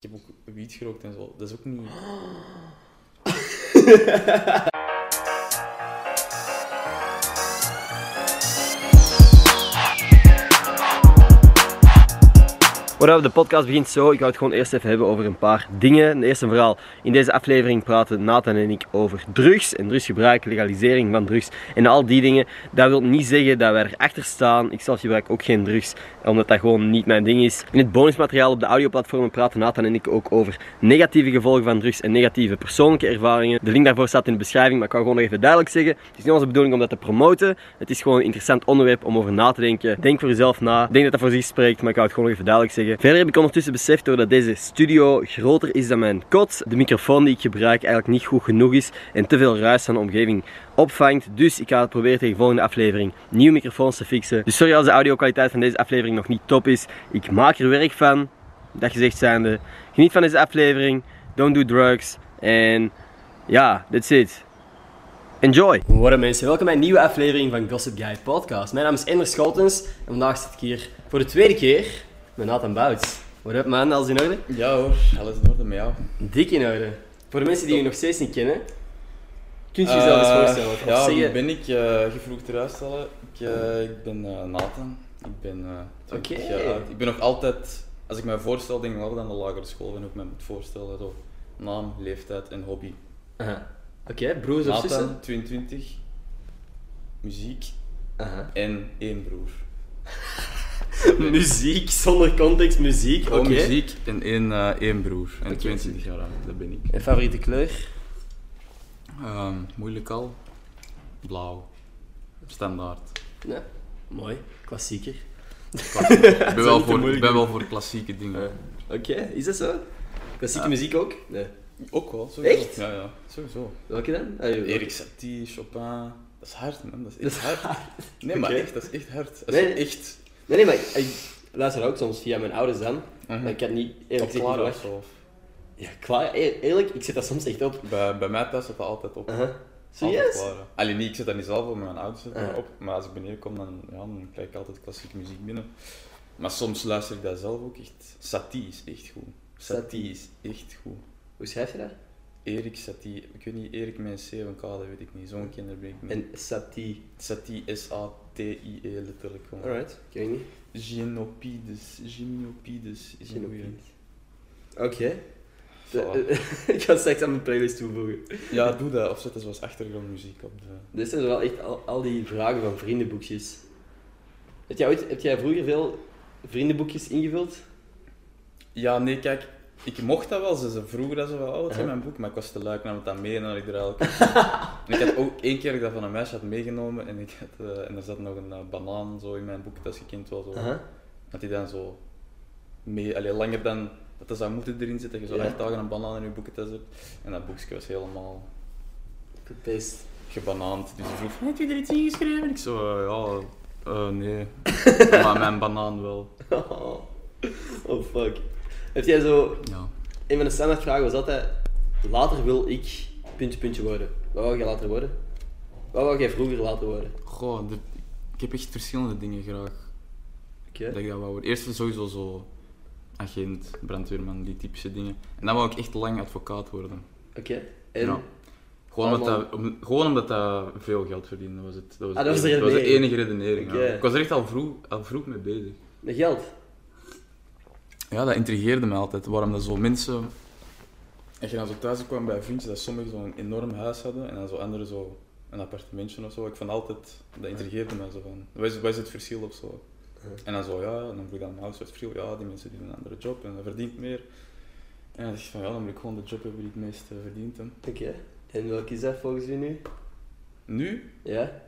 Ik heb ook wiet gerookt en zo. Dat is ook niet... Up, de podcast begint zo. Ik ga het gewoon eerst even hebben over een paar dingen. Eerst en vooral, in deze aflevering praten Nathan en ik over drugs en drugsgebruik, legalisering van drugs en al die dingen. Dat wil niet zeggen dat wij erachter staan. Ik zelf gebruik ook geen drugs, omdat dat gewoon niet mijn ding is. In het bonusmateriaal op de audioplatformen praten Nathan en ik ook over negatieve gevolgen van drugs en negatieve persoonlijke ervaringen. De link daarvoor staat in de beschrijving, maar ik kan gewoon nog even duidelijk zeggen. Het is niet onze bedoeling om dat te promoten. Het is gewoon een interessant onderwerp om over na te denken. Denk voor jezelf na. Denk dat dat voor zich spreekt, maar ik ga het gewoon even duidelijk zeggen. Verder heb ik ondertussen beseft doordat deze studio groter is dan mijn kot, de microfoon die ik gebruik eigenlijk niet goed genoeg is en te veel ruis van de omgeving opvangt. Dus ik ga het proberen tegen de volgende aflevering nieuwe microfoons te fixen. Dus sorry als de audio kwaliteit van deze aflevering nog niet top is. Ik maak er werk van. Dat gezegd zijnde. Geniet van deze aflevering. Don't do drugs. En ja, that's it. Enjoy! Up mensen, welkom bij een nieuwe aflevering van Gossip Guy Podcast. Mijn naam is Ender Scholtens en vandaag zit ik hier voor de tweede keer met Nathan Bouts. What up man, alles in orde? Ja hoor, alles in orde met jou. Dik in orde. Voor de mensen die je nog steeds niet kennen, kunt je jezelf eens Eh, voorstellen? Of Ja, wie ben ik? eh je vroeg het eruit stellen. Ik, eh, ik ben eh, Nathan. Ik ben eh 20 Oké. jaar oud. Ik ben nog altijd, als ik mij voorstel, denk ik wel aan de lagere school ben ik mij moet voorstellen. Zo. Naam, leeftijd en hobby. Aha. Oké, broers of zussen? Nathan, 22. Muziek Aha. en één broer. Muziek, zonder context, muziek. Oké. Muziek en één, eh, één broer. En Oké. 22 jaar oud, dat ben ik. En favoriete kleur? Ehm, moeilijk al. Blauw. Standaard. Ja, mooi. Klassieker. Ik ben, wel voor, ben wel voor klassieke dingen. Oké, is dat zo? Klassieke muziek ook? Nee. Ook wel, sowieso. Echt? Ja, ja, sowieso. Welke dan? Ah, Erik Satie, Chopin. Dat is hard, man. Dat is Dat echt is hard. Nee, maar echt, dat is echt hard. Dat nee. echt... Nee, nee, maar ik, ik luister ook soms via mijn ouders dan. Mhm. Maar ik had niet, eerlijk Op gezegd, niet klaar of verwacht. zo. of- Ja, klaar. E- Eerlijk, ik zet dat soms echt op. Bij, bij mij thuis zit dat altijd op. Aha. Altijd Serieus? klaar, hè. Allee, niet, ik zet dat niet zelf op, mijn ouders zetten dat op. Maar als ik beneden kom, dan, ja, dan krijg ik altijd klassieke muziek binnen. Maar soms luister ik dat zelf ook echt. Satie is echt goed. Satie is echt goed. Hoe schrijf je dat? Erik Satie, ik weet niet, Erik met een C of een K, dat weet ik niet. Zo'n kinder ben ik met. En Satie. Satie, S-A-T-I-E letterlijk gewoon. Alright, ken ik niet. Gynopides, Gynopides is een goeie. Oké. Voilà. ik ga straks aan mijn playlist toevoegen. Ja, doe dat. Of zet er zoals achtergrondmuziek op de... Dit zijn wel echt al, al die vragen van vriendenboekjes. Heb jij, ooit, heb jij vroeger veel vriendenboekjes ingevuld? Ja, nee, kijk. Ik mocht dat wel. Ze ze vroegen dat ze wel altijd in mijn boek, maar ik was te luik nam het dan mee en dan had ik er eigenlijk... en ik had ook één keer dat ik dat van een meisje had meegenomen en, ik had, eh, en er zat nog een eh, banaan zo in mijn boek, dat is gekend wel zo. Dat die dan zo mee, allee, langer dan dat dat zou moeten erin zitten. Je zo echt dagen een banaan in je boekentest hebt. En dat boekje was helemaal Gepest. gebanaand. Dus die vroeg, heb je er iets in geschreven? Ik zo, eh, ja, nee. maar mijn banaan wel. oh fuck. Heb jij zo... Ja. Een van de standaardvragen was altijd... Later wil ik... Puntje, puntje worden. Wat wou jij later worden? Wat wou jij vroeger later worden? Goh, de- ik heb echt verschillende dingen graag. Oké. Dat ik dat wou worden. Eerst sowieso zo agent, brandweerman, die typische dingen. En dan wou ik echt lang advocaat worden. Oké. En... Ja. Gewoon, omdat dat, om- gewoon omdat dat veel geld verdiende, dat was het. Dat was, Ah, dat was de dat was de enige redenering. ja. Ik was er echt al vroeg, al vroeg mee bezig. Met geld? Ja, dat intrigeerde me altijd. Waarom dat zo mensen... Als je dan zo thuis kwam bij vriendjes, dat sommigen zo'n enorm huis hadden en dan zo anderen zo een appartementje of zo. Ik vond altijd... Dat intrigeerde me zo van... Wat is, wat is het verschil of zo? En dan zo, ja, en dan vroeg ik aan mijn ouders, verschil? Ja, die mensen doen een andere job en dat verdient meer. En dan dacht ik van, ja, dan moet ik gewoon de job hebben die het meest eh, verdient. Oké. En welke is dat volgens u nu? Nu? Ja?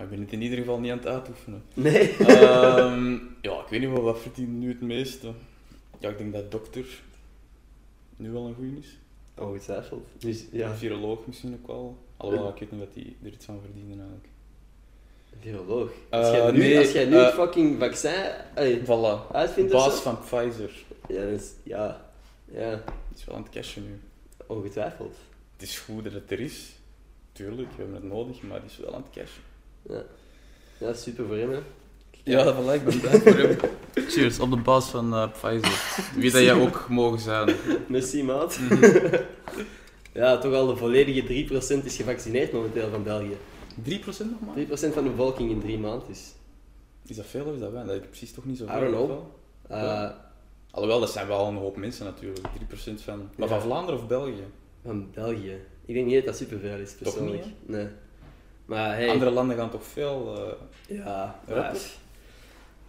Ja, ik ben het in ieder geval niet aan het uitoefenen. Nee? Ehm, ja, ik weet niet wel, wat verdient nu het meeste? Ja, ik denk dat dokter nu wel een goeie is. Ongetwijfeld. Dus, Ja. ja. Viroloog misschien ook wel. Alhoewel, ik weet niet wat die er iets van verdienen eigenlijk. Viroloog. Eh, Als jij nu, nee, als jij nu eh, het fucking vaccin allee, Voilà. uitvindt Baas van Pfizer. Ja, dat is, ja. Ja, Die is wel aan het cashen nu. ongetwijfeld. Het is goed dat het er is. Tuurlijk, we hebben het nodig, maar die is wel aan het cashen. Ja. Ja, super voor hem, hè. Ja, dat voilà, ik ben blij voor hem. Cheers, op de baas van eh, Pfizer. Wie dat jij ook mogen zijn. Merci, maat. Mhm. ja, toch al de volledige 3% is gevaccineerd momenteel van België. 3% nog maar? 3% van de bevolking in drie maanden is. Is dat veel of is dat weinig? Dat is precies toch niet zo I veel. don't know. Uh, Ja. Alhoewel, dat zijn wel een hoop mensen natuurlijk. 3% van... Maar Ja. van Vlaanderen of België? Van België. Ik denk niet dat dat superveel is, Toch persoonlijk. niet, nee. Maar hey, Andere landen gaan toch veel... eh, ja, maar-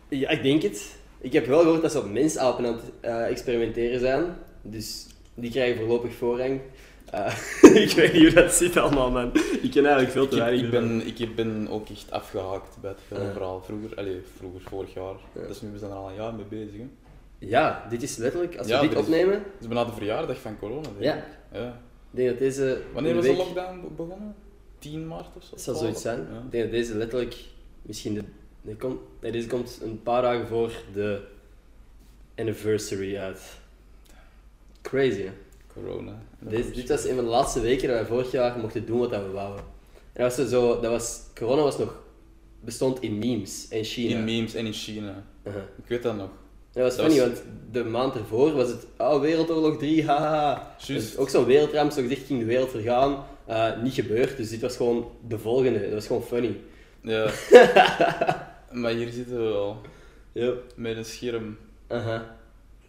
ja, ik denk het. Ik heb wel gehoord dat ze op mensapen aan het eh, experimenteren zijn. Dus die krijgen voorlopig voorrang. Eh, ik weet niet hoe dat zit allemaal, man. Ik ken eigenlijk veel Ik, te heb- weinig ik, ben, ik ben ook echt afgehaakt bij het hele Ja. verhaal. Vroeger, allee, vroeger, vorig jaar. Ja. Dus nu, we zijn er al een jaar mee bezig. Hè. Ja, dit is letterlijk, als we Ja, dit dit opnemen, Het is bijna de verjaardag van corona, denk Ja. ik. Ja. ik denk dat deze... Wanneer was de week, lockdown be- begonnen? 10 maart of zo? Het zal 12? zoiets zijn. Ja. Ik denk dat deze letterlijk misschien de... Nee, deze komt een paar dagen voor de anniversary uit. Crazy, hè? Corona. Dit, dit was een van de laatste weken dat wij vorig jaar mochten doen wat dat we wouden. En dat was zo, dat was, corona was nog, bestond in memes in China. In memes en in China. Uh-huh. Ik weet dat nog. Dat was Dat funny, was- want de maand ervoor was het, oh, Wereldoorlog 3, haha. Dus ook zo'n wereldramp, zo gezegd ging de wereld vergaan. Eh, niet gebeurd, dus dit was gewoon de volgende. Dat was gewoon funny. Ja. maar hier zitten we wel. Ja. Met een scherm. Aha.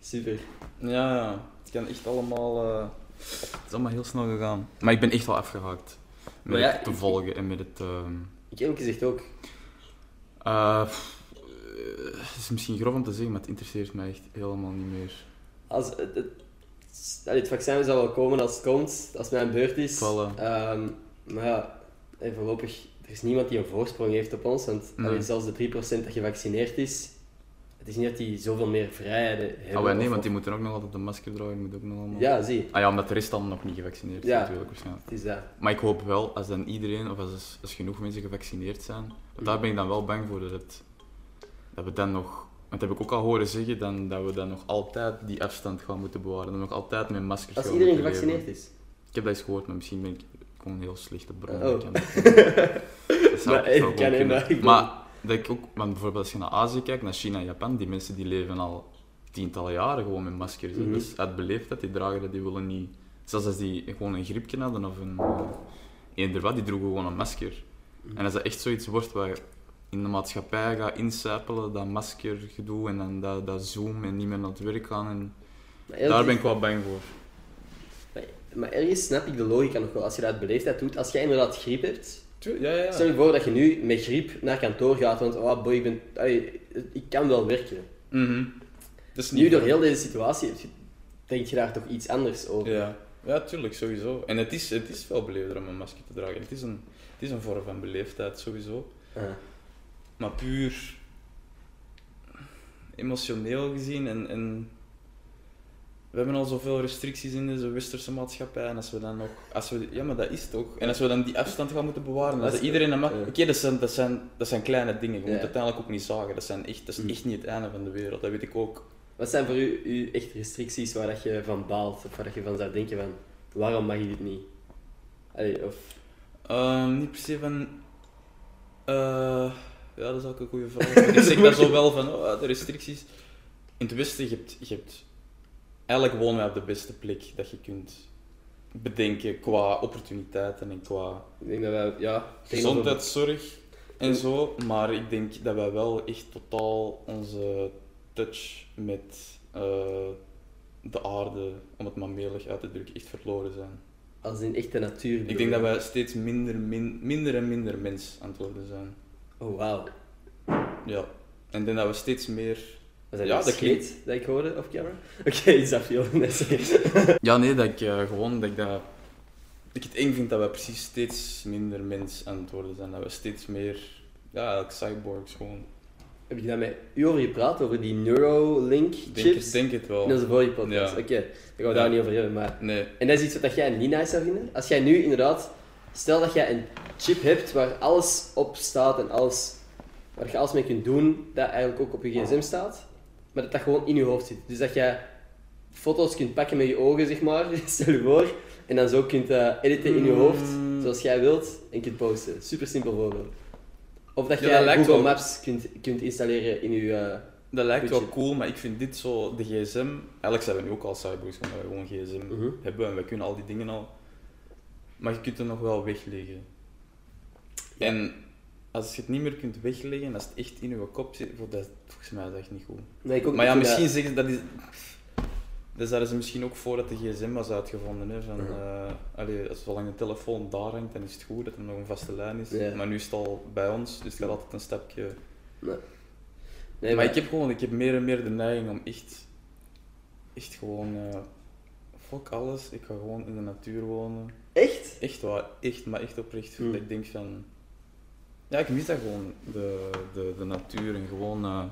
Super. Ja, ja. Het kan echt allemaal... eh, Het is allemaal heel snel gegaan. Maar ik ben echt wel afgehaakt. Met ja, het te volgen en met het... ehm, Ik heb ook gezegd ook, eh, het is misschien grof om te zeggen, maar het interesseert mij echt helemaal niet meer. als het, het, het vaccin zal wel komen als het komt, als het mijn beurt is. Ehm, maar ja, hey, voorlopig, er is niemand die een voorsprong heeft op ons, want Nee. allee, zelfs de 3% dat gevaccineerd is, het is niet dat die zoveel meer vrijheden hebben. Ah, nee, of- want die moeten ook nog altijd een masker dragen. Moeten ook nog allemaal... Ja, zie, Ah ja, omdat de rest dan nog niet gevaccineerd is Ja. natuurlijk waarschijnlijk. het is dat. Maar ik hoop wel, als dan iedereen, of als, als genoeg mensen gevaccineerd zijn, want daar ben ik dan wel bang voor, dat, het, dat we dan nog... Want dat heb ik ook al horen zeggen, dan, dat we dan nog altijd die afstand gaan moeten bewaren. Dat we nog altijd met maskers Als iedereen gevaccineerd is. Ik heb dat eens gehoord, maar misschien ben ik gewoon een heel slechte bron. Oh. Dat dat zou- Maar, kan, ik Maar dat ik ook, want bijvoorbeeld als je naar Azië kijkt, naar China en Japan, die mensen die leven al tientallen jaren gewoon met maskers. Mhm. Dus uit beleefdheid, die dragen dat, die willen niet... Zelfs als die gewoon een griepje hadden of een... eender wat, die droegen gewoon een masker. Mhm. En als dat echt zoiets wordt waar in de maatschappij gaat incijpelen, dat maskergedoe en dan dat, dat Zoom en niet meer naar het werk gaan, en daar ben ik wel bang voor. Maar, maar ergens snap ik de logica nog wel. Als je dat beleefdheid doet, als jij inderdaad griep hebt, Ja, ja, ja. stel je voor dat je nu met griep naar kantoor gaat, want oh boy, ik, ben, ik kan wel werken. Mhm. Dat is niet Nu, door heel deze situatie, denk je daar toch iets anders over. Ja, ja tuurlijk, sowieso. En het is, het is veel beleefder om een masker te dragen. Het is een, het is een vorm van beleefdheid, sowieso. Ah. Maar puur emotioneel gezien en, en we hebben al zoveel restricties in deze westerse maatschappij en als we dan nog, als we, ja maar dat is toch, en als we dan die afstand gaan moeten bewaren, Dat iedereen een ma- ja. Oké, dat, zijn, dat, zijn, dat zijn kleine dingen, je moet het uiteindelijk ook niet zagen, dat, zijn echt, dat is Mm. echt niet het einde van de wereld, dat weet ik ook. Wat zijn voor u, u echt restricties waar dat je van baalt? Of waar dat je van zou denken van, waarom mag je dit niet? Allee, of... Ehm, niet per se van. eh, ja, dat is ook een goede vraag. Ik zeg daar zo wel van, oh, de restricties. In het Westen, je hebt, je hebt. Eigenlijk wonen wij op de beste plek dat je kunt bedenken qua opportuniteiten en qua Ik denk dat wij, ja... gezondheidszorg en zo. Maar ik denk dat wij wel echt totaal onze touch met eh, de aarde, om het maar melig uit te drukken, echt verloren zijn. Als in echte natuur. Ik denk dat wij steeds minder, min- minder en minder mens aan het worden zijn. Oh, wauw. Ja. En ik denk dat we steeds meer... Was dat Ja, dat dat dat ik hoorde off camera? Oké, is dat veel? Nee. Ja, nee, dat ik eh, gewoon... Dat ik, dat, dat ik het eng vind dat we precies steeds minder mens aan het worden zijn. Dat we steeds meer... Ja, cyborgs gewoon. Heb ik daar met u over gepraat, over die Neuralink Ik denk, het- denk het wel. In onze vorige podcast. Ja. Oké, daar gaan we Ja. daar niet over hebben, maar... Nee. En dat is iets wat jij niet nice zou vinden? Als jij nu inderdaad... Stel dat jij een chip hebt waar alles op staat en alles... Waar je alles mee kunt doen, dat eigenlijk ook op je gsm staat. Maar dat dat gewoon in je hoofd zit. Dus dat jij foto's kunt pakken met je ogen, zeg maar. Stel je voor. En dan zo kunt eh, editen in je hoofd, Mm. zoals jij wilt. En kunt posten. Super simpel voorbeeld. Of dat Ja, jij dat Google. Maps kunt, kunt installeren in je, eh, Dat lijkt wel cool, maar ik vind dit zo, de gsm... Eigenlijk zijn we nu ook al cyborgs, omdat we gewoon een gsm Mhm. hebben en we kunnen al die dingen al. Maar je kunt het nog wel wegleggen. En als je het niet meer kunt wegleggen, als het echt in je kop zit, voor dat, volgens mij is dat echt niet goed. Nee, ik ook Maar ja, misschien dat- zeggen ze dat is... Dus daar is misschien ook voor dat de gsm was uitgevonden. Hè, van, eh, allee, als zolang de telefoon daar hangt, dan is het goed dat er nog een vaste lijn is. Ja. Maar nu is het al bij ons, dus het gaat altijd een stapje... Nee. Nee, maar ik heb gewoon, ik heb meer en meer de neiging om echt, echt gewoon, eh, fuck alles, ik ga gewoon in de natuur wonen. Echt? Waar, echt, maar echt oprecht. Dat ik denk van, ja, ik mis dat gewoon, de, de, de natuur en gewoon eh,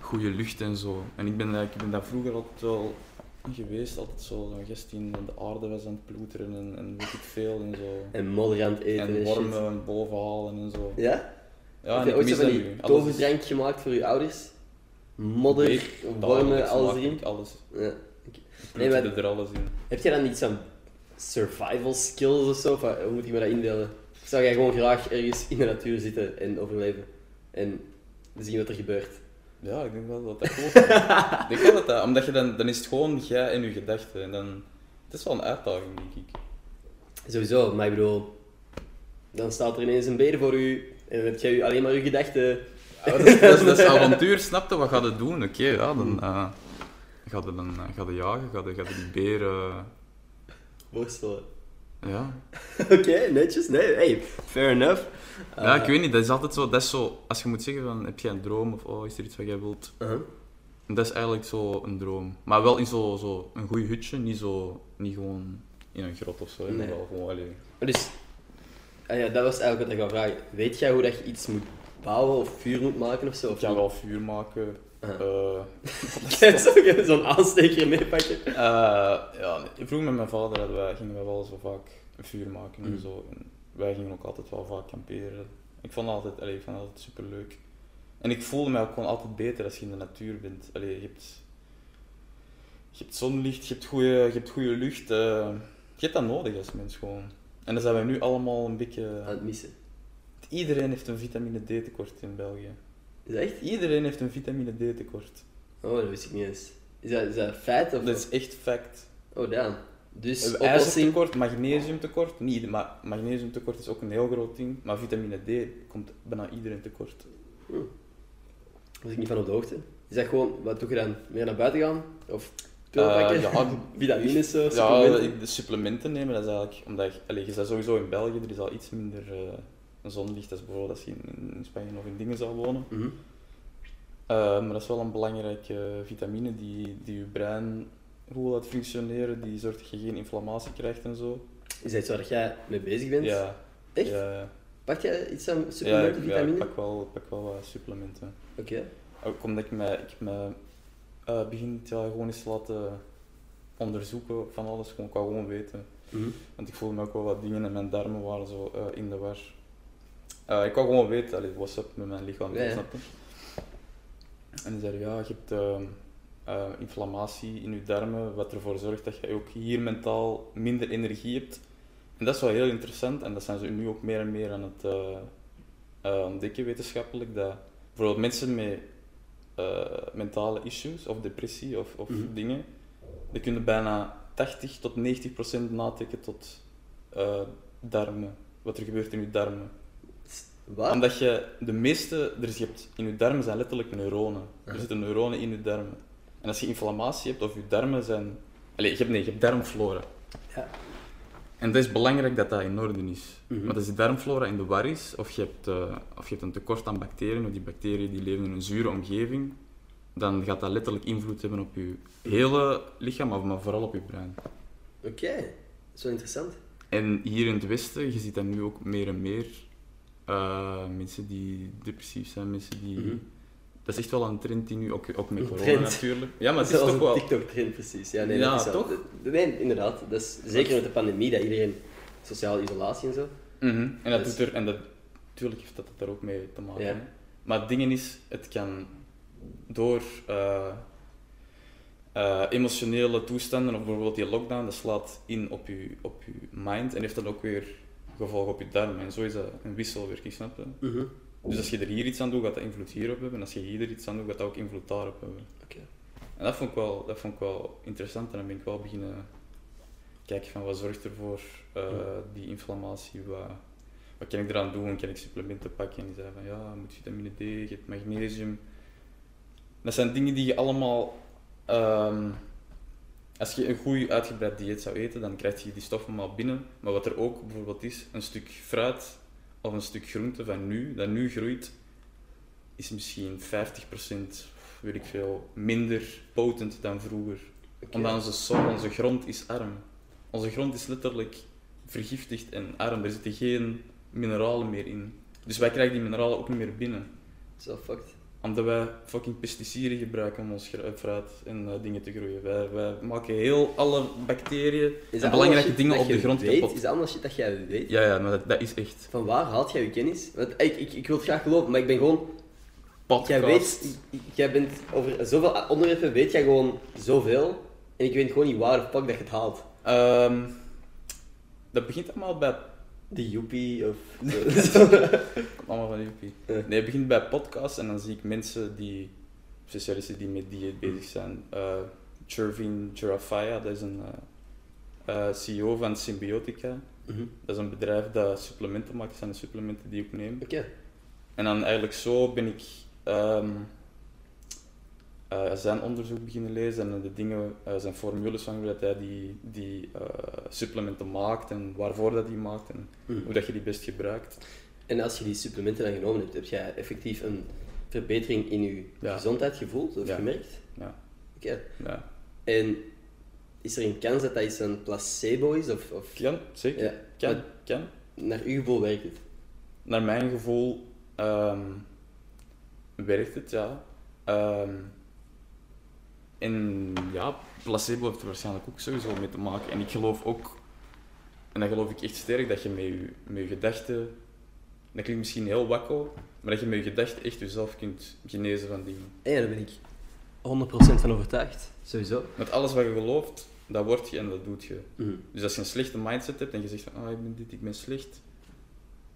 goede lucht en zo. En ik ben, ik ben daar vroeger altijd wel geweest, altijd zo, zo'n gast die in de aarde was aan het ploeteren en, en weet ik veel en zo. En modder aan het eten en, En wormen boven halen en zo. Ja? Ja, heb en je ik mis dat nu. Toverdrank gemaakt voor je ouders? Modder, Beek, wormen, alles erin? Alles. Ja. Ik Nee, maar- er alles in. Heb jij dan niet zo'n survival skills of zo? Van, hoe moet ik me dat indelen? Zou jij gewoon graag ergens in de natuur zitten en overleven? En zien wat er gebeurt? Ja, ik denk wel dat dat is. ik denk wel dat dat, omdat je dan, dan is het gewoon jij en je gedachten. En dan, het is wel een uitdaging, denk ik. Sowieso, maar ik bedoel... Dan staat er ineens een beer voor u en dan heb jij alleen maar je gedachten... Ja, dat, is, dat, is, dat is avontuur, snap je? Wat ga je doen? Oké, ja, dan eh je dan eh, ga je jagen, ga je, ga je die beren... Worstelen. ja. Oké, netjes. Nee, hey, fair enough. ja, ik weet niet, dat is altijd zo, dat is zo... Als je moet zeggen van, heb jij een droom of oh, is er iets wat jij wilt? uh-huh. Dat is eigenlijk zo een droom. Maar wel in zo, zo een goed hutje, niet, zo, niet gewoon in een grot of zo. hè, maar Nee. wel gewoon, allee, Maar dus, ah ja, dat was eigenlijk wat ik wou vragen. Weet jij hoe dat je iets moet bouwen of vuur moet maken of zo? Ik Of kan niet? wel vuur maken. Jij zou zo'n aansteker meepakken? Eh, ja, nee. vroeger met mijn vader hadden wij, gingen wij wel zo vaak een vuur maken en Mm. zo. En wij gingen ook altijd wel vaak kamperen. Ik vond het altijd, allee, ik vond altijd leuk. En ik voelde me ook gewoon altijd beter als je in de natuur bent. Allee, je, hebt, je hebt zonlicht, je hebt goede, je hebt goede lucht. eh, je hebt dat nodig als mens gewoon. En dan zijn wij nu allemaal een beetje. Aan het missen. Iedereen heeft een vitamine D tekort in België. Is dat echt? Iedereen heeft een vitamine D tekort. Oh, dat wist ik niet eens. Is dat, is dat feit of... Dat is echt fact. Oh, damn. Dus We oplossing... IJzertekort, magnesiumtekort. Niet, maar magnesiumtekort is ook een heel groot ding. Maar vitamine D komt bijna iedereen tekort. Was ik niet van op de hoogte. Is dat gewoon... Wat doe je dan? Meer naar buiten gaan? Of pillen pakken? Eh, ja, Vitamines zo? Ja, supplementen? supplementen nemen, dat is eigenlijk omdat je, allee, je bent sowieso in België, er is al iets minder zonlicht als bijvoorbeeld als je in, in Spanje of in dingen zou wonen. Mhm. Eh, maar dat is wel een belangrijke vitamine die, die je brein goed laat functioneren, die zorgt dat je geen inflammatie krijgt en zo. Is dat iets waar jij mee bezig bent? Ja, Echt? ja, ja. Pak jij iets aan ja, supplementen, ja, vitamine? ik pak wel, pak wel wat supplementen. Oké. Ook omdat ik me, ik me eh, begin gewoon eens laten onderzoeken van alles, gewoon, ik wou gewoon weten. Mhm. Want ik voelde me ook wel wat dingen en mijn darmen waren zo eh, in de war. Eh, ik wou gewoon weten, allee, what's up met mijn lichaam, Ja, snap je? En die zeiden, ja, je hebt eh, inflammatie in je darmen, wat ervoor zorgt dat je ook hier mentaal minder energie hebt. En dat is wel heel interessant en dat zijn ze nu ook meer en meer aan het eh, ontdekken wetenschappelijk, dat bijvoorbeeld mensen met mentale issues of depressie of, of Mhm. dingen, die kunnen bijna 80 tot 90 procent natrekken tot darmen, wat er gebeurt in je darmen. Wat? Omdat je de meeste, er je hebt, in je darmen zijn letterlijk neuronen. Er zitten neuronen in je darmen. En als je inflammatie hebt of je darmen zijn. Allee, je hebt, nee, je hebt darmflora. Ja. En dat is belangrijk dat dat in orde is. Mhm. Want als die darmflora in de war is, of je, hebt, eh, of je hebt een tekort aan bacteriën, of die bacteriën die leven in een zure omgeving, dan gaat dat letterlijk invloed hebben op je hele lichaam, maar- vooral op je brein. Oké. Wel interessant. En hier in het Westen, je ziet dat nu ook meer en meer. Eh, mensen die depressief zijn, mensen die... Mhm. Dat is echt wel een trend die nu, ook, ook met corona trend. natuurlijk. Ja, maar het is toch een wel... TikTok-trend, precies. Ja, nee, Ja, dat is wel- toch? Nee, inderdaad. Dat is zeker met de pandemie, dat iedereen sociale isolatie en zo. Mhm. En dat Dus- doet er... En dat, natuurlijk heeft dat er ook mee te maken. Ja. Maar het ding is, het kan door eh, eh, emotionele toestanden, of bijvoorbeeld die lockdown, dat slaat in op je, op je mind en heeft dan ook weer gevolgen op je darmen. En zo is dat een wisselwerking, snap je? Mhm. Dus als je er hier iets aan doet, gaat dat invloed hierop hebben. En als je hier er iets aan doet, gaat dat ook invloed daarop hebben. Oké. En dat vond, ik wel, dat vond ik wel interessant. En dan ben ik wel beginnen kijken van wat zorgt ervoor, eh Ja. die inflammatie. Wat, wat kan ik eraan doen? Kan ik supplementen pakken? En die zei van ja, je moet vitamine D, je hebt magnesium. Dat zijn dingen die je allemaal... ehm, als je een goed uitgebreid dieet zou eten, dan krijg je die stoffen maar binnen. Maar wat er ook bijvoorbeeld is, een stuk fruit of een stuk groente van nu, dat nu groeit, is misschien 50%, weet ik veel, minder potent dan vroeger. Omdat onze soil, onze grond is arm. Onze grond is letterlijk vergiftigd en arm. Er zitten geen mineralen meer in. Dus wij krijgen die mineralen ook niet meer binnen. Zo fucked. Omdat wij fucking pesticiden gebruiken om ons gra- fruit en eh, dingen te groeien. Wij, wij maken heel alle bacteriën Is en dat belangrijke dingen op de grond weet? kapot. Is dat allemaal shit dat jij weet? Ja, ja, maar dat, dat is echt. Van waar haalt jij je kennis? Want ik, ik, ik wil het graag geloven, maar ik ben gewoon... Podcast. Jij weet, jij bent over zoveel onderwerpen, weet jij gewoon zoveel. En ik weet gewoon niet waar of pak dat je het haalt. Ehm, dat begint allemaal bij De joepie of... Allemaal van Joepie. Nee, het begint bij podcasts en dan zie ik mensen die, specialisten die met dieet bezig zijn. Eh Chervin Girafaya, dat is een eh, eh, CEO van Symbiotica. Mhm. Dat is een bedrijf dat supplementen maakt, dat zijn de supplementen die ik neem. Oké. En dan eigenlijk zo ben ik ehm, eh, zijn onderzoek beginnen lezen en de dingen, eh, zijn formules van hoe dat hij die, die eh, supplementen maakt en waarvoor dat hij maakt en Mhm. hoe dat je die best gebruikt. En als je die supplementen dan genomen hebt, heb jij effectief een verbetering in je Ja. gezondheid gevoeld of Ja. gemerkt? Ja. Oké. Ja. En is er een kans dat dat iets een placebo is? Of, of... Kan, zeker. Ja. Kan, Maar kan. naar uw gevoel werkt het? Naar mijn gevoel ehm, werkt het, ja. Ehm, en ja, placebo heeft er waarschijnlijk ook sowieso mee te maken. En ik geloof ook, en dat geloof ik echt sterk, dat je met je, met je gedachten, dat klinkt misschien heel wakko, maar dat je met je gedachten echt jezelf kunt genezen van dingen. Ja, daar ben ik 100% van overtuigd. Sowieso. Met alles wat je gelooft, dat word je en dat doet je. Mhm. Dus als je een slechte mindset hebt en je zegt van, ah, ik ben dit, ik ben slecht,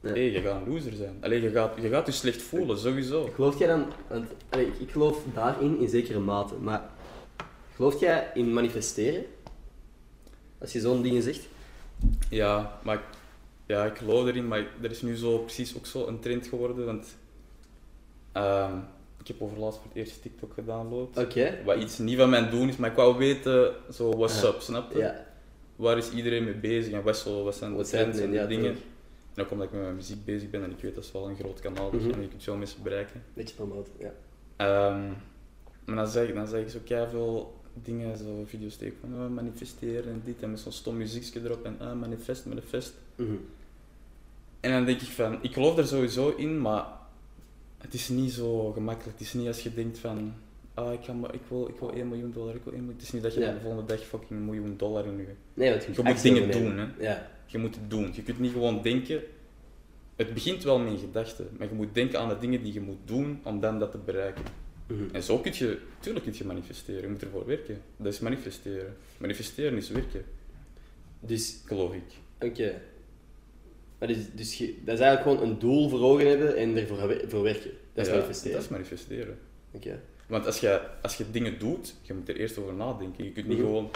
Ja. hé, je gaat een loser zijn. Alleen je gaat, je gaat je slecht voelen, sowieso. Geloof jij dan, want allee, ik, ik geloof daarin in zekere mate, maar geloof jij in manifesteren? Als je zo'n dingen zegt? Ja, maar ik, ja, ik geloof erin, maar er is nu zo precies ook zo een trend geworden, want ehm, ik heb overlaatst voor het eerst TikTok gedownload. Oké. Wat iets niet van mijn doen is, maar ik wou weten, zo, what's up, snap je? Ja. Waar is iedereen mee bezig en wat, zo, wat zijn de What's trends en ja, dingen? toch. En ook omdat ik met mijn muziek bezig ben en ik weet dat is wel een groot kanaal, dus en je kunt veel mensen bereiken. Beetje promoten, ja. Ehm, maar dan zeg, ik- dan zeg ik zo veel dingen, zo video's tegen van oh, manifesteren en dit en met zo'n stom muziekje erop en ah, manifest, manifest. Mhm. En dan denk ik van, ik geloof er sowieso in, maar het is niet zo gemakkelijk. Het is niet als je denkt van, ah, ik, ga maar, ik, wil, ik wil 1 miljoen dollar, ik wil 1 miljoen. Het is niet dat je Ja. de volgende dag fucking een miljoen dollar in je... Nee, want je, Je moet dingen doen, Ja. Je moet het doen. Je kunt niet gewoon denken. Het begint wel met een gedachte, maar je moet denken aan de dingen die je moet doen om dan dat te bereiken. Mhm. En zo kun je, tuurlijk kun je manifesteren, je moet ervoor werken. Dat is manifesteren. Manifesteren is werken, Dus, geloof ik. oké. Maar dus, dus je, dat is eigenlijk gewoon een doel voor ogen hebben en ervoor voor werken. Dat is Ja, manifesteren. Dat is manifesteren. Oké. Want als je, als je dingen doet, je moet er eerst over nadenken. Je kunt niet Mhm. gewoon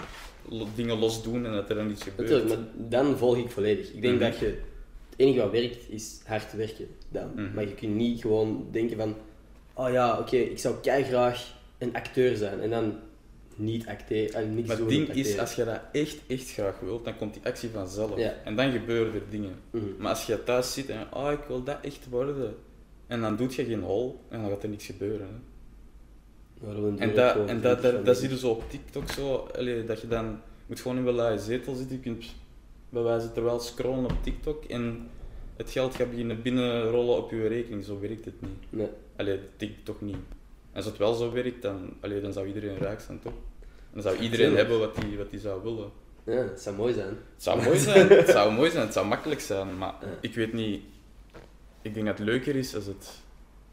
dingen los doen en dat er dan iets gebeurt. Natuurlijk, maar dan volg ik volledig. Ik denk Mhm. dat je... Het enige wat werkt, is hard werken. Dan. Maar je kunt niet gewoon denken van... Oh ja, oké, ik zou kei graag een acteur zijn. En dan niet acteren. niet Maar zo het ding is, als je dat echt, echt graag wilt, dan komt die actie vanzelf. Ja. En dan gebeuren er dingen. Mhm. Maar als je thuis zit en, ah, ik wil dat echt worden. En dan doet je geen hol en dan gaat er niks gebeuren. Hè. Maar En, dat, en dat, dat, dat zie je zo op TikTok zo, allee, dat je dan moet gewoon in lage zetel zitten. Je kunt bij wijze terwijl scrollen op TikTok en het geld gaat beginnen binnenrollen op je rekening. Zo werkt het niet. Nee. Allee, dat toch niet. En als het wel zo werkt, dan, allee, dan zou iedereen rijk zijn, toch? Dan zou iedereen Tuurlijk. hebben wat hij wat die zou willen. Ja, dat zou mooi zijn. Het zou mooi zijn, het zou mooi zijn, het zou makkelijk zijn, maar Ja. ik weet niet. Ik denk dat het leuker is als het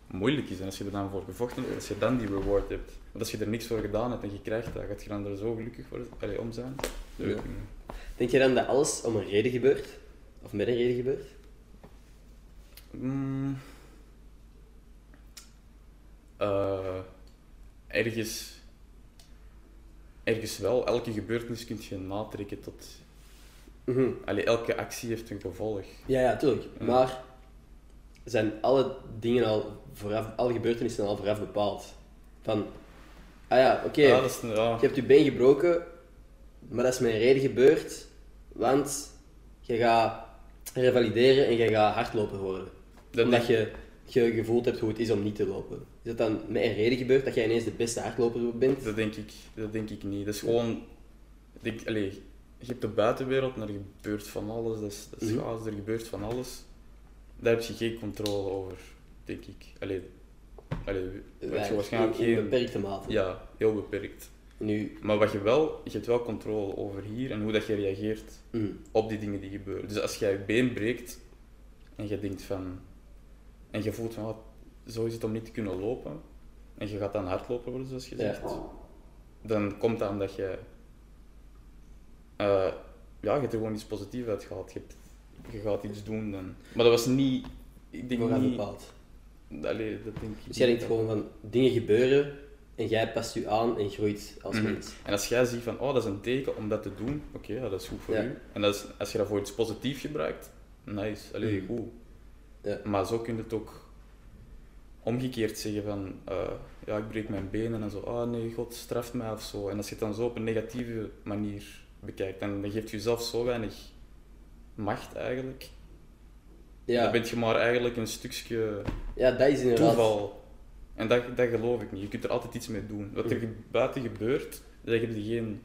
moeilijk is en als je er dan voor gevochten hebt, als je dan die reward hebt. Want als je er niks voor gedaan hebt en je krijgt dat, gaat je dan er zo gelukkig voor allee, om zijn? Ja. Denk je dan dat alles om een reden gebeurt? Of met een reden gebeurt? Mm, eh, ergens, ergens wel, elke gebeurtenis kun je natrekken tot... Allee, elke actie heeft een gevolg. Ja, ja, tuurlijk. Maar zijn alle dingen al vooraf, alle gebeurtenissen al vooraf bepaald? Van, ah ja, oké, Ja, ja. je hebt je been gebroken, maar dat is met een reden gebeurd, want je gaat revalideren en je gaat hardloper worden. Dat Omdat je, je gevoeld hebt hoe het is om niet te lopen. Is dat dan met een reden gebeurd dat jij ineens de beste hardloper bent? Dat denk ik, dat denk ik niet. Dat is gewoon... Denk, allee, je hebt de buitenwereld en er gebeurt van alles. Dat is, dat is Mhm. chaos, er gebeurt van alles. Daar heb je geen controle over, denk ik. Allee, allee, heb je waarschijnlijk in, in geen... beperkte mate. Ja, heel beperkt. Nu, Maar wat je wel, je hebt wel controle over hier en hoe dat je reageert mm, op die dingen die gebeuren. Dus als jij je been breekt en je denkt van... En je voelt van, zo is het om niet te kunnen lopen. En je gaat dan hardloper worden, zoals je Ja. zegt. Dan komt dat omdat je... eh, ja, je hebt er gewoon iets positiefs uit gehaald. Je, hebt- je gaat iets doen dan. Maar dat was niet... Ik denk niet... bepaald. Allee, dat denk ik Dus jij denkt gewoon van, dingen gebeuren en jij past je aan en groeit als mens. En als jij ziet van, oh, dat is een teken om dat te doen, oké, ja, dat is goed voor Ja. u. En dat is, als je dat voor iets positiefs gebruikt, nice, allee, Mhm. goed. Ja. Maar zo kun je het ook omgekeerd zeggen van, eh, ja, ik breek mijn benen en zo, ah nee, God straft mij of zo. En als je het dan zo op een negatieve manier bekijkt, dan, dan geeft je jezelf zo weinig macht eigenlijk. Ja, Dan ben je maar eigenlijk een stukje ja dat is inderdaad... toeval. En dat, dat geloof ik niet. Je kunt er altijd iets mee doen. Wat er Mhm. buiten gebeurt, daar heb je geen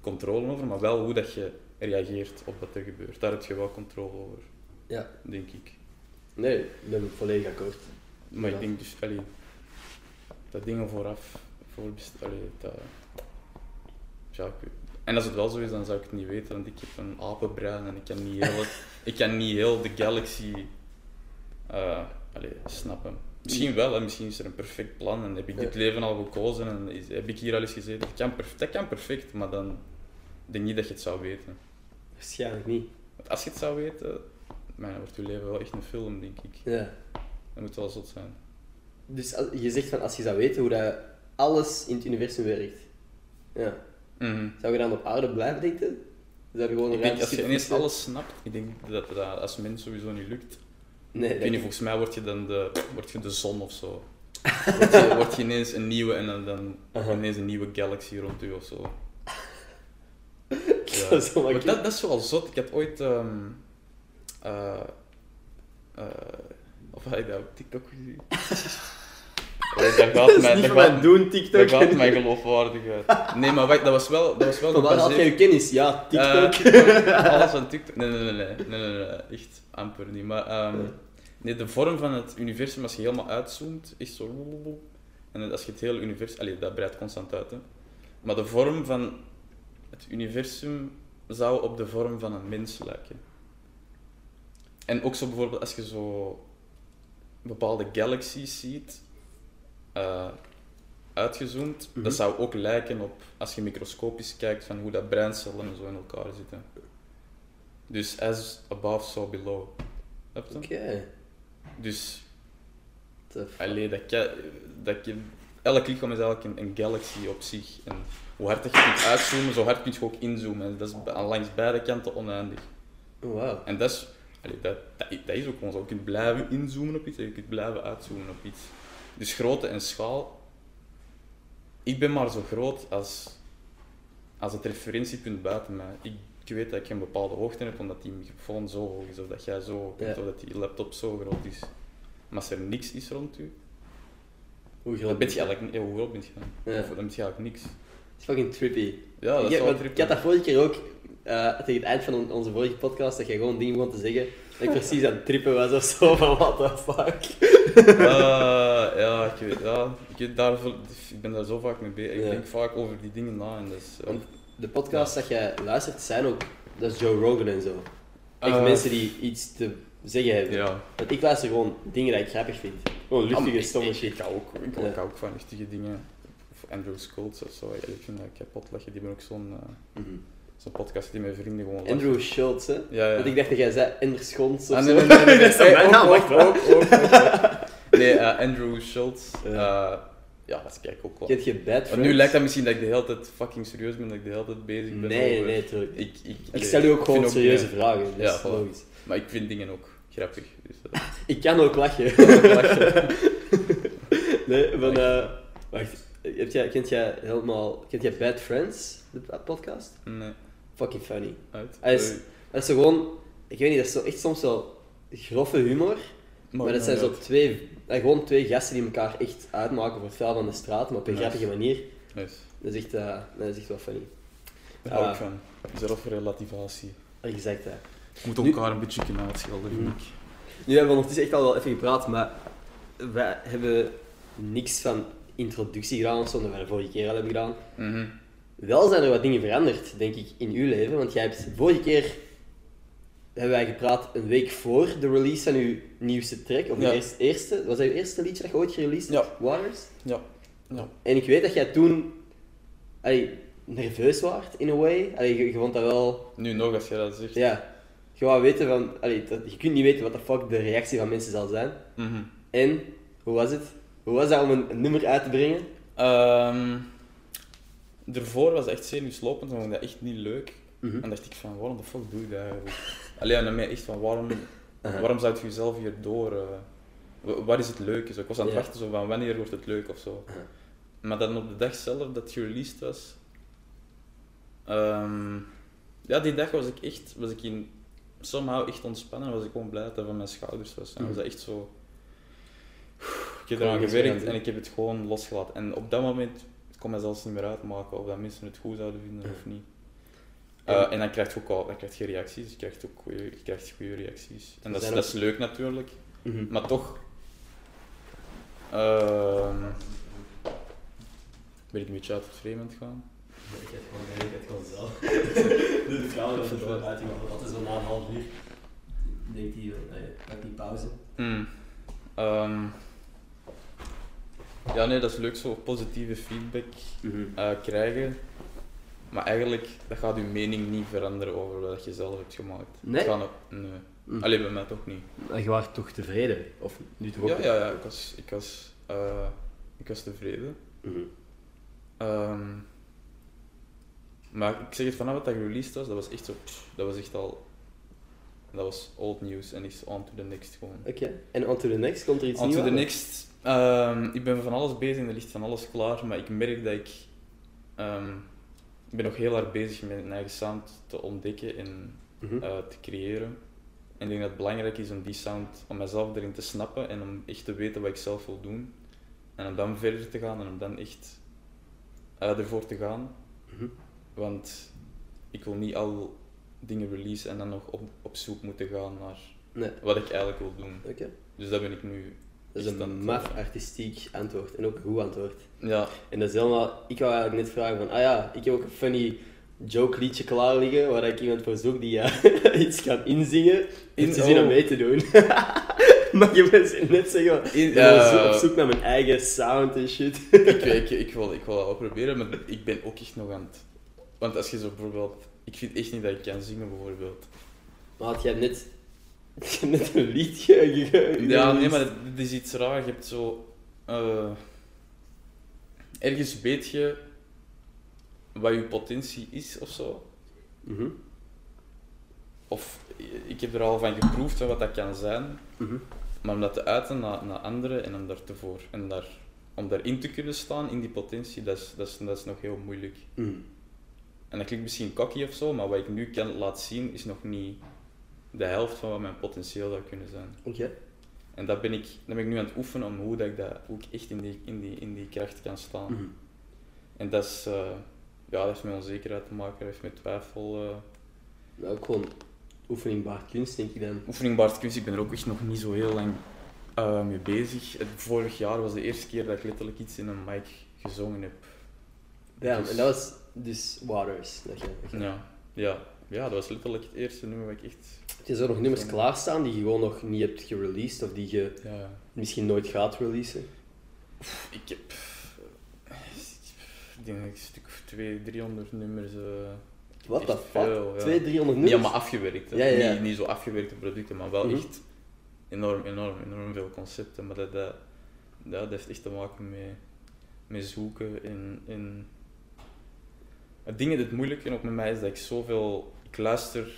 controle over, maar wel hoe dat je reageert op wat er gebeurt. Daar heb je wel controle over, Ja, denk ik. Nee, ik ben volledig akkoord. Maar Ja. ik denk dus, allee, dat dingen vooraf, voor allee, dat, ja, ik en als het wel zo is, dan zou ik het niet weten, want ik heb een apenbrein en ik kan niet heel, het- ik kan niet heel de galaxy eh, allee, snappen. Misschien wel, hè, misschien is er een perfect plan en heb ik dit leven al gekozen en is, heb ik hier al eens gezeten. Dat kan, perf- dat kan perfect, maar dan denk ik niet dat je het zou weten. Waarschijnlijk niet. Want als je het zou weten, man, dan wordt je leven wel echt een film, denk ik. Ja. Dat moet wel zot zijn. Dus als- je zegt van, als je zou weten hoe dat alles in het universum werkt, ja. Mhm. zou je dan op aarde blijven denken? Zou je gewoon een Ik denk, als je ineens alles snapt, ik denk dat dat als mens sowieso niet lukt. Nee, Ik weet niet, volgens mij word je dan de, word je de zon of zo. Word je, word je ineens een nieuwe en dan, dan ineens een nieuwe galaxy rond u of zo. Ja. Dat is wel Maar dat, dat is wel zot. Ik had ooit. ehm eh, eh, of had ik dat op TikTok gezien? Allee, Dat gaat van gaat, mijn doen, TikTok. daar gaat mijn geloofwaardigheid. Nee, maar wacht, dat was wel, dat was wel Van waar haal jij je kennis? Ja, TikTok. eh, alles van TikTok? Nee, nee, nee, nee, nee, nee, nee, nee, echt amper niet. Maar ehm, nee, de vorm van het universum, als je helemaal uitzoomt, is zo. En als je het hele universum, allee, dat breidt constant uit, hè. Maar de vorm van het universum zou op de vorm van een mens lijken. En ook zo bijvoorbeeld als je zo bepaalde galaxies ziet, eh, uitgezoomd, Mhm. dat zou ook lijken op, als je microscopisch kijkt, van hoe dat breincellen en zo in elkaar zitten. Dus as above, so below. Oké. Dus, Tough. allee, dat, dat je, elk lichaam is eigenlijk een, een galaxy op zich. En hoe hard je kunt uitzoomen, zo hard kun je ook inzoomen. En dat is aan langs beide kanten oneindig. Wauw. En dat is, allee, dat, dat, dat is ook gewoon zo. Je kunt blijven inzoomen op iets en je kunt blijven uitzoomen op iets. Dus grootte en schaal. Ik ben maar zo groot als, als het referentiepunt buiten mij. Ik, ik weet dat ik een bepaalde hoogte heb omdat die microfoon zo hoog is, of dat jij zo hoog bent, Ja. of dat die laptop zo groot is. Maar als er niks is rond u, Hoe groot ben je eigenlijk. Ja, hoe groot ben je dan? Ja. Dan ben je eigenlijk niks. Het is fucking trippy. Ja, dat ik, is wel want ik had dat vorige keer ook, eh, tegen het eind van on- onze vorige podcast, dat jij gewoon dingen begon te zeggen, dat ik precies aan het trippen was of zo, van what the fuck. Ah, ja, ik weet, ja, ik, daar, ik ben daar zo vaak mee bezig. Ik Ja. denk vaak over die dingen na en ja. Want de podcasts dat jij luistert zijn ook, dat is Joe Rogan en zo. Echt Eh, mensen die iets te zeggen hebben. Ja. Want ik luister gewoon dingen die ik grappig vind. Gewoon luchtige, ik- stomme ik, shit. ik, hou ook, ik, Ja. ik hou ook van luchtige dingen. Of Andrew Schultz of zo. Ja, ik vind dat kapot lachen. Die hebben ook zo'n eh, Mhm. Zo'n podcast die met vrienden gewoon lachen. Andrew Schultz, hè? Ja, ja. Want ik dacht dat jij zei Anders Schons of Ah, nee, nee, nee, nee, nee. Hey, mijn ook, naam, ook, wacht wel. ook, ook, ook, ook. Nee, eh, Andrew Schultz. Ja. Ja, dat kijk ook wel. Kent je Bad Want Friends? nu lijkt dat misschien dat ik de hele tijd fucking serieus ben, dat ik de hele tijd bezig ben. Nee, over- nee, tuurlijk. Ik, ik, stel u ook gewoon serieuze dingen- vragen, dus Ja, voilà. logisch. Maar ik vind dingen ook grappig. Dus, eh, Ik kan ook lachen. nee, van... eh wacht, heb jij, kent jij helemaal... Kent jij Bad Friends, de podcast? nee, Fucking funny. uit. Hij is, dat is zo gewoon... Ik weet niet, dat is zo echt soms wel grove humor. Maar dat zijn zo twee... eh, gewoon twee gasten die elkaar echt uitmaken voor het vuil van de straat, maar op een Nice. grappige manier. Nice. Dat is echt, eh, dat is echt wel funny. Daar hou Ah. ik van. Zelfrelativatie. Exact, hè. Je moet Nu- elkaar een beetje kunnen uitschelden, vind ik. Nu hebben we ondertussen echt al wel even gepraat, maar wij hebben niks van introductie gedaan of zo, dat wij de vorige keer al hebben gedaan. Mhm. Wel zijn er wat dingen veranderd, denk ik, in uw leven. Want jij hebt vorige keer hebben wij gepraat een week voor de release van uw nieuwste track. Of Ja. je eerste, eerste, was dat je eerste liedje dat je ooit gereleased hebt? Ja. Waters? Ja. ja. En ik weet dat jij toen allee, nerveus waart, in a way. Allee, je, je vond dat wel... Nu nog, als jij dat zegt. Ja. Je wou weten van... Allee, dat, je kunt niet weten wat de fuck de reactie van mensen zal zijn. Mhm. En, hoe was het? Hoe was dat om een, een nummer uit te brengen? Ehm, ervoor was het echt zenuwslopend, en vond ik dat echt niet leuk. Mhm. En dacht ik van, waarom de fuck doe ik dat eigenlijk? Alleen aan mij echt van, waarom, waarom zou je jezelf hier door... eh, wa- waar is het leuk? Zo, ik was aan het wachten zo van, wanneer wordt het leuk of zo. Maar dan op de dag zelf dat het gereleased was... ehm, ja, die dag was ik echt... Was ik in, somehow echt ontspannen. Was ik gewoon blij dat dat van mijn schouders was. En was dat echt zo... Ik heb eraan gewerkt en ik heb het gewoon losgelaten. En op dat moment kon mij zelfs niet meer uitmaken of dat mensen het goed zouden vinden of niet. En- Eh, en dan krijg je ook al, dan krijg je reacties, je krijgt ook goede, je krijgt goede reacties. En dat is, dat is leuk natuurlijk, Mhm. maar toch. ehm ben ik een beetje uit het frame aan het gaan? Ik heb gewoon, ik heb gewoon zelf. De vrouw dat het wel uit Dat is wel na een half uur. Denkt hij, nee, maak die pauze. Hmm. Ehm, ja, nee, dat is leuk zo positieve feedback eh, krijgen. Maar eigenlijk, dat gaat je mening niet veranderen over wat je zelf hebt gemaakt. Nee? Mm. Alleen bij mij toch niet. Je was toch tevreden? Of nu toch ook? Ja, ja, ja, ik was, ik was, eh, ik was tevreden. Mhm. Ehm, maar ik zeg het vanaf dat dat gereleased was, dat was echt zo, pff, dat was echt al, dat was old news en is on to the next gewoon. Oké. En on to the next, komt er iets On nieuws to the next, ehm, ik ben van alles bezig en er ligt van alles klaar, maar ik merk dat ik, ehm, ik ben nog heel hard bezig met mijn eigen sound te ontdekken en Mhm. eh, te creëren. En ik denk dat het belangrijk is om die sound, om mezelf erin te snappen en om echt te weten wat ik zelf wil doen. En om dan verder te gaan en om dan echt eh, ervoor te gaan. Mhm. Want ik wil niet al dingen releasen en dan nog op, op zoek moeten gaan naar Nee. wat ik eigenlijk wil doen. Dus dat ben ik nu. Dat is een maf artistiek antwoord. En ook een goed antwoord. Ja, En dat is helemaal... Ik wou eigenlijk net vragen van... Ah ja, ik heb ook een funny joke liedje klaar liggen, waar ik iemand voor zoek die eh, iets kan inzingen. In te zien om oh. mee te doen. Mag je mensen net zeggen? In- zo eh, op zoek naar mijn eigen sound en shit. ik, ik, ik, wil, ik wil dat wel proberen, maar ik ben ook echt nog aan het. Want als je zo bijvoorbeeld. Ik vind echt niet dat ik kan zingen bijvoorbeeld. Maar had jij net... Je hebt net een liedje Ja, nee, maar het het is iets raar. Je hebt zo. eh, ergens weet je wat je potentie is of zo. Mhm. Of ik heb er al van geproefd van wat dat kan zijn. Mhm. Maar om dat te uiten naar, naar anderen en om daar te voor. En daar, om daarin te kunnen staan in die potentie, dat is, dat is, dat is nog heel moeilijk. Mhm. En dat klinkt misschien cocky of zo, maar wat ik nu kan laten zien is nog niet de helft van wat mijn potentieel zou kunnen zijn. Oké. En dat ben ik, dat ben ik nu aan het oefenen om hoe, dat ik, dat, ik echt in die, in, die, in die kracht kan staan. Mhm. En dat is, eh, ja, dat heeft met onzekerheid te maken, dat heeft met twijfel. eh. Nou, ook gewoon oefening baart kunst, denk ik dan. Oefening Bart Kunst, ik ben er ook echt nog niet zo heel lang eh, mee bezig. Het, vorig jaar was de eerste keer dat ik letterlijk iets in een mic gezongen heb. Ja, Dus- en dat was dus Waters. Dat je, dat je- Ja, ja, ja, dat was letterlijk het eerste nummer wat ik echt... Je zo nog nummers klaarstaan die je gewoon nog niet hebt gereleased of die je Ja, misschien nooit gaat releasen? Ik heb... Ik denk dat ik een stuk of 200, 300 nummers... eh, Wat fuck? veel, ja. 200, 300 Niet nummers? afgewerkt. Ja, ja, ja. Niet, niet zo afgewerkte producten, maar wel Mhm. echt enorm, enorm, enorm veel concepten. Maar dat, dat, dat heeft echt te maken met, met zoeken in, in... Het ding dat het moeilijke ook met mij is dat ik zoveel... Ik luister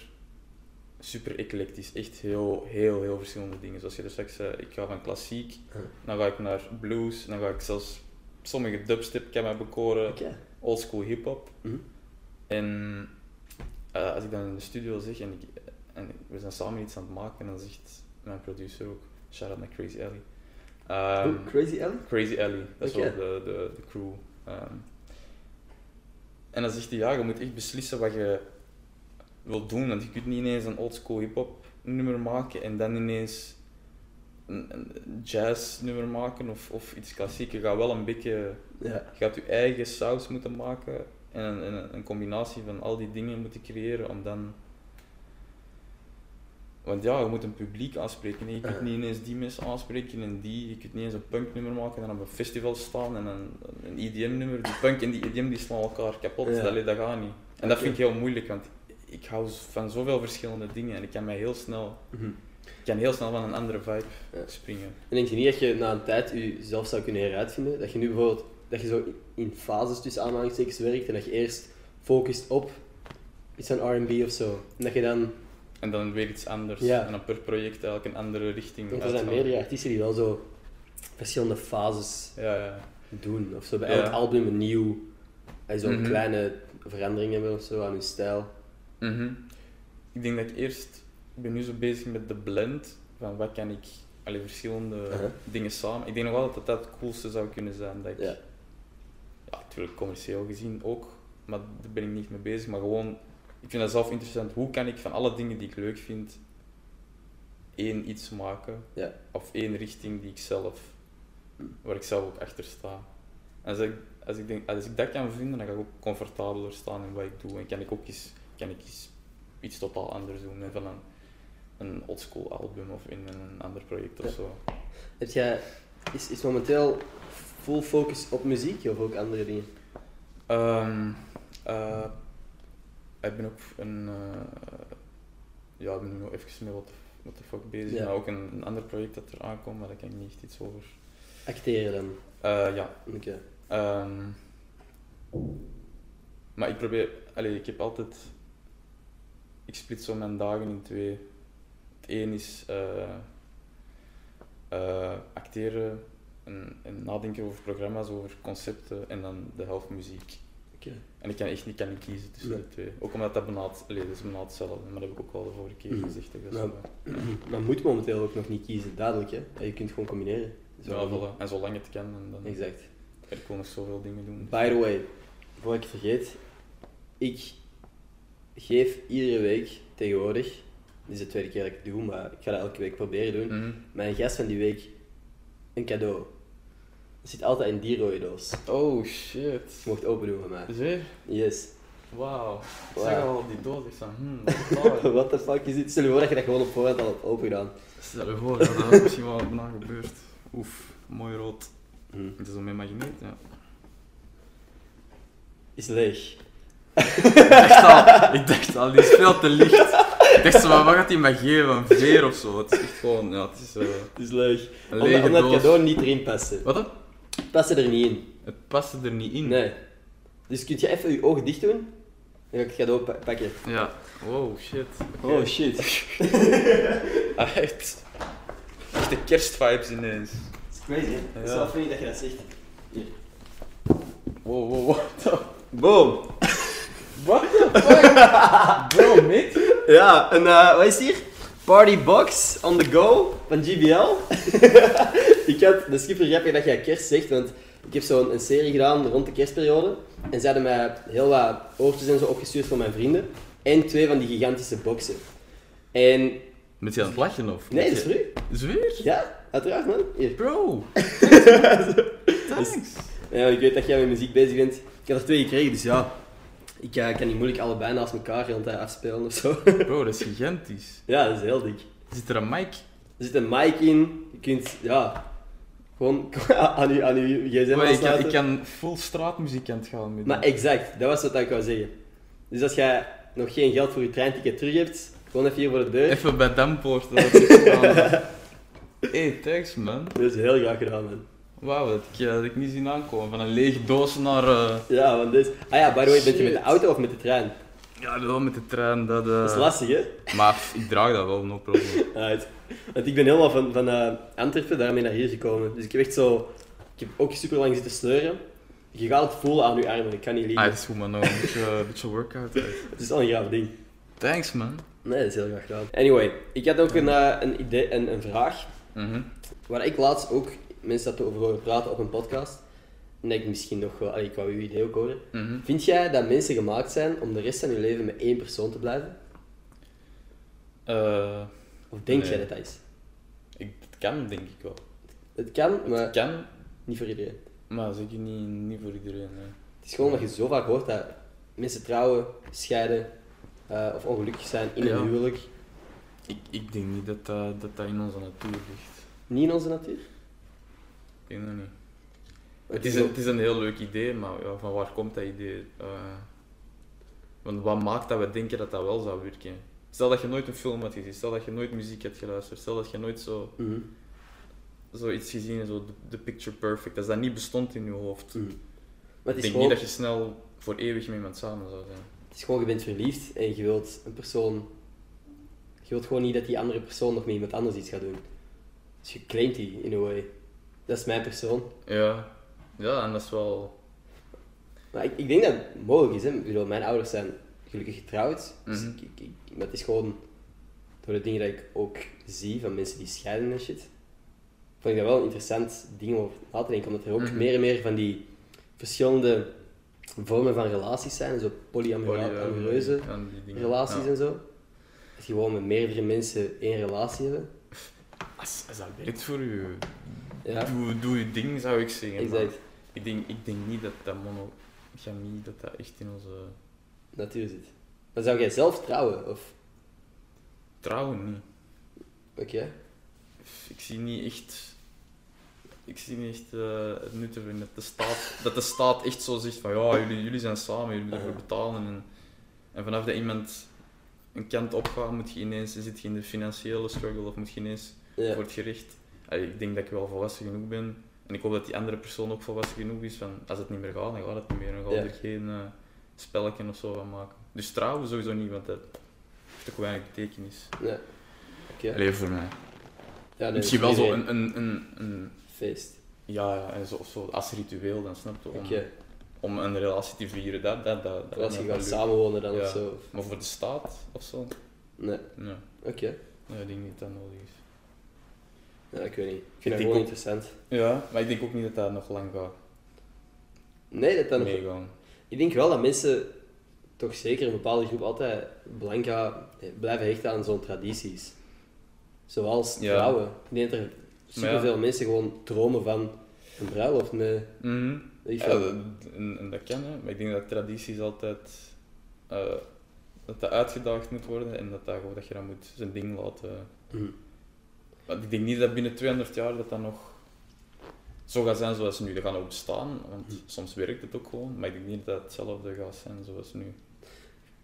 super eclectisch. Echt heel, heel, heel verschillende dingen. Zoals je er straks zei, ik ga van klassiek, dan ga ik naar blues, dan ga ik zelfs sommige dubstep kan mij bekoren, Oké. oldschool hip-hop. Mhm. En eh, als ik dan in de studio zeg en, ik, en we zijn samen iets aan het maken, dan zegt mijn producer ook, shout out naar Crazy Ellie. Ehm, Oeh, Crazy Ellie? Crazy Ellie, dat is wel de, de, de crew. Ehm, en dan zegt hij, ja, je moet echt beslissen wat je wilt doen, want je kunt niet ineens een oldschool hip-hop nummer maken en dan ineens een, een jazz nummer maken of, of iets klassiek. Je gaat wel een beetje, Ja. je gaat je eigen saus moeten maken en een, een, een combinatie van al die dingen moeten creëren om dan... Want ja, je moet een publiek aanspreken. Je kunt niet ineens die mensen aanspreken en die. Je kunt niet eens een punknummer maken en dan op een festival staan en een, een EDM-nummer. Die punk en die EDM die slaan elkaar kapot. Ja. Dat, dat gaat niet. En dat vind ik heel moeilijk, want ik hou van zoveel verschillende dingen en ik kan mij heel snel, Mhm. ik kan heel snel van een andere vibe Ja. springen. En denk je niet dat je na een tijd jezelf zou kunnen heruitvinden? Dat je nu bijvoorbeeld dat je zo in fases tussen aanhalingstekens werkt en dat je eerst focust op iets van R&B of zo. En dat je dan... En dan weer iets anders. Ja. En dan per project eigenlijk een andere richting. Want er zijn meerdere artiesten die wel zo verschillende fases Ja, ja. doen. Of zo bij elk album een nieuw... En zo'n Mhm. kleine verandering hebben of zo aan hun stijl. Mhm. Ik denk dat ik eerst, ik ben nu zo bezig met de blend van wat kan ik, alle verschillende dingen samen. Ik denk nog wel dat dat het coolste zou kunnen zijn. Dat ik, Ja. ja, natuurlijk commercieel gezien ook, maar daar ben ik niet mee bezig. Maar gewoon, ik vind dat zelf interessant. Hoe kan ik van alle dingen die ik leuk vind, één iets maken? Ja. Of één richting die ik zelf, waar ik zelf ook achter sta. En als ik, als ik, denk, als ik dat kan vinden, dan ga ik ook comfortabeler staan in wat ik doe. En kan ik ook eens, kan ik eens iets totaal anders doen. En van een, een oldschool album of in een ander project of Ja. zo. Heb jij... Is, is momenteel full focus op muziek of ook andere dingen? Ehm, eh, ik ben ook een, eh, ja, ik ben nu nog even met wat, what the fuck bezig, Ja. maar ook een, een ander project dat er aankomt, maar daar kan ik niet echt iets over. Acteren dan? Eh, ja, Oké. Ehm, maar ik probeer, allee, ik heb altijd, ik split zo mijn dagen in twee. Het een is eh, eh, acteren en, en nadenken over programma's, over concepten en dan de helft muziek. Oké. En ik kan echt niet, kan niet kiezen tussen Nee. de twee. Ook omdat dat benaad, allee, dat is hetzelfde, maar dat heb ik ook al de vorige keer Mhm. gezegd. dat Nou, zo- Maar moet momenteel ook nog niet kiezen, duidelijk hè? Je kunt gewoon combineren. Zo. ja, voilà. En zolang het kan, en dan Exact. ik gewoon nog zoveel dingen doen. By the way, voor ik het vergeet, ik geef iedere week tegenwoordig, dit is de tweede keer dat ik het doe, maar ik ga dat elke week proberen doen, Mhm. mijn gast van die week een cadeau. Dat zit altijd in die rode doos. Oh shit. Je mocht open doen van mij. Yes. Wauw. Wauw. Zeg al die doos, ik van, hmm, wat the fuck is dit? Stel je voor dat je dat gewoon op voorhand al hebt open gedaan. Stel je voor, dat is misschien wel bijna gebeurd. Oef, mooi rood. Hm. Het is zo met magneet, ja. Is leeg. Ik dacht al, ik dacht al, die is veel te licht. Ik dacht zo, maar wat gaat hij mij geven? Een veer of zo? Het is echt gewoon, ja, het is eh, Het is leeg. Omdat, omdat het cadeau niet erin paste. Wat dan? Het paste er niet in. Het paste er niet in. Nee. Dus kun je even je ogen dicht doen? Dan ga ik het cadeau pa- pakken. Ja. Wow, shit. Oh shit. Ah, echt. Echte kerstvibes ineens. Dat is crazy, hè? Het is Ja. wel funny dat je dat zegt. Hier. Wow, wow, wow. Boom! What the fuck? Bro, mate. Ja, en eh, wat is hier? Party Box on the go van GBL. ik had, dat is super grappig dat jij kerst zegt, want ik heb zo'n een serie gedaan rond de kerstperiode. En ze hadden mij heel wat oortjes en zo opgestuurd van mijn vrienden. En twee van die gigantische boxen. En, Met je aan het lachen of? nee, dat is voor u. Zweer? Ja, uiteraard man. Hier. Bro. Thanks. Ja, ik weet dat jij met muziek bezig bent. Ik had er twee gekregen, dus ja. Ik kan niet moeilijk allebei naast elkaar heel tijd afspelen of zo. Bro, dat is gigantisch. ja, dat is heel dik. Zit er een mic? Er zit een mic in. Je kunt, ja, gewoon aan je, aan uw gsm Maar ik, kan, ik kan full het gaan met Maar exact, dat was wat ik wou zeggen. Dus als jij nog geen geld voor je treinticket terug hebt, gewoon even hier voor de deur. Even bij Dampoort. Hey, thanks man. Dat is heel graag gedaan, man. Wauw, dat ik, eh, dat ik niet zien aankomen. Van een lege doos naar... eh, Ja, want dit... Ah ja, by the way, ben je met de auto of met de trein? Ja, wel met de trein. Dat, eh, Dat is lastig, hè? Maar ik draag dat wel, no problem. Right. Want ik ben helemaal van, van eh, Antwerpen daarmee naar hier gekomen. Dus ik heb echt zo... Ik heb ook super lang zitten sleuren. Je gaat het voelen aan je armen, ik kan niet Ah, liegen. het is goed, man. Nou, een beetje, een beetje workout. uit. Het is al een graaf ding. Thanks, man. Nee, dat is heel graag gedaan. Anyway, ik had ook een, een, idee, een, een vraag Mhm. waar ik laatst ook mensen dat over horen praten op een podcast. En dat ik misschien nog wel... allee, Ik wou uw idee ook horen. Mhm. Vind jij dat mensen gemaakt zijn om de rest van hun leven met één persoon te blijven? Eh, Of denk Nee. jij dat dat is? ik, het kan, denk ik wel. Het kan, maar Het kan, niet voor iedereen. maar zeker niet, niet voor iedereen. hè. Het is gewoon dat je zo vaak hoort dat mensen trouwen, scheiden eh, of ongelukkig zijn in een Ja. huwelijk. Ik, ik denk niet dat dat, dat dat in onze natuur ligt. Niet in onze natuur. Ik denk dat niet. Het is, een, het is een heel leuk idee, maar ja, van waar komt dat idee? Eh, want wat maakt dat we denken dat dat wel zou werken? Stel dat je nooit een film had gezien, stel dat je nooit muziek hebt geluisterd, stel dat je nooit zo, Mhm. zoiets gezien hebt, zo de, de picture perfect, als dat niet bestond in je hoofd. Mhm. Maar Ik het is, denk gewoon, niet dat je snel voor eeuwig met iemand samen zou zijn. het is gewoon, je bent verliefd en je wilt een persoon... Je wilt gewoon niet dat die andere persoon nog met iemand anders iets gaat doen. Dus je claimt die, in a way. Dat is mijn persoon. Ja, ja en dat is wel... Maar ik, ik denk dat het mogelijk is. Hè. Ik bedoel, mijn ouders zijn gelukkig getrouwd. Dus Mhm. ik, ik, het is gewoon door de dingen dat ik ook zie van mensen die scheiden en shit. Vond ik dat wel een interessant ding om over na te denken. Omdat er ook Mhm. meer en meer van die verschillende vormen van relaties zijn. Zo polyamoreuze relaties Ja. en zo. Dat je gewoon met meerdere mensen één relatie hebben. Als, als dat werkt voor u, Ja, doe, doe je ding, zou ik zeggen. exact. Ik denk, ik denk niet dat dat monogamie, dat dat echt in onze... Natuur zit. Maar zou jij zelf trouwen? Of... Trouwen niet. Oké. Ik zie niet echt... Ik zie niet echt eh, het nut ervan dat de, staat, dat de staat echt zo zegt van ja, jullie, jullie zijn samen, jullie moeten ervoor betalen. En, en vanaf dat iemand een kant opgaat, moet je ineens, zit je in de financiële struggle of moet je ineens Ja. voor het gericht. Allee, ik denk dat ik wel volwassen genoeg ben. En ik hoop dat die andere persoon ook volwassen genoeg is van als het niet meer gaat, dan gaat het niet meer. Dan gaat Ja. er geen eh spelletje of zo van maken. Dus trouwen sowieso niet, want dat heeft ook weinig betekenis. Ja. Oké. Alleen voor mij. Ja, nee, Misschien wel zo een, een, een, een feest. ja, ja, en zo, of zo als ritueel, dan snap je, om, om een relatie te vieren, dat, dat, dat, dat als je gaat samenwonen dan Ja. of zo. Maar voor de staat of zo? Nee. Nee, Oké. nee ik denk niet dat dat nodig is. Ja, ik weet niet. Ik vind Ik dat denk gewoon ook- interessant. Ja, maar ik denk ook niet dat dat nog lang gaat Nee, dat dan nog... meegaan. Ik denk wel dat mensen toch zeker een bepaalde groep altijd eh, blijven hechten aan zo'n tradities. Zoals Ja. trouwen. Ik denk dat er superveel ja. mensen gewoon dromen van een bruiloft met... Weet ik Ja, dat, en, dat kan, hè. maar ik denk dat tradities altijd eh, dat dat uitgedaagd moet worden en dat, dat, gewoon- dat je dat moet zijn ding laten. Mhm. Ik denk niet dat binnen 200 jaar dat dat nog zo gaat zijn zoals nu. Dat gaat ook bestaan, want Mhm. soms werkt het ook gewoon, maar ik denk niet dat het hetzelfde gaat zijn zoals nu.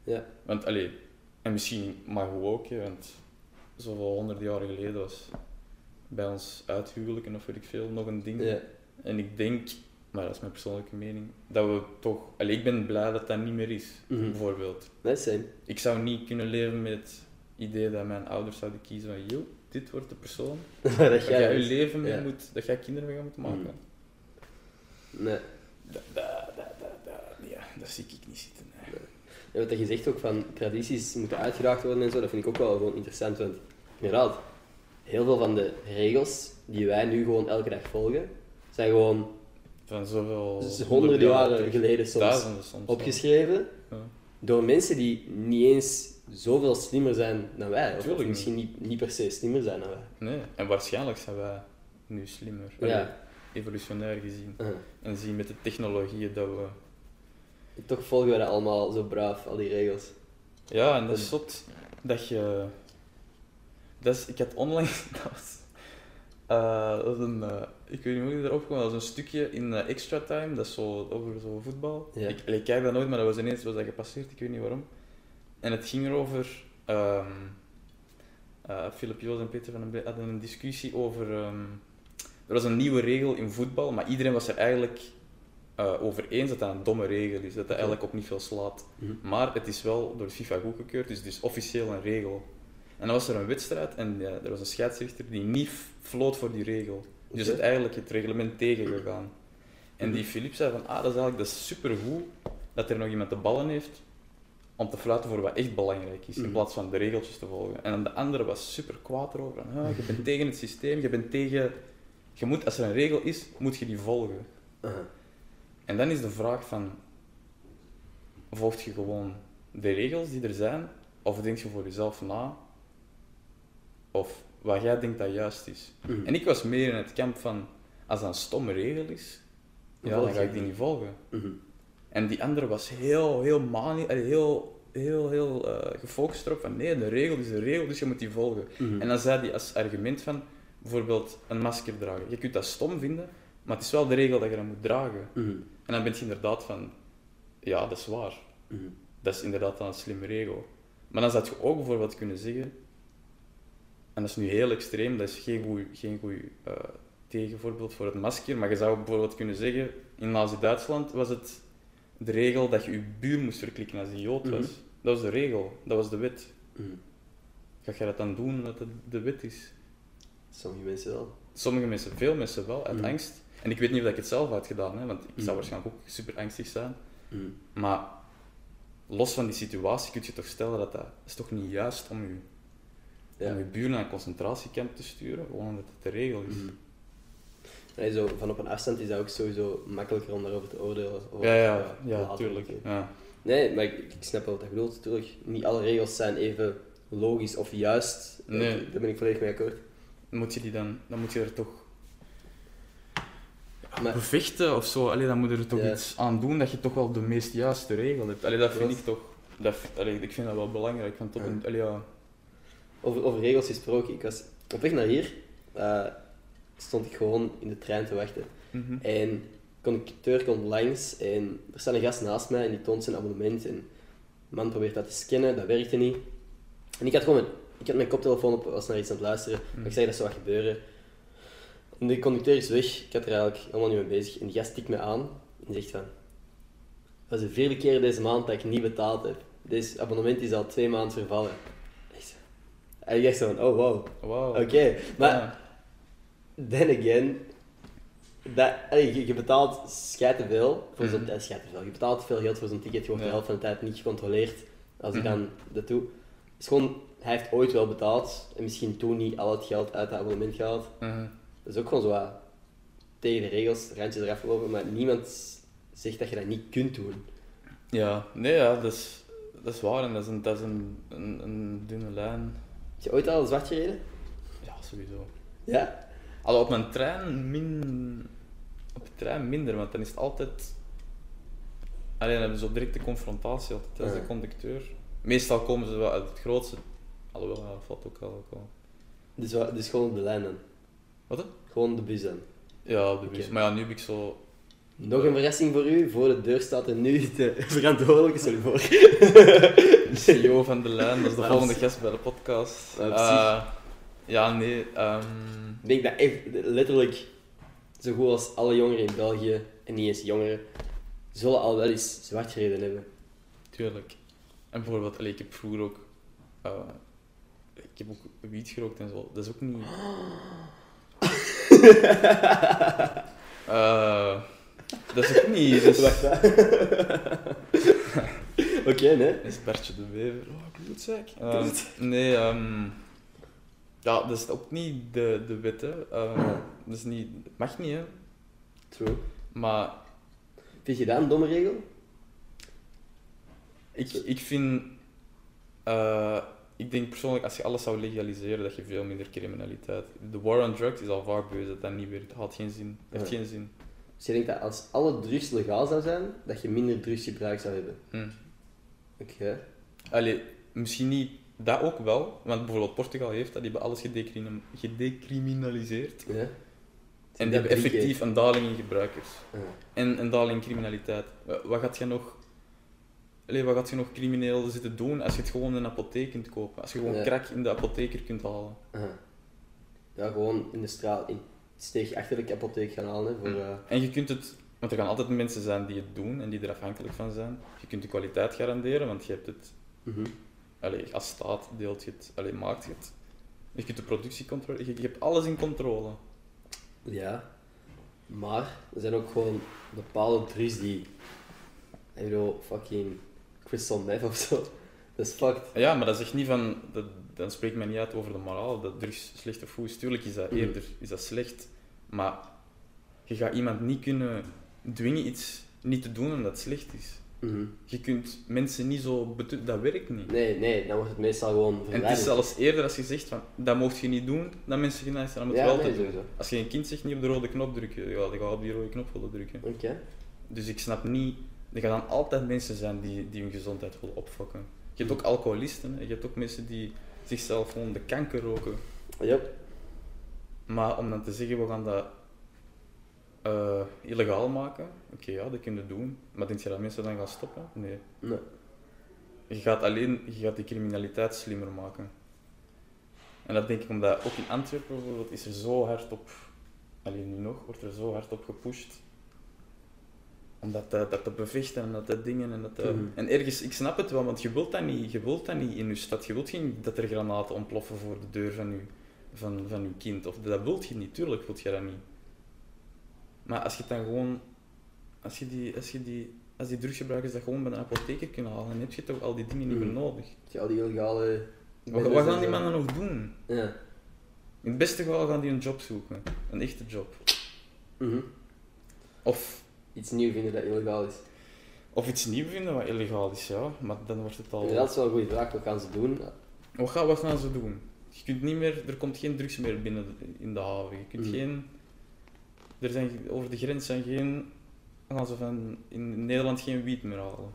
Ja. Want allee, en misschien mag hoe ook, hè, want zoveel honderd jaar geleden was bij ons uithuwelijken of weet ik veel nog een ding. Ja. En ik denk, maar dat is mijn persoonlijke mening, dat we toch... Allee, ik ben blij dat dat niet meer is, Mhm. bijvoorbeeld. Nee, same. Ik zou niet kunnen leven met het idee dat mijn ouders zouden kiezen van, joh, dit wordt de persoon dat jij je dus- leven mee ja. moet, dat jij kinderen mee gaat moeten maken. Mhm. Nee. Dat, dat, dat, dat, dat- ja, dat zie ik niet zitten. Ja, wat je zegt ook van tradities moeten uitgedaagd worden en zo, dat vind ik ook wel gewoon interessant. Want inderdaad, heel veel van de regels die wij nu gewoon elke dag volgen, zijn gewoon Van zoveel... dus honderden jaren geleden soms soms. opgeschreven Ja. door mensen die niet eens zoveel slimmer zijn dan wij. Of, Tuurlijk misschien niet, niet per se slimmer zijn dan wij. Nee, en waarschijnlijk zijn wij nu slimmer. Ja. Allee, Evolutionair gezien. Uh, En zien met de technologieën dat we... toch volgen wij dat allemaal zo braaf, al die regels. Ja, en dat is zot dat je... Dat is, ik had online... Dat was, eh, dat was een... eh, ik weet niet hoe ik erop kwam. Dat was een stukje in eh, Extra Time. Dat is zo over zo voetbal. Ja. Ik, ik kijk dat nooit, maar dat was ineens was dat gepasseerd. Ik weet niet waarom. En het ging erover... ehm eh Philip Joos en Peter van den Bree hadden een discussie over... ehm, er was een nieuwe regel in voetbal, maar iedereen was er eigenlijk eh, over eens dat dat een domme regel is, dat dat eigenlijk op niet veel slaat. Mhm. Maar het is wel door de FIFA goedgekeurd, dus het is officieel een regel. En dan was er een wedstrijd en ja, er was een scheidsrechter die niet floot voor die regel. Dus het eigenlijk het reglement tegengegaan. En die Mhm. Philippe zei van, ah, dat is eigenlijk dat is supergoed dat er nog iemand de ballen heeft om te fluiten voor wat echt belangrijk is, in Mhm. plaats van de regeltjes te volgen. En dan de andere was super kwaad erover. Van, ah, je bent tegen het systeem, je bent tegen... Je moet, als er een regel is, moet je die volgen. En dan is de vraag van, volg je gewoon de regels die er zijn, of denk je voor jezelf na, of wat jij denkt dat juist is. Mhm. En ik was meer in het kamp van, als dat een stomme regel is, ja, dan ga ik die die. niet volgen. Mhm. En die andere was heel, heel mani, heel, heel, heel eh, gefocust erop van, nee, de regel is de regel, dus je moet die volgen. Mhm. En dan zei hij als argument van, bijvoorbeeld een masker dragen. Je kunt dat stom vinden, maar het is wel de regel dat je dat moet dragen. Mhm. En dan ben je inderdaad van, ja, dat is waar. Mhm. Dat is inderdaad dan een slimme regel. Maar dan zou je ook bijvoorbeeld kunnen zeggen, en dat is nu heel extreem, dat is geen goed geen goeie, eh, tegenvoorbeeld voor het masker, maar je zou bijvoorbeeld kunnen zeggen, in Nazi-Duitsland was het de regel dat je je buur moest verklikken als die Jood was. Mhm. Dat was de regel, dat was de wet. Mhm. Ga je dat dan doen omdat het de wet is? Sommige mensen wel. Sommige mensen, veel mensen wel, uit Mhm. angst. En ik weet niet of ik het zelf had gedaan, hè, want ik zou waarschijnlijk ook super angstig zijn. Maar los van die situatie kun je toch stellen dat dat is toch niet juist om je, Ja. om je buur naar een concentratiekamp te sturen, gewoon omdat het de regel is. Nee, zo, van op een afstand is dat ook sowieso makkelijker om daarover te oordelen. Of, Ja, ja, ja, later tuurlijk. natuurlijk. Ja. Nee, maar ik, ik snap wel wat je bedoelt. Natuurlijk, niet alle regels zijn even logisch of juist. Nee. Daar ben ik volledig mee akkoord. Moet je die dan, dan moet je er toch Maar, bevechten of zo. Allee, dan moet je er toch Ja. iets aan doen dat je toch wel de meest juiste regel hebt. Allee, dat vind ik toch, dat, allee, ik vind dat wel belangrijk. Want Ja. een, allee, ja. over, over regels gesproken, ik was op weg naar hier, eh, stond ik gewoon in de trein te wachten. Mhm. En de conducteur komt langs en er staat een gast naast mij en die toont zijn abonnement. En de man probeert dat te scannen, dat werkte niet. En ik had gewoon mijn, ik had mijn koptelefoon op, was naar iets aan het luisteren. Maar ik zei dat zou wat gebeuren. En de conducteur is weg, ik had er eigenlijk helemaal niet mee bezig. En die gast tikt me aan en zegt van... Dat is de vierde keer deze maand dat ik niet betaald heb. Deze abonnement is al twee maanden vervallen. En ik dacht zo van, oh wow, Wauw. oké. Maar Ja. Then again, dat, je, je betaalt schijt te veel voor zo'n te veel. Je betaalt veel geld voor zo'n ticket, je wordt de helft van de tijd niet gecontroleerd. Als hij Mhm. dan dat. Het is gewoon, hij heeft ooit wel betaald en misschien toen niet al het geld uit het abonnement gehaald. Mhm. Dat is ook gewoon zo wat tegen de regels, randjes eraf lopen, maar niemand zegt dat je dat niet kunt doen. Ja, nee, ja, dat is, dat is waar en dat is een, dat is een, een, een dunne lijn. Heb je ooit al zwart gereden? Ja, sowieso. Ja? Al op mijn trein min... Op de trein minder, want dan is het altijd... Alleen dan hebben we zo directe confrontatie altijd als Ja. de conducteur. Meestal komen ze wel uit het grootste... Alhoewel, ja, dat valt ook wel. Dus, wa- dus gewoon op de lijn dan. Wat? hè? Gewoon de bus dan. Ja, de bus. Oké. Maar ja, nu heb ik zo... Nog een verrassing voor u. Voor de deur staat er nu de verantwoordelijke, sorry voor. De CEO van de lijn, dat is de Maar volgende op- gast bij de podcast. Maar op Eh, ja, nee. ehm, denk dat echt letterlijk zo goed als alle jongeren in België, en niet eens jongeren, zullen al wel eens zwart gereden hebben. Tuurlijk. En bijvoorbeeld, allee, ik heb vroeger ook... eh, ik heb ook wiet gerookt en zo. Dat is ook niet... Eh, dat is ook niet... Wacht, hè. Oké, nee. dat is Bertje de Wever. Oh, bloedzak. Eh, nee, ehm ja, dat is ook niet de, de wet, hè. Eh, dat is niet... Mag niet, hè. True. Maar Vind je dat een domme regel? ik, ik vind... eh, ik denk persoonlijk, als je alles zou legaliseren, dat je veel minder criminaliteit... De war on drugs is al vaak bewezen dat dat niet werkt. Dat had geen zin. Dat heeft geen zin. Dus je denkt dat als alle drugs legaal zou zijn, dat je minder drugsgebruik zou hebben? Hm. Oké. Allee, misschien niet dat ook wel, want bijvoorbeeld Portugal heeft dat, die hebben alles gedecrimin- gedecriminaliseerd. Ja. En die hebben effectief een daling in gebruikers. Ja. En een daling in criminaliteit. Wa- Wat gaat je nog... Allee, wat gaat je nog crimineel zitten doen als je het gewoon in een apotheek kunt kopen? Als je gewoon Ja. crack in de apotheker kunt halen. Ja, gewoon in de straat, in steeg achter de apotheek gaan halen. Hè, voor, eh, En je kunt het, want er gaan altijd mensen zijn die het doen en die er afhankelijk van zijn. Je kunt de kwaliteit garanderen, want je hebt het, mhm. Allee, als staat deelt je het, allee, maakt je het. Je kunt de productie controleren, je, je hebt alles in controle. Ja, maar er zijn ook gewoon bepaalde drugs die. Ik bedoel, fucking crystal meth of zo. Dat is fucked. Ja, maar dat zegt niet van, dat, dan spreekt men niet uit over de moraal, dat drugs slecht of goed is. Tuurlijk is dat Mhm. eerder is dat slecht, maar je gaat iemand niet kunnen dwingen iets niet te doen omdat het slecht is. Mhm. Je kunt mensen niet zo dat werkt niet. Nee, nee, dan wordt het meestal gewoon En het is zelfs eerder als je zegt van, dat mocht je niet doen, dat mensen geneigd zijn om het Ja, wel nee, te doen. sowieso. Als je een kind zegt niet op de rode knop drukken, ja, die gaat op die rode knop willen drukken. Oké. Dus ik snap niet, er gaan dan altijd mensen zijn die, die hun gezondheid willen opfokken. Je hebt ook alcoholisten, hè. je hebt ook mensen die zichzelf gewoon de kanker roken. Yep. Maar om dan te zeggen, we gaan dat eh, illegaal maken, oké ja, dat kun je doen. Maar denk je dat mensen dan gaan stoppen? Nee. Nee. Je gaat alleen je gaat die criminaliteit slimmer maken. En dat denk ik omdat ook in Antwerpen bijvoorbeeld is er zo hard op, alleen nu nog, wordt er zo hard op gepusht. Om dat, te- dat te bevechten en dat te dingen. En, dat te- Mhm. en ergens, ik snap het wel, want je wilt dat niet, je wilt dat niet in je stad. Je wilt geen dat er granaten ontploffen voor de deur van je, van, van je kind. Of, dat wilt je niet, tuurlijk wilt je dat niet. Maar als je dan gewoon, als je die, als je die, als die drugsgebruikers dat gewoon bij een apotheker kunnen halen, dan heb je toch al die dingen niet meer Mhm. nodig. Ja, al die illegale... Wat, wat gaan die mannen nog doen? Ja. In het beste geval gaan die een job zoeken. Een echte job. Mhm. Of, Iets nieuw vinden dat illegaal is. of iets nieuws vinden wat illegaal is, ja. Maar dan wordt het al... Dat is wel een goede vraag. Wat gaan ze doen? Wat, gaan, wat gaan ze doen? Je kunt niet meer... Er komt geen drugs meer binnen in de haven. Je kunt Mhm. geen... Er zijn, over de grens zijn geen... Gaan ze van in Nederland geen wiet meer halen.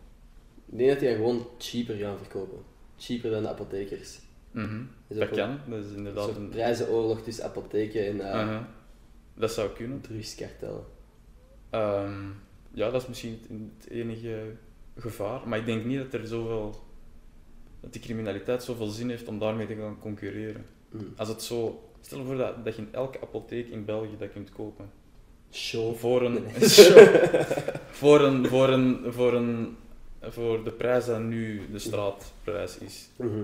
Ik denk dat die gewoon cheaper gaan verkopen. Cheaper dan de apothekers. Mhm. Dat kan. Dat is inderdaad soort een... prijzenoorlog tussen apotheken en Uh-huh. Dat zou kunnen. drugskartellen. Ehm, ja, dat is misschien het, enige gevaar. Maar ik denk niet dat er zoveel... Dat die criminaliteit zoveel zin heeft om daarmee te gaan concurreren. Mhm. Als het zo... Stel je voor dat, dat je in elke apotheek in België dat kunt kopen. Show. Voor een... Nee. voor een... Voor een... Voor een... Voor de prijs dat nu de straatprijs is. Mhm.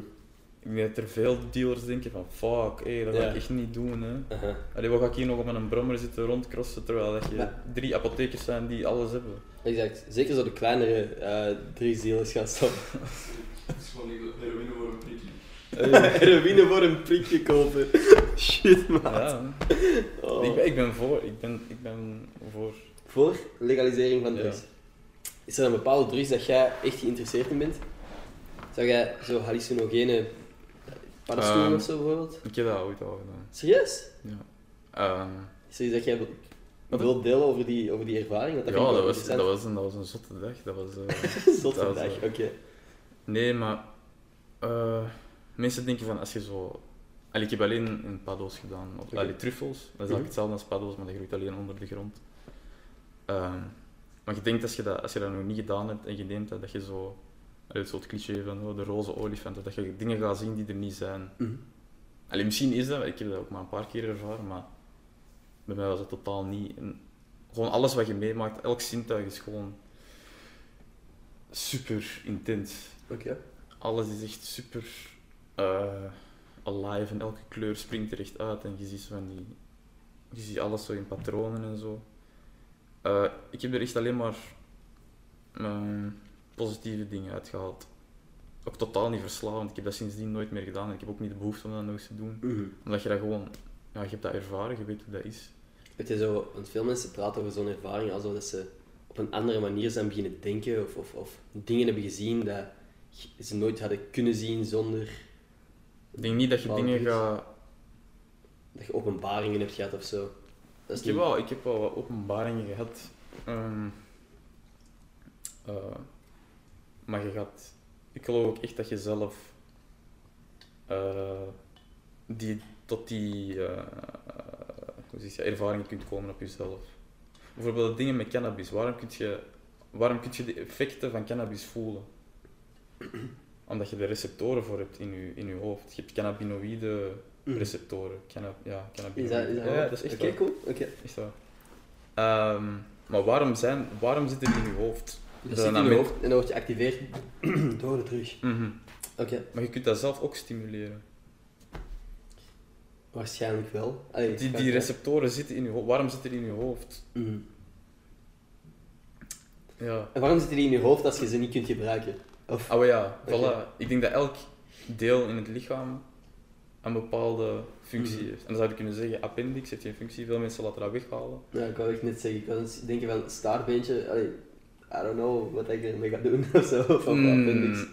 Ik denk dat er veel dealers denken van... Fuck, hé, dat ga Ja. ik echt niet doen, hè. Allee, wat ga ik hier nog op een brommer zitten rondcrossen, terwijl dat je Ja. drie apothekers zijn die alles hebben. Exact. Zeker zo de kleinere eh drugsdealers gaan stoppen. Het is gewoon heroïne voor een prikje. Heroïne voor een prikje kopen. Shit, man. Ja, Oh. ik, ben, ik ben voor. Ik ben, ik ben voor. Voor legalisering van Ja. drugs. Is er een bepaalde drugs dat jij echt geïnteresseerd in bent? Zou jij zo hallucinogene paddenstoelen Ehm, of zo bijvoorbeeld? Ik heb dat ooit al gedaan. Serieus? Ja. Ehm, Is er iets dat jij wil- Wat? delen over die, over die ervaring? Want ja, dat was, dat, was een, dat was een zotte dag. Dat was, eh, Zotte dat dag, eh, oké. Nee, maar eh, mensen denken van als je zo. Allee, ik heb alleen in paddo's gedaan. Of, allee, truffels. Dat is Mhm. eigenlijk hetzelfde als paddo's, maar dat groeit alleen onder de grond. Ehm, maar je denkt als je, dat, als je dat nog niet gedaan hebt en je neemt dat, dat je zo. Allee, het soort cliché van oh, de roze olifant, dat je dingen gaat zien die er niet zijn. Allee, misschien is dat, ik heb dat ook maar een paar keer ervaren, maar bij mij was het totaal niet. En gewoon alles wat je meemaakt, elk zintuig is gewoon super intens. Oké. Alles is echt super eh, alive en elke kleur springt er echt uit en je ziet, zo van die, je ziet alles zo in patronen en zo. Eh, ik heb er echt alleen maar positieve dingen uitgehaald. Ook totaal niet verslavend. Ik heb dat sindsdien nooit meer gedaan en ik heb ook niet de behoefte om dat nog eens te doen. Mhm. Omdat je dat gewoon, ja, je hebt dat ervaren, je weet hoe dat is. Weet je zo, want veel mensen praten over zo'n ervaring alsof dat ze op een andere manier zijn beginnen denken of, of, of dingen hebben gezien dat ze nooit hadden kunnen zien zonder Ik denk niet dat je dingen gaat... dat je openbaringen hebt gehad of zo. Dat is Ik heb, niet- wel, ik heb wel wat openbaringen gehad. Ehm, eh, maar je gaat... Ik geloof ook echt dat je zelf... eh, die, tot die eh, hoe zeg je, ervaringen kunt komen op jezelf. Bijvoorbeeld dingen met cannabis. Waarom kun je, waarom kun je de effecten van cannabis voelen? Omdat je de receptoren voor hebt in je, in je hoofd. Je hebt cannabinoïde receptoren. Canna ja, cannabinoïden. Is dat, is dat ja, dat is echt Oké, cool. Echt waar. Ehm, maar waarom, zijn, waarom zit het in je hoofd? Dus Dat zit in je hoofd en dan word je geactiveerd door de drug. Mhm. Oké. Maar je kunt dat zelf ook stimuleren. Waarschijnlijk wel. Allee, Die, die receptoren zitten in je hoofd. Waarom zitten die in je hoofd? Mhm. Ja. En waarom zitten die in je hoofd als je ze niet kunt gebruiken? Of... Ah, maar ja, voilà. Ik denk dat elk deel in het lichaam een bepaalde functie Mhm. heeft. En dan zou je kunnen zeggen, appendix heeft geen functie. Veel mensen laten dat weghalen. Ja, ik wou echt net zeggen. Ik was denken van staartbeentje. Allee, I don't know wat ik ermee ga doen of zo. Of Mm. appendix.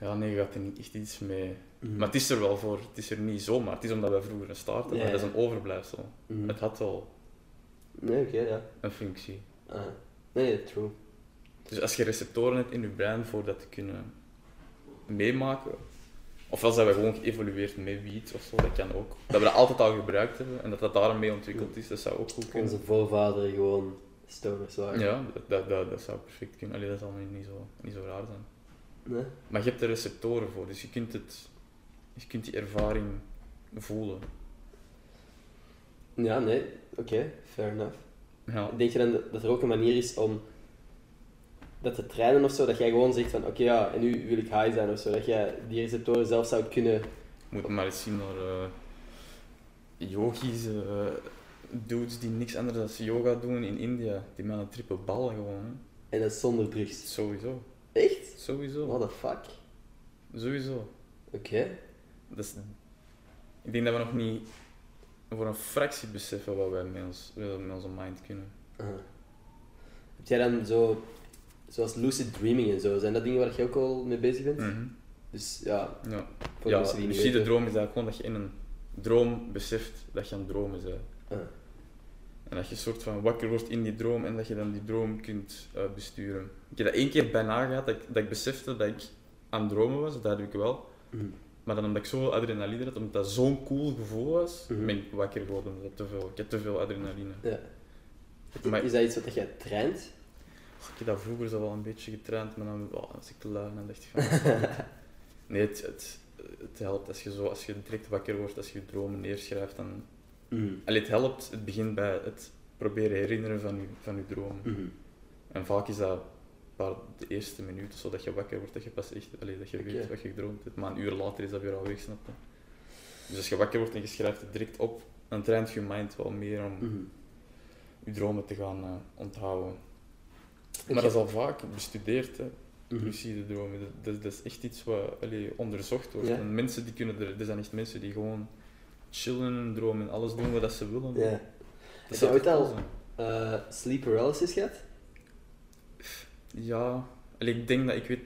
Ja, nee, je gaat er niet echt iets mee. Mhm. Maar het is er wel voor. Het is er niet zomaar. Het is omdat wij vroeger een staart hadden. Ja, Dat is een overblijfsel. Mhm. Het had al Nee, ja. een functie. Ah. Nee, true. Dus als je receptoren hebt in je brein voor dat te kunnen meemaken, ofwel zijn we gewoon geëvolueerd met wiet of zo, dat kan ook. Dat we dat altijd al gebruikt hebben en dat dat daarom mee ontwikkeld is, dat zou ook goed kunnen. Onze voorvaderen gewoon stoners waren. Ja, dat, dat, dat, dat zou perfect kunnen. Allee, dat zal niet zo, niet zo raar zijn. Nee? Maar je hebt er receptoren voor, dus je kunt, het, je kunt die ervaring voelen. Ja, nee. Oké, fair enough. Ja. Denk je dan dat er ook een manier is om dat te trainen of zo? Dat jij gewoon zegt van, oké ja, en nu wil ik high zijn of zo. Dat jij die receptoren zelf zou kunnen... moet maar eens zien naar eh yogis, eh, dudes die niks anders dan yoga doen in India. Die met een triple bal gewoon. Hè. En dat is zonder drugs. Sowieso. Echt? Sowieso. What the fuck? Sowieso. Oké. Dat is, ik denk dat we nog niet voor een fractie beseffen wat wij met, ons, met onze mind kunnen. Aha. Heb jij dan zo, zoals lucid dreaming en zo, zijn dat dingen waar je ook al mee bezig bent? Mhm. Dus ja, Ja, voor ja mensen die niet lucide weten. droom is eigenlijk gewoon dat je in een droom beseft dat je aan het dromen bent. Ah. En dat je soort van wakker wordt in die droom en dat je dan die droom kunt eh, besturen. Ik heb dat één keer bijna gehad, dat ik, dat ik besefte dat ik aan het dromen was, dat heb ik wel. Mhm. Maar dan omdat ik zoveel adrenaline had, omdat dat zo'n cool gevoel was, Mhm. ben ik wakker geworden. te veel, ik heb te veel adrenaline. Ja. Maar- Is dat iets wat jij traint? Ik heb dat vroeger zo wel een beetje getraind, maar dan oh, was ik te lui en dan dacht ik van... nee, het, het, het helpt als je, zo, als je direct wakker wordt, als je je dromen neerschrijft. Dan... Allee, het helpt, het begint bij het proberen herinneren van je, van je dromen. Mhm. En vaak is dat paar, de eerste minuten, zodat je wakker wordt, dat je pas echt, allee, dat je weet wat je gedroomd hebt. Maar een uur later is dat weer al weg, snap je? Dus als je wakker wordt en je schrijft het direct op, dan traint je mind wel meer om Mhm. je dromen te gaan eh, onthouden. Maar dat is al vaak bestudeerd, hè. Mhm. lucide dromen. Dat, dat, dat is echt iets wat onderzocht wordt. Ja. En mensen die kunnen er, er zijn echt mensen die gewoon chillen en dromen en alles doen wat ze willen. Ja. Dat je ooit al-? Eh, sleep paralysis gehad? Ja, allee, ik denk dat ik weet.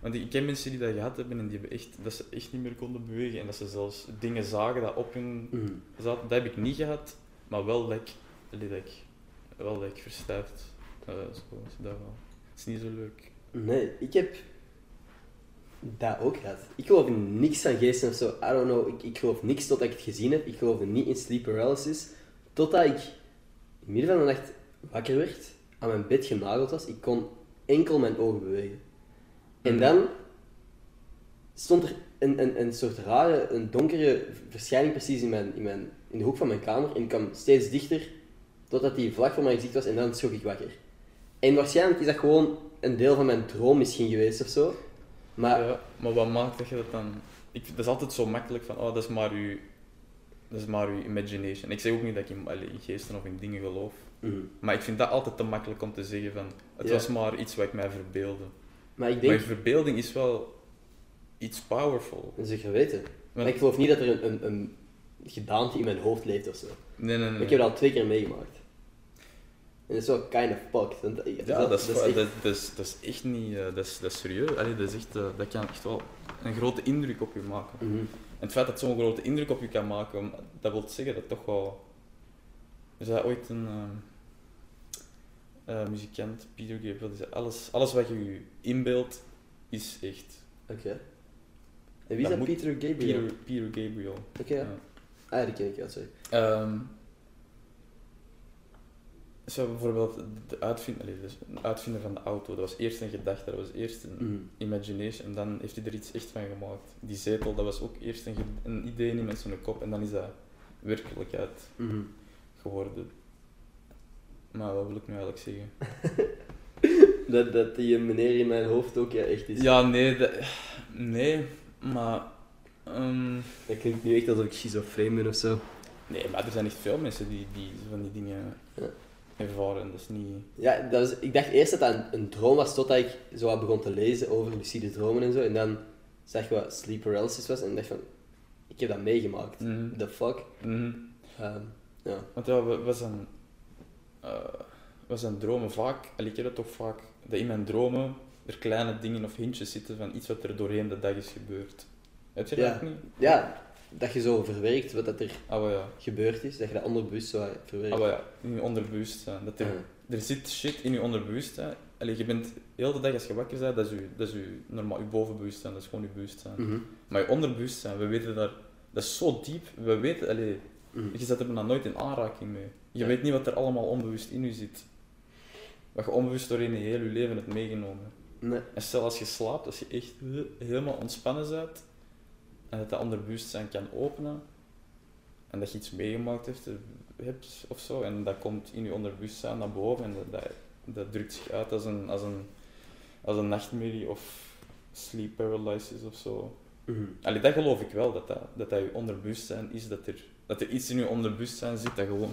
Want ik ken mensen die dat gehad hebben en die hebben echt, dat ze echt niet meer konden bewegen en dat ze zelfs dingen zagen dat op hun Mhm. zaten. Dat heb ik niet gehad, maar wel dat ik, allee, dat ik, wel dat ik verstijfd. Eh, zo, is dat wel. Het is niet zo leuk. Nee, ik heb dat ook gehad. Ik geloof in niks aan geesten of zo. I don't know. Ik, ik geloof niks totdat ik het gezien heb. Ik geloofde niet in sleep paralysis. Totdat ik in midden van de nacht wakker werd, aan mijn bed genageld was. Ik kon enkel mijn ogen bewegen. En Mhm. dan stond er een, een, een soort rare, een donkere verschijning precies in, mijn, in, mijn, in de hoek van mijn kamer. En ik kwam steeds dichter totdat die vlak voor mijn gezicht was en dan schrok ik wakker. En waarschijnlijk is dat gewoon een deel van mijn droom misschien geweest of zo. Maar Ja, maar wat maakt dat je dat dan... Ik, dat is altijd zo makkelijk van, oh, dat is maar uw, dat is maar uw imagination. Ik zeg ook niet dat ik in, allee, in geesten of in dingen geloof. Mm. Maar ik vind dat altijd te makkelijk om te zeggen van, het Ja. was maar iets wat ik mij verbeelde. Maar ik denk, je verbeelding is wel iets powerful. dat is zeker weten. Maar ik geloof niet dat er een, een, een gedaante in mijn hoofd leeft of zo. Nee, nee, nee. Ik heb dat al twee keer meegemaakt. En dat is wel kind of fucked. Want, ja, Ja, dat is, echt- dat, dat, is, dat is echt niet... eh, dat, is, dat is serieus. Allee, dat, is echt, eh, dat kan echt wel een grote indruk op je maken. Mhm. En het feit dat zo'n grote indruk op je kan maken, dat wil zeggen dat toch wel... Er zei ooit een eh, eh, muzikant, Peter Gabriel, die zei, alles, alles wat je je inbeeldt, is echt. Oké. En wie is Dat dat? Peter Gabriel? Peter, Peter Gabriel. Oké, ja. Ja. Ah, die ken ik wel, sorry. Ehm, Zo bijvoorbeeld de uitvinder, allee, dus uitvinder van de auto, dat was eerst een gedachte, dat was eerst een Mhm. imagination en dan heeft hij er iets echt van gemaakt. Die zetel, dat was ook eerst een, een idee in zijn kop en dan is dat werkelijkheid Mhm. geworden. Maar wat wil ik nu eigenlijk zeggen? Dat, dat die meneer in mijn hoofd ook ja, echt is. Ja, nee, dat, nee, maar... ehm, Dat klinkt nu echt alsof ik schizofreen ben of zo. nee, maar er zijn echt veel mensen die, die van die dingen Ja. Ervaren, dat is niet... Ja, dat was, ik dacht eerst dat dat een, een droom was, totdat ik zo wat begon te lezen over lucide dromen en zo. En dan zag ik wat sleep paralysis was en dacht van, ik heb dat meegemaakt. Mhm. The fuck? Ehm, ja. Want ja, we, we zijn... eh, we zijn dromen vaak... En ik heb het toch vaak... Dat in mijn dromen er kleine dingen of hintjes zitten van iets wat er doorheen de dag is gebeurd. Heb je dat ook niet? ja, dat je zo verwerkt wat dat er Ah, ja. gebeurd is, dat je dat onderbewust zo verwerkt. Ah, ja. In je onderbewustzijn. Dat er, Ja. er zit shit in je onderbewustzijn. Allee, je bent heel de dag als je wakker bent, dat is je, dat is je, normaal, je bovenbewustzijn, dat is gewoon je bewustzijn. Mhm. Maar je onderbewustzijn, we weten daar, dat is zo diep, we weten, allee, Mhm. je zet er bijna nooit in aanraking mee. Je Ja. weet niet wat er allemaal onbewust in je zit. Wat je onbewust doorheen je heel je leven hebt meegenomen. Nee. En stel als je slaapt, als je echt helemaal ontspannen bent, en dat dat onderbewustzijn kan openen, en dat je iets meegemaakt hebt, hebt of zo, en dat komt in je onderbewustzijn naar boven, en dat, dat, dat drukt zich uit als een, als een, als een nachtmerrie of sleep paralysis of zo. Mhm. Allee, dat geloof ik wel, dat dat, dat, dat je onderbewustzijn is, dat er, dat er iets in je onderbewustzijn zit dat gewoon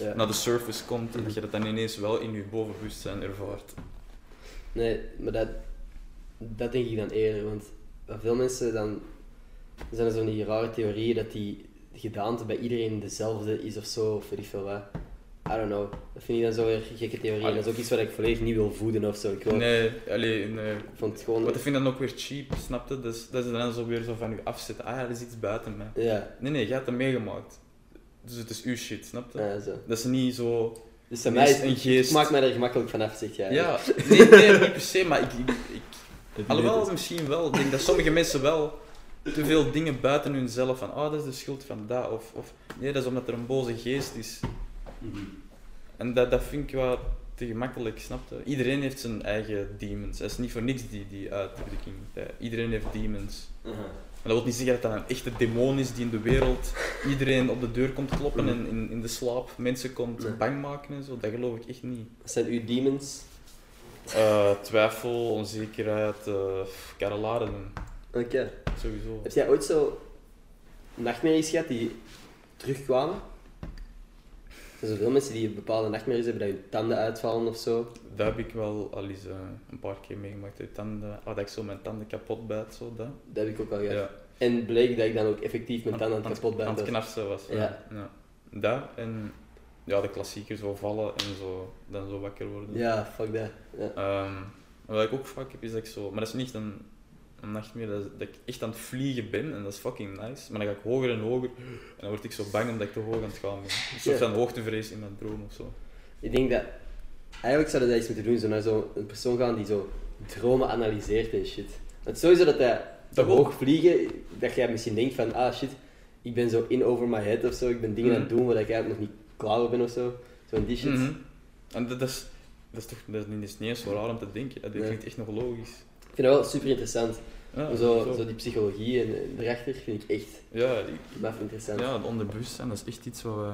Ja. naar de surface komt, en dat je dat dan ineens wel in je bovenbewustzijn ervaart. Nee, maar dat, dat denk ik dan eerder, want veel mensen dan zijn er zo'n die rare theorieën dat die gedaante bij iedereen dezelfde is of zo, of weet ik veel wat. I don't know. Dat vind ik dan zo weer gekke theorieën. Ah, Dat is ook iets wat ik volledig niet wil voeden of zo. Ik, wil, Nee, allee, nee. ik vond het gewoon... Wat ik vind dan ook weer cheap, snap je? Dus, dat is dan zo weer zo van je afzetten. Ah ja, er is iets buiten mij. Ja, Nee, nee, jij hebt het meegemaakt. Dus het is uw shit, snap je? ja, zo. Dat is niet zo... Dus mij is een geest. Ik maak mij er gemakkelijk vanaf, zeg jij. Ja, nee, nee, niet per se, maar ik... ik, ik Dat alhoewel, misschien wel. Ik denk dat sommige mensen wel te veel dingen buiten hunzelf van ah, dat is de schuld van dat, of, of nee, dat is omdat er een boze geest is. Mhm. En dat, dat vind ik wel te gemakkelijk, snap je? Iedereen heeft zijn eigen demons. Het is niet voor niks die, die uitdrukking. Iedereen heeft demons. Aha. Maar dat wil niet zeggen dat dat een echte demon is die in de wereld iedereen op de deur komt kloppen en in, in de slaap mensen komt Nee. bang maken en zo. Dat geloof ik echt niet. Wat zijn uw demons? Eh, twijfel, onzekerheid, uh, karrelaren, Oké. sowieso. Heb jij ooit zo nachtmerries gehad die terugkwamen? Er zijn veel mensen die bepaalde nachtmerries hebben, dat hun tanden uitvallen of zo. Dat heb ik wel al eens eh, een paar keer meegemaakt. Dat, tanden, ah, dat ik zo mijn tanden kapot bijt, zo dat. Dat heb ik ook al gehad. Ja. En bleek dat ik dan ook effectief mijn tanden aan het kapot Aan het knarsen was. Ja. ja. Dat en ja, de klassiekers, zo vallen en zo, dan zo wakker worden. Ja, fuck dat. Ja. Ehm, wat ik ook vaak heb, is dat ik zo... Maar dat is niet een, een nachtmerrie, dat, dat ik echt aan het vliegen ben en dat is fucking nice. Maar dan ga ik hoger en hoger en dan word ik zo bang omdat ik te hoog aan het gaan ben. Een soort van hoogtevrees in mijn droom of zo. Ik denk dat... Eigenlijk zouden dat eens moeten doen, zo naar zo'n persoon gaan die zo dromen analyseert en shit. Want sowieso dat hij te hoog vliegen, dat jij misschien denkt van, ah shit, ik ben zo in over my head of zo, ik ben dingen aan het Mhm. doen waar ik eigenlijk nog niet klaar ben of zo. Zo en die shit. Mhm. En dat, dat is, dat is toch dat is niet, eens zo raar om te denken. Dat klinkt echt nog logisch. Ik vind dat wel super interessant. Ja, zo, zo die psychologie en, en erachter vind ik echt Ja, ik- maf interessant. ja, het onderbewustzijn, dat is echt iets wat we...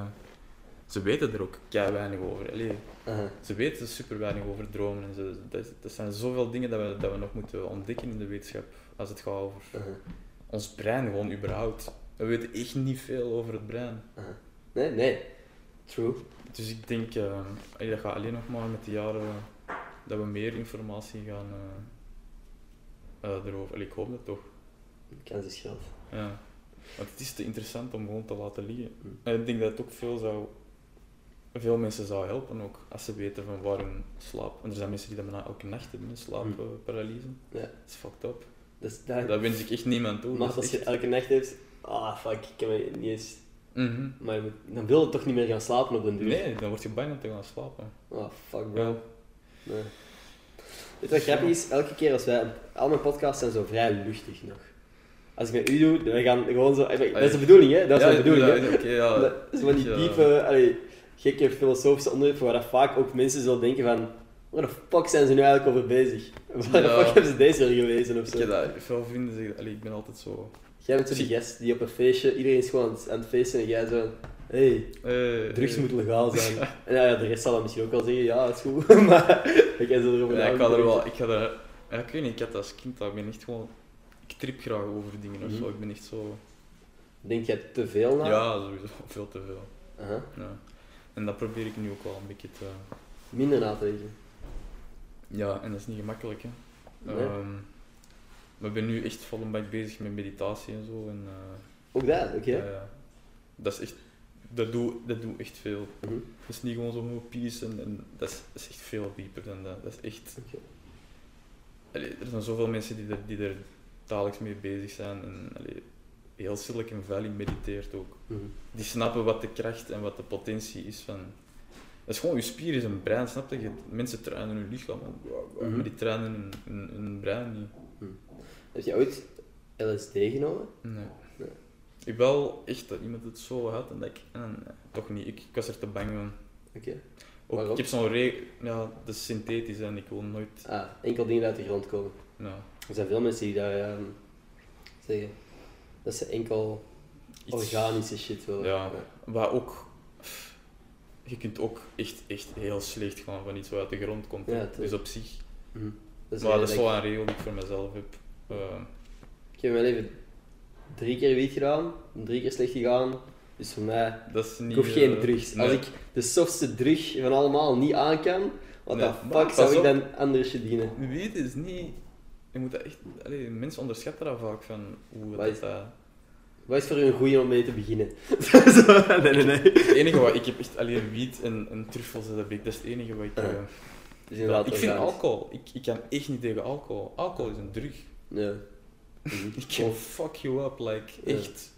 Ze weten er ook kei weinig over. Allee, ze weten super weinig over dromen. En ze, dat, dat zijn zoveel dingen dat we, dat we nog moeten ontdekken in de wetenschap. Als het gaat over ons brein, gewoon überhaupt. We weten echt niet veel over het brein. Nee, nee. True. Dus ik denk, eh, allee, dat gaat alleen nog maar met de jaren dat we meer informatie gaan eh, erover. Allee, ik hoop dat toch. Kans is groot. Ja. Want het is te interessant om gewoon te laten liggen. Mm. En ik denk dat het ook veel zou... Veel mensen zou helpen ook, als ze weten van waar hun slaap... Want er zijn mensen die dat bijna elke nacht hebben, Mm. slaapparalyse. Ja. Dat is fucked up. Dus dat, Dat wens ik echt niemand toe. maar als je elke nacht hebt, ah fuck, ik kan me niet eens... Mhm. Maar dan wil je toch niet meer gaan slapen op een duur? Nee, dan word je bang om te gaan slapen. Oh fuck bro. Ja. Nee. Weet je wat grappig is? Elke keer als wij... Al mijn podcasts zijn zo vrij luchtig nog. Als ik met u doe, dan gaan gewoon zo... Dat is de bedoeling, hè? Dat is Ja, de bedoeling, ja, hè? oké, ja. Dat is van die diepe... Allee, gekke filosofische onderwerpen waar dat vaak ook mensen zullen denken van waar de fuck zijn ze nu eigenlijk over bezig? Waar de fuck hebben ze deze weer gelezen of Ik zo? heb dat, veel vrienden zeggen, allee, ik ben altijd zo... Jij bent zo die gast die op een feestje, iedereen is gewoon aan het feesten en jij zo hey, eh, drugs eh, moet legaal zijn. En ja, ja, de rest zal dan misschien ook wel zeggen, ja, is goed. maar ik ga zo erover Ja, ik ga er wel... Ik ga er... Ja, ik weet niet, ik had dat als kind, dat ik ben echt gewoon... Ik trip graag over dingen of Mhm. zo. Ik ben echt zo... Denk jij te veel na? Ja, sowieso. Veel te veel. Ja. En dat probeer ik nu ook wel een beetje te... Minder na te denken. Ja, en dat is niet gemakkelijk, hè. Nee. Maar ik ben nu echt vol een bak bezig met meditatie en zo. En, eh, Ook dat, oké. ja. Dat is echt... Dat doe, dat doe echt veel. Mhm. Het is niet gewoon zo peace en, en dat, is, dat is echt veel dieper dan dat. Dat is echt... Allee, er zijn zoveel mensen die er, die er dagelijks mee bezig zijn. En allee, heel Silicon Valley mediteert ook. Mhm. Die snappen wat de kracht en wat de potentie is van... Dat is gewoon, je spier is een brein, snap je? Mensen trainen hun lichaam, Mhm. maar die trainen hun, hun, hun brein niet. Heb je ooit LSD genomen? Nee. Ik wel echt dat iemand het zo had en dat ik... eh, toch niet, ik, ik was er te bang van. Oké. Ook, Waarom? ik heb zo'n regel... Ja, dat is synthetisch en ik wil nooit... Ah, enkel dingen uit de grond komen. Ja, Er zijn veel mensen die daar zeggen dat ze enkel iets- organische shit willen. Ja. Waar ook... Je kunt ook echt, echt heel slecht gaan van iets wat uit de grond komt. Ja, dus op zich... Dat is maar dat is wel een regel die ik voor mezelf heb. Eh, ik, heb mijn leven drie keer wiet gedaan, drie keer slecht gegaan. Dus voor mij, dat is niet... ik hoef geen eh, drugs. nee. Als ik de softste drug van allemaal niet aan kan, wat Nee, maar fuck zou ik dan anders dienen? Weet is niet... Je moet dat echt... Allee, mensen onderschatten dat vaak van hoe Wat is- dat... Wat is voor u een goeie om mee te beginnen? Nee, nee, nee. Het enige wat... Ik heb echt alleen wiet en, en truffels, dat heb ik. Dat is het enige wat ik... Eh, Dus ik vind alcohol... Ik, ik kan echt niet tegen alcohol. Alcohol is een drug. Ja. Mhm. Ik fuck you up, like... Echt.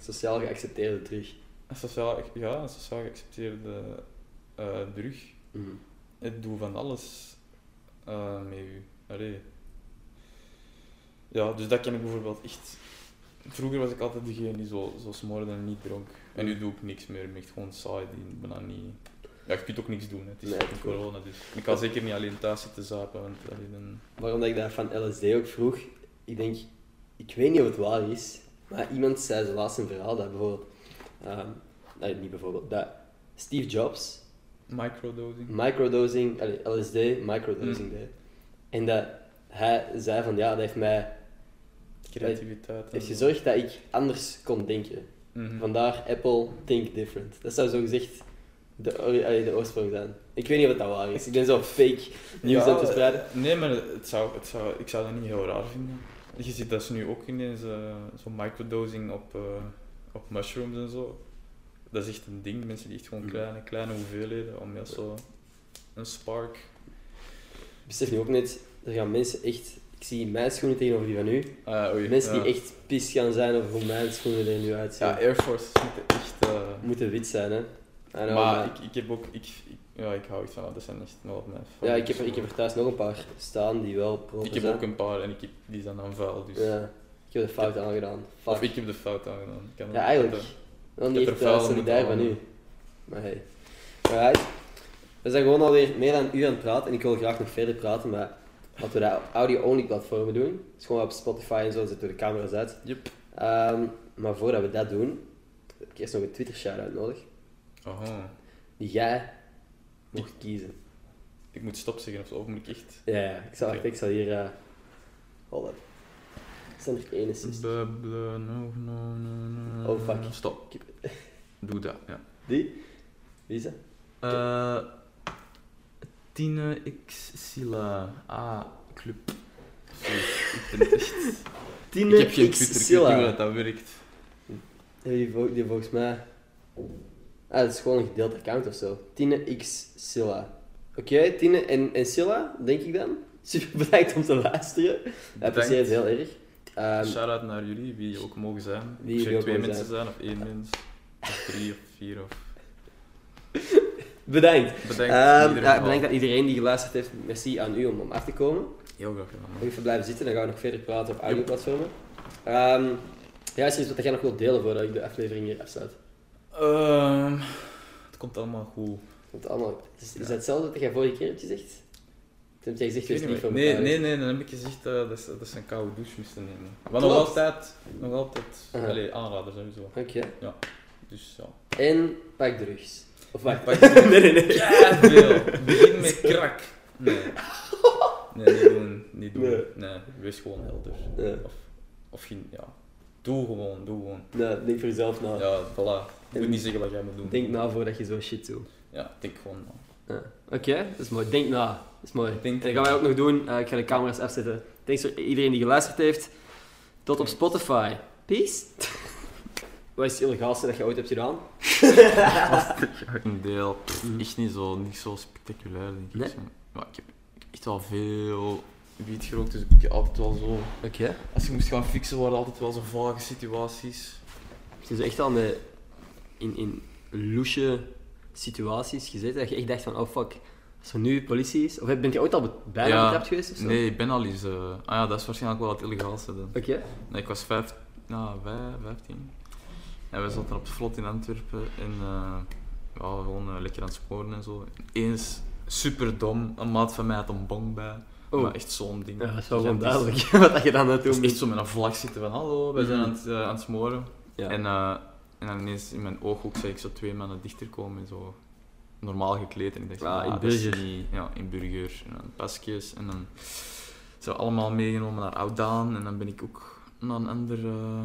Sociaal geaccepteerde drug. Een sociaal, ja, een sociaal geaccepteerde eh drug. Mhm. Het doet van alles eh met u. Allee. Ja, dus dat ken ik bijvoorbeeld echt. Vroeger was ik altijd degene die zo, zo smoorde en niet dronk. En nu doe ik niks meer. Ik ben echt gewoon saai. Die bijna niet... Ja, je kunt ook niks doen. hè. Het is Nee, corona, dus... Ik kan zeker niet alleen thuis zitten zapen, want allee, dan... Waarom dat ik dat van LSD ook vroeg, ik denk, ik weet niet of het waar is, maar iemand zei zo laatst een verhaal dat bijvoorbeeld, ehm, nee, niet bijvoorbeeld, dat Steve Jobs Microdosing. microdosing, allee, LSD, microdosing deed. En dat hij zei van ja, dat heeft mij Creativiteit. heeft zo. gezorgd dat ik anders kon denken. Mhm. Vandaar Apple Think Different. Dat zou zo gezegd de, allee, de oorsprong zijn. Ik weet niet wat dat waar is. Ik ben zo fake nieuws Ja, aan het verspreiden. Nee, maar het zou, het zou, ik zou dat niet heel raar vinden. Je ziet dat ze nu ook ineens eh, zo'n microdosing op, eh, op mushrooms en zo. Dat is echt een ding. Mensen die echt gewoon Mhm. kleine, kleine hoeveelheden om ja, zo een spark. Ik besef nu ook net, er gaan mensen echt... Ik zie mijn schoenen tegenover die van u. Ah, oei, Mensen ja. die echt pis gaan zijn over hoe mijn schoenen er nu uitzien. Ja, Air Force moeten echt. eh, Moeten wit zijn, hè. Know, maar ik, ik heb ook. Ik, ik- ja, ik hou echt van. Dat zijn echt wel mijn Ja, ik heb, ik heb er thuis nog een paar staan die wel proper schoenen. Ik heb zijn. ook een paar en ik heb, die zijn dan vuil. Dus. Ja, ik heb de fout aangedaan. Fuck. Of ik heb de fout aangedaan. Ik kan Ja, eigenlijk. Dan niet echt uh, solidair van u. Maar hey. Alright. We zijn gewoon alweer meer dan een uur aan het praten en ik wil graag nog verder praten, maar laten we dat audio-only platformen doen. Dus gewoon op Spotify en zo zetten we de camera's uit. Yep. Ehm, maar voordat we dat doen, heb ik eerst nog een Twitter shout-out nodig. Aha. Die jij mocht kiezen. Ik moet stop zeggen of zo. Of moet ik echt. Ja, ja. Ik zal, Oké. ik zal hier... eh hold up. Het zijn er 61. Blah, blah, no, no, no, no. Oh, fuck. Stop. Doe dat, ja. Die? Wie is dat? Eh Tine X Silla A Club. Zoiets. Ik ben echt... Tine ik heb geen Twitter, ik weet niet hoe dat, werkt. Die volgens mij... Ah, dat is gewoon een gedeeld account of zo. Tine X Silla. Oké, Tine en, en Silla, denk ik dan. Super bedankt om te luisteren. Ik apprecieer het heel erg. Ehm, Shout-out naar jullie, wie ook mogen zijn. Wie jullie twee mensen zijn, of één mens. Of drie of vier of... bedankt. Bedankt. Ja, geval. bedankt aan iedereen die geluisterd heeft. Merci aan u om, om af te komen. Heel graag gedaan. even blijven zitten, dan gaan we nog verder praten op audioplatformen. Ehm ja, is er iets wat jij nog wilt delen voordat ik de aflevering hier afsluit? Ehm, het komt allemaal goed. Want allemaal, is, is dat hetzelfde dat jij vorige keer hebt gezegd? Toen heb jij gezegd, je niet niet van nee, elkaar. nee, nee, dan heb ik gezegd eh, dat, is, dat is een koude douche moesten nemen. Maar nog altijd, nog altijd, Aha. allee, aanrader sowieso. Oké. Dus ja. En pak drugs. Of wacht. Pak drugs. nee, nee, nee. veel. Begin met krak. Nee. Nee, niet doen. Niet doen. Nee. Nee, wees gewoon helder. Ja. Of, of geen, ja. Doe gewoon, doe gewoon. Nee, denk voor jezelf na. Ja, voilà. Je moet niet zeggen wat jij moet doen. Denk na voordat je zo shit doet. Ja, denk gewoon na. Ja. Oké, dat is mooi. Denk na. Dat is mooi. Denk en dat gaan wij ook nog doen. Eh, ik ga de camera's afzetten. Thanks voor iedereen die geluisterd heeft. Tot op Spotify. Peace. Wat is het illegaalste dat je ooit hebt gedaan? Een deel. Echt niet zo, niet zo spectaculair, denk ik. Nee? Maar ik heb, ik heb echt wel veel wiet gerookt, dus ik heb altijd wel zo... Oké. Als je moest gaan fixen, waren altijd wel zo vage situaties. Het is echt al met in, in loesje situaties gezeten dat je echt dacht van, oh fuck, als er nu politie is... Of ben je ooit al bijna Ja. betrapt geweest of zo? Nee, ik ben al eens... eh, ah ja, dat is waarschijnlijk wel het illegaalste dan. Oké. Nee, ik was vijf, nou, vijf, 15. En we zaten op het vlot in Antwerpen en eh, ja, gewoon eh, lekker aan het sporen en zo. Eens super dom, een maat van mij had een bong bij. Oh. Maar echt zo'n ding. Ja, dat is wel gewoon Gigantisch. duidelijk wat dat je dan Dus doen echt zo met een vlag zitten van hallo, wij zijn Mhm. aan het, eh, aan het smoren. Ja. En, eh, en dan ineens in mijn ooghoek zag ik zo twee mannen dichter komen en zo normaal gekleed. En ik dacht, Ah, ah, in dat is burger. niet- ja, in burger. En dan pasjes en dan zo allemaal meegenomen naar Oudaan. En dan ben ik ook naar een ander, eh,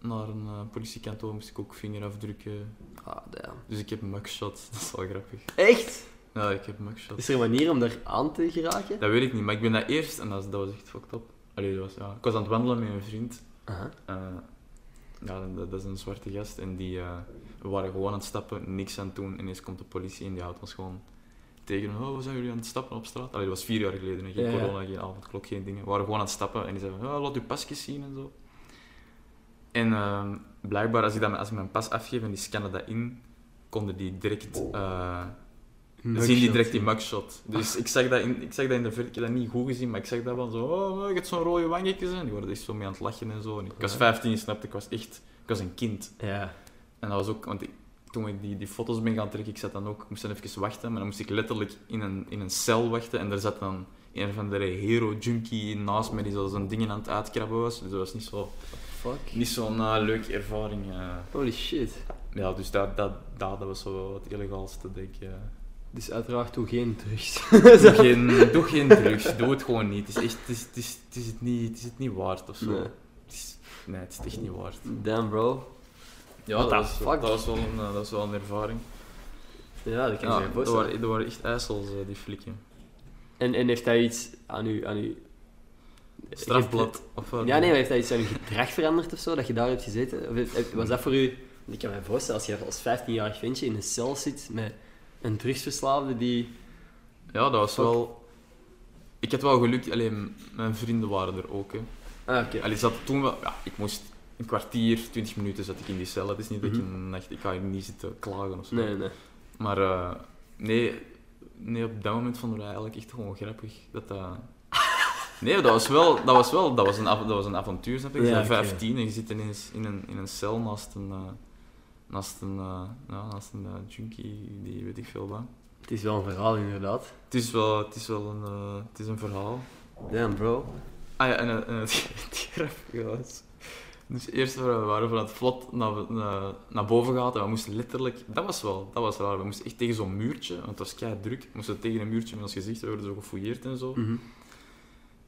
naar een politiekantoor, moest ik ook vingerafdrukken. Ah, damn. Dus ik heb een mugshot, dat is wel grappig. Echt? Ja, ik heb mugshot. Is er een manier om daar aan te geraken? Dat weet ik niet, maar ik ben dat eerst, en dat, was echt fucked up. Allee, dat was, ja. Ik was aan het wandelen met een vriend. Aha. Eh, ja, dat, dat is een zwarte gast en die eh, we waren gewoon aan het stappen, niks aan het doen. Ineens komt de politie en die houdt ons gewoon tegen. Oh, we zijn jullie aan het stappen op straat? Allee, dat was vier jaar geleden, geen Ja, ja. corona, geen avondklok, geen dingen. We waren gewoon aan het stappen en die zeiden: oh, laat uw pasjes zien en zo. En ehm, blijkbaar, als ik, dat, als ik mijn pas afgeef en die scannen dat in, konden die direct. eh, zien die direct die mugshot. Dus ik zag dat in, ik zag dat in de verte, ik heb dat niet goed gezien, maar ik zag dat wel zo, oh, ik heb zo'n rode wangetjes en die worden echt zo mee aan het lachen en zo. En ik was Ja. 15, je snapt, ik was echt, ik was een kind. Ja. En dat was ook, want ik, toen ik die, die foto's ben gaan trekken, ik zat dan ook, ik moest dan even wachten, maar dan moest ik letterlijk in een, in een cel wachten en daar zat dan een of andere hero-junkie naast me die zo zijn dingen aan het uitkrabben was. Dus dat was niet zo, Fuck. niet zo'n eh, leuke ervaring. eh. Holy shit. Ja, dus dat, dat, dat, dat was zo wel het illegaalste, denk ik. Dus uiteraard doe geen drugs. Doe geen, doe geen drugs, doe het gewoon niet. Het is, echt, het is, het is, het is, het niet, het is het niet waard of zo. Nee. Het is, nee, het is echt niet waard. Damn bro. Ja, What dat, was, fuck? dat, was wel een, eh, dat was wel een ervaring. Ja, dat kan Ja, voorstellen. waren, waren echt ijsels, eh, die flikken. En, en heeft hij iets aan u... Aan u Strafblad. Of, Ja, nee, maar heeft hij iets aan je gedrag veranderd of zo, dat je daar hebt gezeten? Of was dat voor u... Ik kan me voorstellen, als je als 15-jarig ventje in een cel zit met een drugsverslaafde die... Ja, dat was wel... Ik had wel geluk, alleen mijn vrienden waren er ook. Hè. Ah, oké. Allee, zat toen wel... Ja, ik moest een kwartier, twintig minuten zat ik in die cel. Het is niet dat ik Mhm. een nacht... Ik ga hier niet zitten klagen of zo. Nee, nee. Maar eh, nee, nee, op dat moment vonden we dat eigenlijk echt gewoon grappig. Dat dat... Nee, dat was wel, dat was wel, dat was een, dat was een avontuur, snap je? Je Ja, bent oké. 15 en je zit ineens in een, in een cel naast een, eh, naast een, ja, naast een eh, junkie, die weet ik veel wat. Het is wel een verhaal, inderdaad. Het is wel, het is wel een, eh, het is een verhaal. Damn, bro. Ah ja, en, en het, het grappige was... Dus eerst waren we waren van het vlot naar, naar, naar boven gegaan en we moesten letterlijk... Dat was wel, dat was raar. We moesten echt tegen zo'n muurtje, want het was kei druk. We moesten tegen een muurtje met ons gezicht, we werden zo gefouilleerd en zo. Mhm.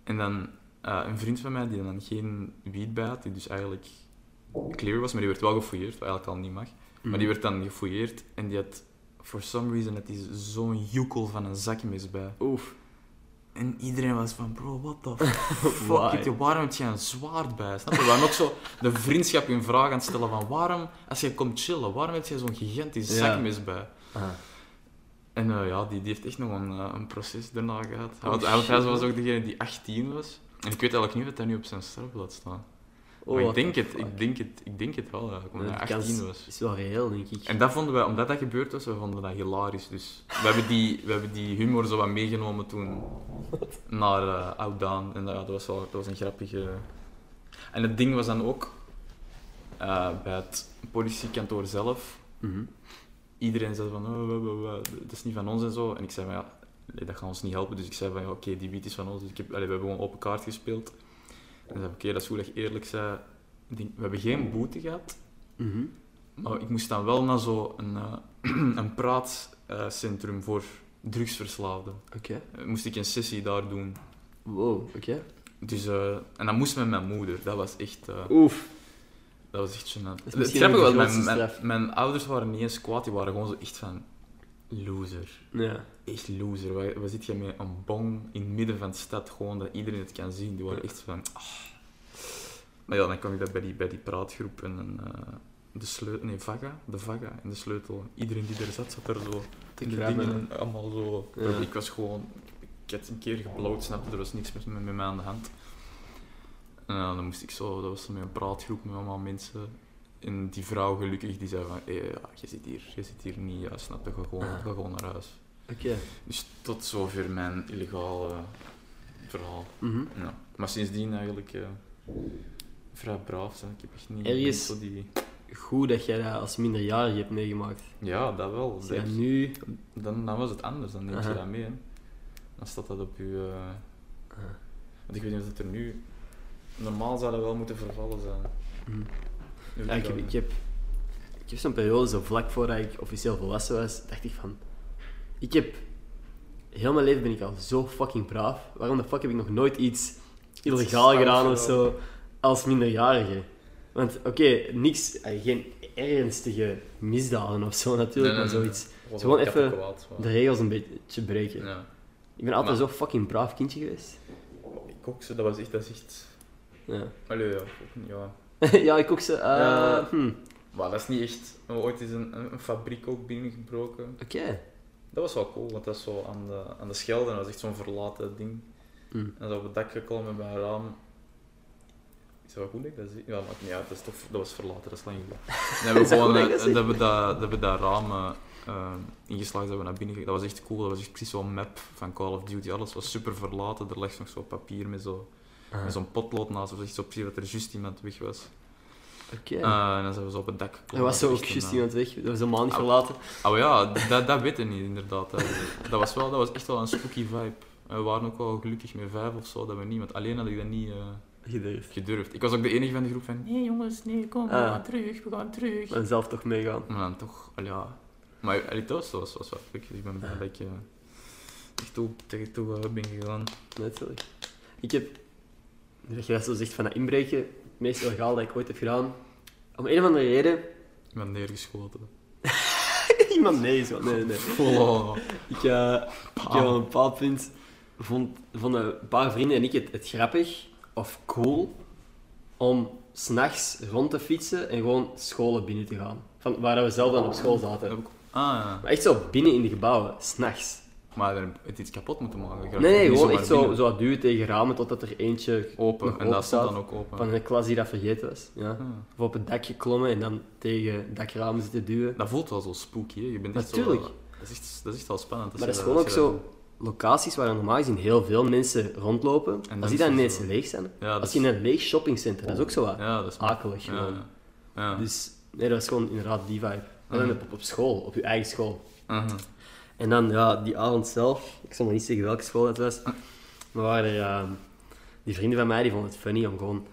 En dan een vriend van mij die dan geen wiet bij had, die dus eigenlijk clear was, maar die werd wel gefouilleerd, wat eigenlijk al niet mag. Maar die werd dan gefouilleerd en die had, for some reason, had die zo'n joekel van een zakmes bij. Oef. En iedereen was van, bro, what the fuck, je, waarom heb je een zwaard bij? Snap je? We waren ook zo de vriendschap in vraag aan het stellen van, waarom, als je komt chillen, waarom heb je zo'n gigantisch Ja. zakmes bij? Ah. En eh, ja, die, die heeft echt nog een, eh, een proces daarna gehad. Oh, Want hij, hij shit, was man. ook degene die 18 was. En ik weet eigenlijk niet wat hij nu op zijn strafblad staat. Oh, maar ik denk, het, ik, denk het, ik denk het wel, eigenlijk, omdat hij die kans 18 was. is wel reëel, denk ik. En dat vonden wij, omdat dat gebeurd was, we vonden dat hilarisch. Dus we hebben die, we hebben die humor zo wat meegenomen toen naar uh, Outdown. En ja, dat, was wel, dat was een grappige... En het ding was dan ook, eh, bij het politiekantoor zelf, Mhm. iedereen zei van, oh, dat is niet van ons en zo. En ik zei van, ja, dat gaat ons niet helpen. Dus ik zei van, ja, oké, die beat is van ons. Dus ik heb, allee, we hebben gewoon open kaart gespeeld. En dan zei ik, oké, dat is goed dat je eerlijk zei. We hebben geen boete gehad, Mhm. maar ik moest dan wel naar zo'n eh, een praatcentrum voor drugsverslaafden. Oké. Eh, moest ik een sessie daar doen. Wow, oké. Dus, eh, en dat moest met mijn moeder. Dat was echt... Oef. Dat was echt gênant. Het grappige was, mijn, mijn, mijn ouders waren niet eens kwaad, die waren gewoon zo echt van... Loser. Ja. Echt loser. Waar, waar zit je met een bong in het midden van de stad, gewoon dat iedereen het kan zien. Die waren echt van... ah. Maar ja, dan kwam ik dat bij die, bij die praatgroep en eh, de sleutel... Nee, Vaga. De Vaga en de sleutel. Iedereen die er zat, zat er zo dingen allemaal zo... Ja. Ik was gewoon... Ik had een keer geblauwd, snapte, er was niks met, met, mij aan de hand. En ja, dan moest ik zo... Dat was zo met een praatgroep met allemaal mensen. En die vrouw gelukkig, die zei van... Hey, ja, je zit hier, je zit hier niet, ja, snap je, ga gewoon, ga gewoon naar huis. Oké. Dus tot zover mijn illegale verhaal. Mhm. Ja. Maar sindsdien eigenlijk eh, vrij braaf zijn. Ik heb echt niet, Ergens- zo die... Goed dat jij dat als minderjarige hebt meegemaakt. Ja, dat wel. Dat- jij nu... dan, dan was het anders, dan neem je dat mee. Hè. Dan staat dat op je... eh. Want ik weet niet of het er nu... Normaal zou dat wel moeten vervallen zijn. Mhm. Ja, ik heb, ik heb, ik heb zo'n periode, zo vlak voordat ik officieel volwassen was, dacht ik van... Ik heb... Heel mijn leven ben ik al zo fucking braaf. Waarom de fuck heb ik nog nooit iets illegaal gedaan of zo, als minderjarige? Want, oké, niks... eh, Geen ernstige misdaden of zo natuurlijk, Nee, nee, maar zoiets... nee. Gewoon even kwaad, De regels een beetje breken. Ja. Ik ben altijd Maar- zo fucking braaf kindje geweest. Ik ook zo, dat was echt... Dat is echt... Ja, Allee, ja. ja. ja ik ook zo... eh, Ja. hm, Maar dat is niet echt... We hebben ooit eens een, fabriek ook binnengebroken. Oké. Dat was wel cool, want dat is zo aan de, aan de Schelde, en dat was echt zo'n verlaten ding. Hm. En zo op het dak geklommen bij een raam. Is dat wel goed dat ik dat zie? Ja, maakt niet uit, dat, is toch, dat was verlaten, dat is lang geleden. Dan hebben Is we dat gewoon dat eh, dat dat we dat, dat we dat raam eh, ingeslagen dat we naar binnen gegaan. Dat was echt cool, dat was echt precies zo'n map van Call of Duty. Alles was super verlaten, er lag nog zo papier met zo Ah, met zo'n potlood naast, of zo precies dat er juist iemand weg was. Oké. Eh, en dan zijn we zo op het dak Er geklommen. was zo ook een, juist iemand weg. Dat was helemaal niet Ah. verlaten. Oh ja, dat, dat weet ik niet inderdaad. Dat, was wel, dat was echt wel een spooky vibe. En we waren ook wel gelukkig met vijf of zo, dat we niet, want alleen had ik dat niet eh, Gedurfd. gedurfd. Ik was ook de enige van de groep van, nee jongens, nee, kom, we Ah. gaan terug, we gaan terug. En zelf toch meegaan. Maar dan toch, al ja. Maar allee, dat was, was, was wel leuk. Ik ben blij dat ik eh, echt toe, tegen toe ben gegaan. Natuurlijk. Ik heb, dat je dat zo zegt van dat inbreken, het meest illegaal dat ik ooit heb gedaan, om een of andere reden, ben neergeschoten. iemand nee is wat, nee, nee. Oh. Ik, eh ik heb op een bepaald punt, vond, vonden een paar vrienden en ik het, het grappig of cool om s'nachts rond te fietsen en gewoon scholen binnen te gaan. Van waar we zelf dan op school zaten. Ah ja. Maar echt zo binnen in de gebouwen, s'nachts. Maar je iets kapot moeten maken. Nee, nee, gewoon echt zo, binnen. zo duwen tegen ramen totdat er eentje Open, en dat staat dan ook open. van een klas die dat vergeten was. Ja. Ah. Of op het dak geklommen en dan tegen dakramen zitten duwen. Dat voelt wel zo spooky, hè? Je bent echt Natuurlijk. Zo, dat, is echt, dat is echt wel spannend. Maar dat is gewoon ook zo locaties waar normaal gezien heel veel mensen rondlopen. En als die dan het ineens zo- leeg zijn. Ja, Als je in een leeg shoppingcentrum, dat is ook zo wat Ja, dat is akelig Ja, gewoon. ja. Dus nee, dat is gewoon inderdaad die vibe. En dan op, op school, op je eigen school. Mhm. En dan, ja, die avond zelf, ik zal nog niet zeggen welke school het was, maar waren er, ehm, die vrienden van mij, die vonden het funny om gewoon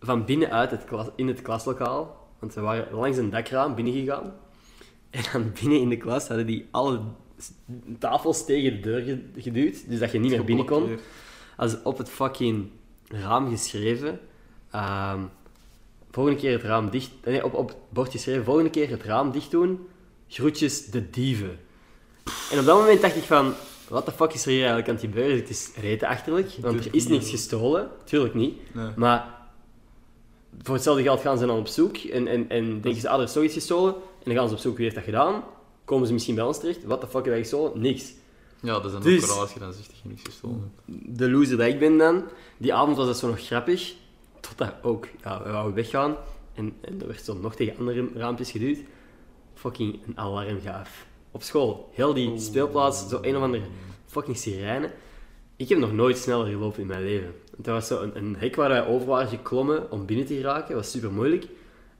van binnenuit het klas, in het klaslokaal, want we waren langs een dakraam binnengegaan, en dan binnen in de klas hadden die alle tafels tegen de deur ge- geduwd, dus dat je niet meer binnen kon. Ze op het fucking raam geschreven, ehm, volgende keer het raam dicht, nee, op, op het bord geschreven, volgende keer het raam dicht doen, groetjes de dieven. En op dat moment dacht ik van, wat de fuck is er hier eigenlijk aan het gebeuren? Het is rete achterlijk, want er is niks gestolen. Tuurlijk niet. Nee. Maar voor hetzelfde geld gaan ze dan op zoek en, en, en denken ze, ah, er is toch iets gestolen. En dan gaan ze op zoek, wie heeft dat gedaan? Komen ze misschien bij ons terecht? Wat de fuck heb wij gestolen? Niks. Ja, dat is dan Dus- ook raar als je dan zegt dat je niks gestolen hebt. De loser dat ik ben dan, die avond was dat zo nog grappig. Totdat ook, ja, we wouden weggaan. En, en er werd zo nog tegen andere raampjes geduwd. Fucking een alarm gaaf. Op school. Heel die speelplaats, zo een of andere fucking sirene. Ik heb nog nooit sneller gelopen in mijn leven. Dat was zo een, een hek waar wij over waren geklommen om binnen te geraken. Dat was super moeilijk.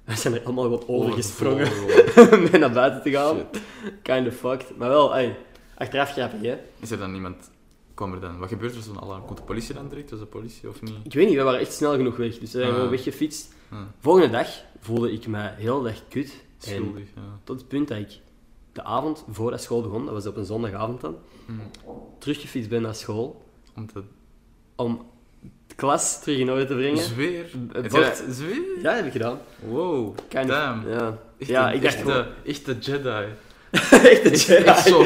We zijn er allemaal gewoon overgesprongen Overgevlogen. om mee naar buiten te gaan. Shit. Kind of fucked. Maar wel, ey, achteraf grappig, hè? Is er dan iemand... Kwam er dan... Wat gebeurt er zo'n alarm? Komt de politie dan direct? Was de politie of niet? Ik weet niet, we waren echt snel genoeg weg. Dus we zijn Ah. gewoon weggefietst. Ah, Volgende dag voelde ik me heel erg kut. Schuldig, ja. tot het punt dat ik de avond voordat school begon, dat was op een zondagavond dan, Hm. teruggefietst ben naar school Om te... om de klas terug in orde te brengen. Zweer? Het bord- Zweer? Ja, heb ik gedaan. Wow. Kind of- Damn. ja. Echt Ja, ik dacht echt gewoon... de, echt de Jedi. echt een Echt, Jedi. echt zo.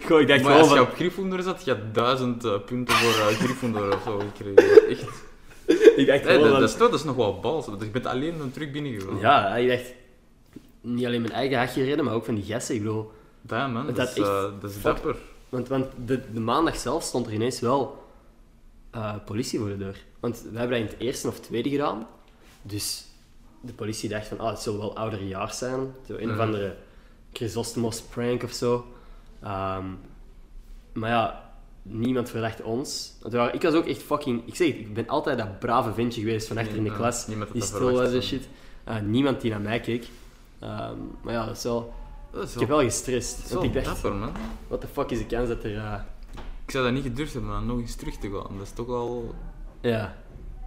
Gewoon, ik dacht Maar als je op Gryffindor zat, je had duizend eh, punten voor Gryffindor of zo gekregen. Echt. Ik dacht Hey, dat, van- dat, is, dat is nog wel bals. want Je bent alleen dan terug binnengegaan. Ja, ik dacht... Niet alleen mijn eigen hachje redden, maar ook van die gasten. Ik bedoel... Damn, man. Dat Dat, is, echt eh, dat is fuck- dapper. Want, want de, de maandag zelf stond er ineens wel eh, politie voor de deur. Want we hebben dat in het eerste of tweede gedaan. Dus de politie dacht van, ah, het zullen wel oudere jaar zijn. Zo een of Mhm. andere Chrysostomos prank of zo. Ehm, maar ja, niemand verdacht ons. Want we waren- ik was ook echt fucking... Ik zeg het, ik ben altijd dat brave ventje geweest van achter in de klas. Die stil was en shit. Eh, niemand die naar mij keek. Ehm, maar ja, dat is wel... Dat is Ik heb wel gestrest. dat is Want wel ik dacht, dapper, man. wat de fuck is de kans dat er... eh, Ik zou dat niet gedurfd hebben om nog eens terug te gaan. Dat is toch wel... ja,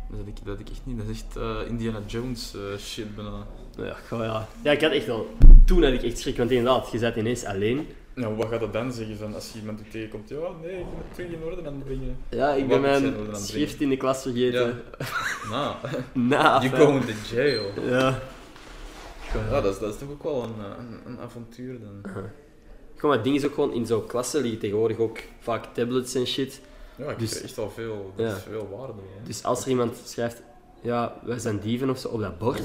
Dat ik, dat ik echt niet. Dat is echt eh, Indiana Jones eh, shit bijna. Ja, goh, ja. ja, ik had echt wel... Toen had ik echt schrik, want inderdaad, je zat ineens alleen. Nou, wat gaat dat dan zeggen van als je iemand u tegenkomt? Ja, nee, ik moet terug in orde aan het brengen. Ja, ik ben mijn schrift in de klas vergeten. Nou, Na, you fijn. go to jail. Ja. Ja, dat is, dat is toch ook wel een, eh, een, een avontuur dan. Gewoon, maar ding is ook gewoon, in zo'n klassen liggen tegenwoordig ook vaak tablets en shit. Ja, ik Dus- echt wel veel, dat Ja. is veel waarde. Hè. Dus als er iemand schrijft, ja, wij zijn dieven of zo, op dat bord.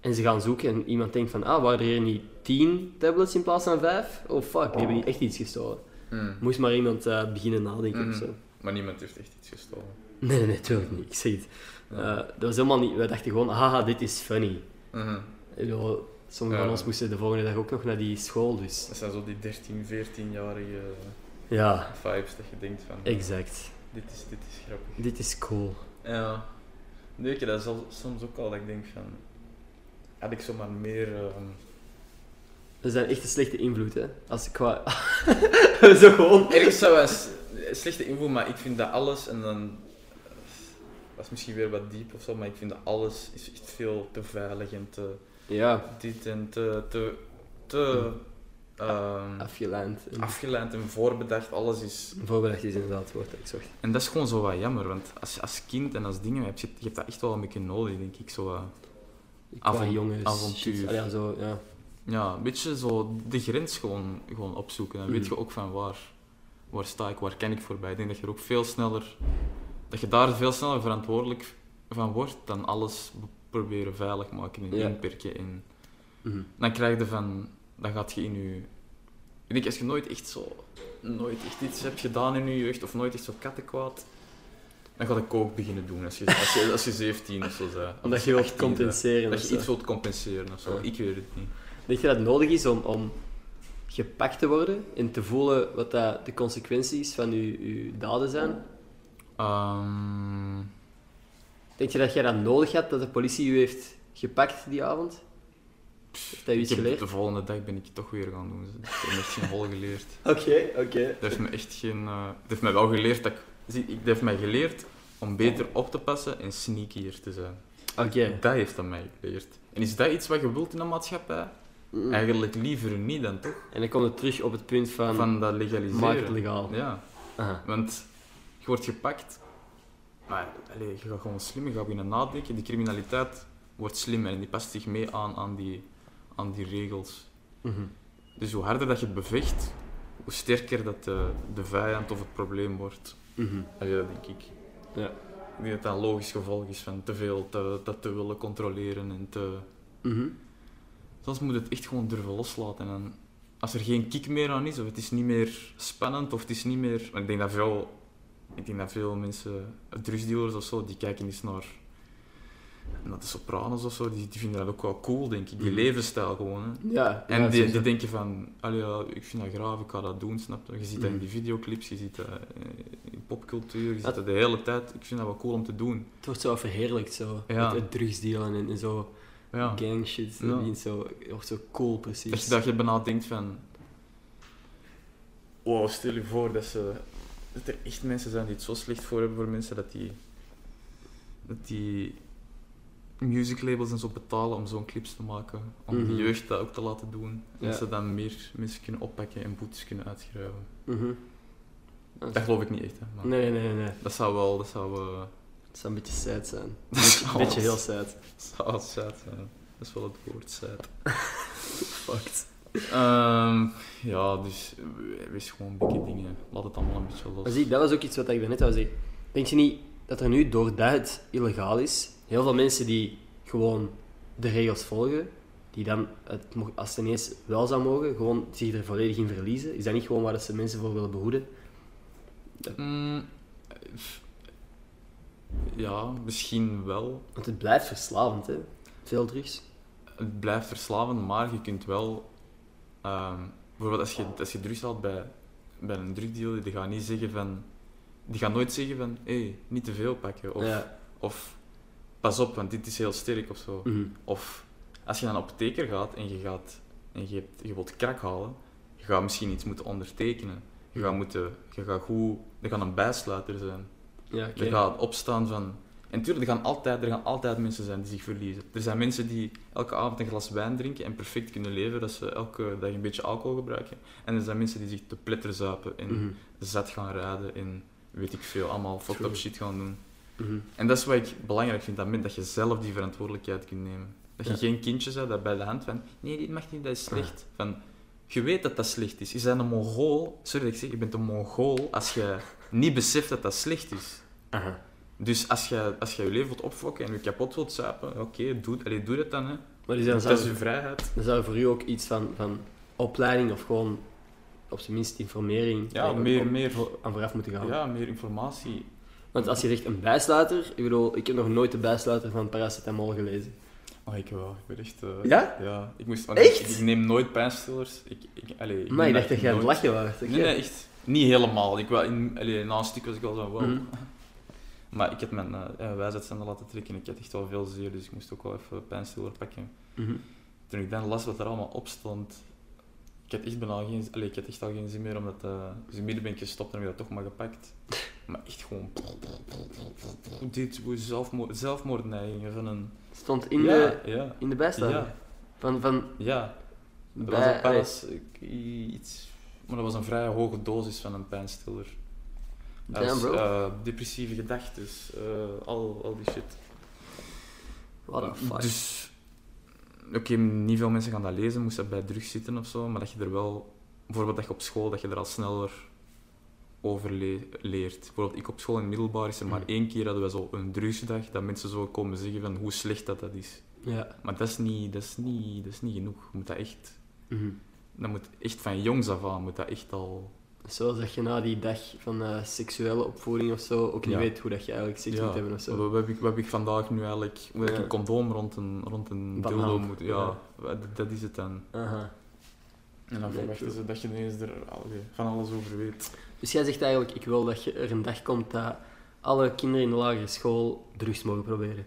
En ze gaan zoeken en iemand denkt van, ah, waren er hier niet tien tablets in plaats van vijf? Oh fuck, die hebben niet echt iets gestolen. Mm. Moest maar iemand eh, beginnen nadenken of Mhm. zo. Maar niemand heeft echt iets gestolen. Nee, nee, natuurlijk niet. Ik zeg het. Ja. Eh, dat was helemaal niet... Wij dachten gewoon, haha, dit is funny. Mhm. Bedoel, Sommigen Ja. van ons moesten de volgende dag ook nog naar die school, dus... Dat zijn zo die 13, 14-jarige Ja, vibes dat je denkt van, exact. dit is, dit is grappig. Dit is cool. Ja. Nee, ik heb dat zal- soms ook al dat ik denk van, had ik zomaar meer... Dat is een echt een slechte invloed, hè. Als ik qua... Zo gewoon... Ergens zou een slechte invloed, maar ik vind dat alles en dan. Dat is misschien weer wat diep of zo, maar ik vind dat alles is echt veel te veilig en te Ja, dit en te. te, te ehm, afgeleid. En afgeleid en voorbedacht. Alles is. Voorbedacht is inderdaad het woord dat ik zocht. En dat is gewoon zo wat jammer, want als, als kind en als dingen heb je, je hebt dat echt wel een beetje nodig, denk ik. Zo, Qua Avon- jongens... avontuur. ja, zo, ja. ja, een beetje zo de grens gewoon, gewoon opzoeken. Dan weet Mhm. je ook van waar, waar sta ik, waar ken ik voorbij. Ik denk dat je er ook veel sneller, dat je daar veel sneller verantwoordelijk van wordt dan alles proberen veilig maken en Ja. inperken. En dan krijg je van, dan gaat je in je... Ik denk, als je nooit echt zo, nooit echt iets hebt gedaan in je jeugd, of nooit echt zo kattenkwaad, dan ga ik ook beginnen doen als je, als je, als je 17 of zo bent. Omdat je wilt 18 bent. compenseren Dat je iets wilt compenseren of zo. Ja. Ik weet het niet. Denk je dat het nodig is om, om gepakt te worden en te voelen wat dat de consequenties van je, je daden zijn? Ehm, Denk je dat jij dat nodig had, dat de politie u heeft gepakt die avond? Heeft dat u ik iets heb- geleerd? de volgende dag ben ik het toch weer gaan doen. Ik heb me echt geen hol geleerd. Oké, oké. Dat heeft me echt geen... eh, heeft mij wel geleerd dat ik... Zie, ik- dat heeft mij geleerd om beter op te passen en sneakier te zijn. Oké. Dat heeft dat mij geleerd. En is dat iets wat je wilt in een maatschappij? Mm. Eigenlijk liever niet dan toch? En dan komt het terug op het punt van, Van dat legaliseren. maak het legaal. Ja, Aha. want je wordt gepakt, maar allee, je gaat gewoon slim, je gaat beginnen nadenken. Die criminaliteit wordt slimmer en die past zich mee aan, aan, die, aan die regels. Mhm. Dus hoe harder dat je het bevecht, hoe sterker dat de, de vijand of het probleem wordt. Allee, dat denk ik. Ja. Ik denk dat dat een logisch gevolg is van te veel te, dat te willen controleren en te... Mhm. Soms moet het echt gewoon durven loslaten. En als er geen kick meer aan is, of het is niet meer spannend, of het is niet meer... Ik denk dat veel, ik denk dat veel mensen, drugsdealers of zo, die kijken eens naar, naar de Sopranos of zo, die, die vinden dat ook wel cool, denk ik. Die Mhm. levensstijl gewoon. Hè. Ja. En ja, die, die denken van, ja, ik vind dat graaf, ik ga dat doen, snap je? Je ziet dat in Mhm. die videoclips, je ziet dat eh, in popcultuur, je ziet Dat- dat de hele tijd. Ik vind dat wel cool om te doen. Het wordt zo verheerlijkt, zo. Ja. Het, het drugsdealen en, en zo. Ja. gang shit. Dat zo, wordt zo cool, precies. Dat je, dat je bijna denkt van... Wow, stel je voor dat, ze, dat er echt mensen zijn die het zo slecht voor hebben voor mensen, dat die... Dat die music labels en zo betalen om zo'n clips te maken. Om Mhm. de jeugd dat ook te laten doen. En Ja. dat ze dan meer mensen kunnen oppakken en boetes kunnen uitschrijven. Mhm. Dat geloof ik niet echt, hè. Maar Nee, nee, nee. Dat zou wel... Dat zou, eh, Het zou een beetje sad zijn. Een Dat beetje, heel sad. dat zou sad zijn. Dat is wel het woord, sad. Fucked. Ehm, ja, dus eh, wees gewoon dikke dingen. Laat het allemaal een beetje los. Maar zie, dat was ook iets wat ik daarnet wou zeggen. Denk je niet dat er nu, doordat het illegaal is, heel veel mensen die gewoon de regels volgen, die dan, het, als het ineens wel zou mogen, gewoon zich er volledig in verliezen? Is dat niet gewoon waar ze mensen voor willen behoeden? Mm, ja, misschien wel. Want het blijft verslavend, hè? Veel drugs. Het blijft verslavend, maar je kunt wel... ehm, bijvoorbeeld als je, als je drugs haalt bij, bij een drugdealer, die gaat niet zeggen van... Die gaat nooit zeggen van, hé, hey, niet te veel pakken. Of, Ja. of, pas op, want dit is heel sterk of zo. Mhm. Of als je naar een apotheker gaat en je, gaat, en je, hebt, je wilt krak halen, je gaat misschien iets moeten ondertekenen. Je gaat, moeten, je gaat goed... Er gaat een bijsluiter zijn. Ja. Er gaat opstaan van... En natuurlijk, er gaan, altijd, er gaan altijd mensen zijn die zich verliezen. Er zijn mensen die elke avond een glas wijn drinken en perfect kunnen leven, dat ze elke dag een beetje alcohol gebruiken. En er zijn mensen die zich te pletter zuipen en Mhm. zat gaan rijden en weet ik veel, allemaal fucked up shit gaan doen. Mhm. En dat is wat ik belangrijk vind, dat, dat je zelf die verantwoordelijkheid kunt nemen. Dat je Ja. geen kindje bent dat bij de hand van, nee, dit mag niet, dat is slecht. Van, je weet dat dat slecht is. Je bent een mongool, sorry dat ik zeg, je bent een mongool als je niet beseft dat dat slecht is. Aha. Dus als je, als je je leven wilt opfokken en je kapot wilt zuipen, oké, doe, allee, doe dat dan. Hè. Maar dus dan Dat zou, is je vrijheid. dan zou voor u ook iets van, van opleiding of gewoon op zijn minst informering Ja, meer- op- meer- aan vooraf moeten gaan. Ja, meer informatie. Want als je zegt een bijsluiter, ik bedoel, ik heb nog nooit de bijsluiter van paracetamol gelezen. Oh, ik wel. Ik ben echt... eh, Ja? Ja. Ik, moest, want Echt? Ik, ik neem nooit pijnstillers. Ik, ik, allee, ik maar ik dacht dat jij aan het nooit. lachen was. Nee, nee, echt. Niet helemaal. Ik, wel, in, allee, na een stuk was ik wel zo, wow. Mhm. Maar ik had mijn uh, wijsheidszender laten trekken en ik had echt wel veel zeer, dus ik moest ook wel even pijnstiller pakken. Mhm. Toen ik dan las wat er allemaal op stond, ik had echt, bijna geen, allee, ik had echt al geen zin meer, omdat, uh, dus in midden ben ik gestopt en heb ik dat toch maar gepakt. Maar echt gewoon... Dit, zelfmoord, zelfmoordneigingen van een... Stond in, ja, de, ja, in de bijsluiter. ja, Van, van ja. Dat bij, was iets... Maar dat was een vrij hoge dosis van een pijnstiller. Damn, Als, bro. eh, depressieve gedachten, eh, al, al die shit. What the fuck. Dus, oké, niet veel mensen gaan dat lezen, moest dat bij drugs zitten of zo, maar dat je er wel, bijvoorbeeld dat je op school, dat je er al sneller over le- leert. Bijvoorbeeld, ik op school in het middelbaar is er maar Mhm. één keer hadden we zo een drugsdag, dat mensen zo komen zeggen van hoe slecht dat, dat is. Ja. Maar dat is niet, dat is niet, dat is niet genoeg. Je moet dat echt, Mhm. dat moet echt van jongs af aan, moet dat echt al... Zoals dat je na die dag van eh, seksuele opvoeding of zo ook niet Ja. weet hoe dat je eigenlijk seks moet hebben of zo. Wat, heb ik, wat heb ik vandaag nu eigenlijk... Hoe heb ik een condoom rond een, rond een dildo moet... Ja, dat is het dan. Aha. En dan verwachten ze dat je ineens er allee, van alles over weet. Dus jij zegt eigenlijk, ik wil dat je er een dag komt dat alle kinderen in de lagere school drugs mogen proberen.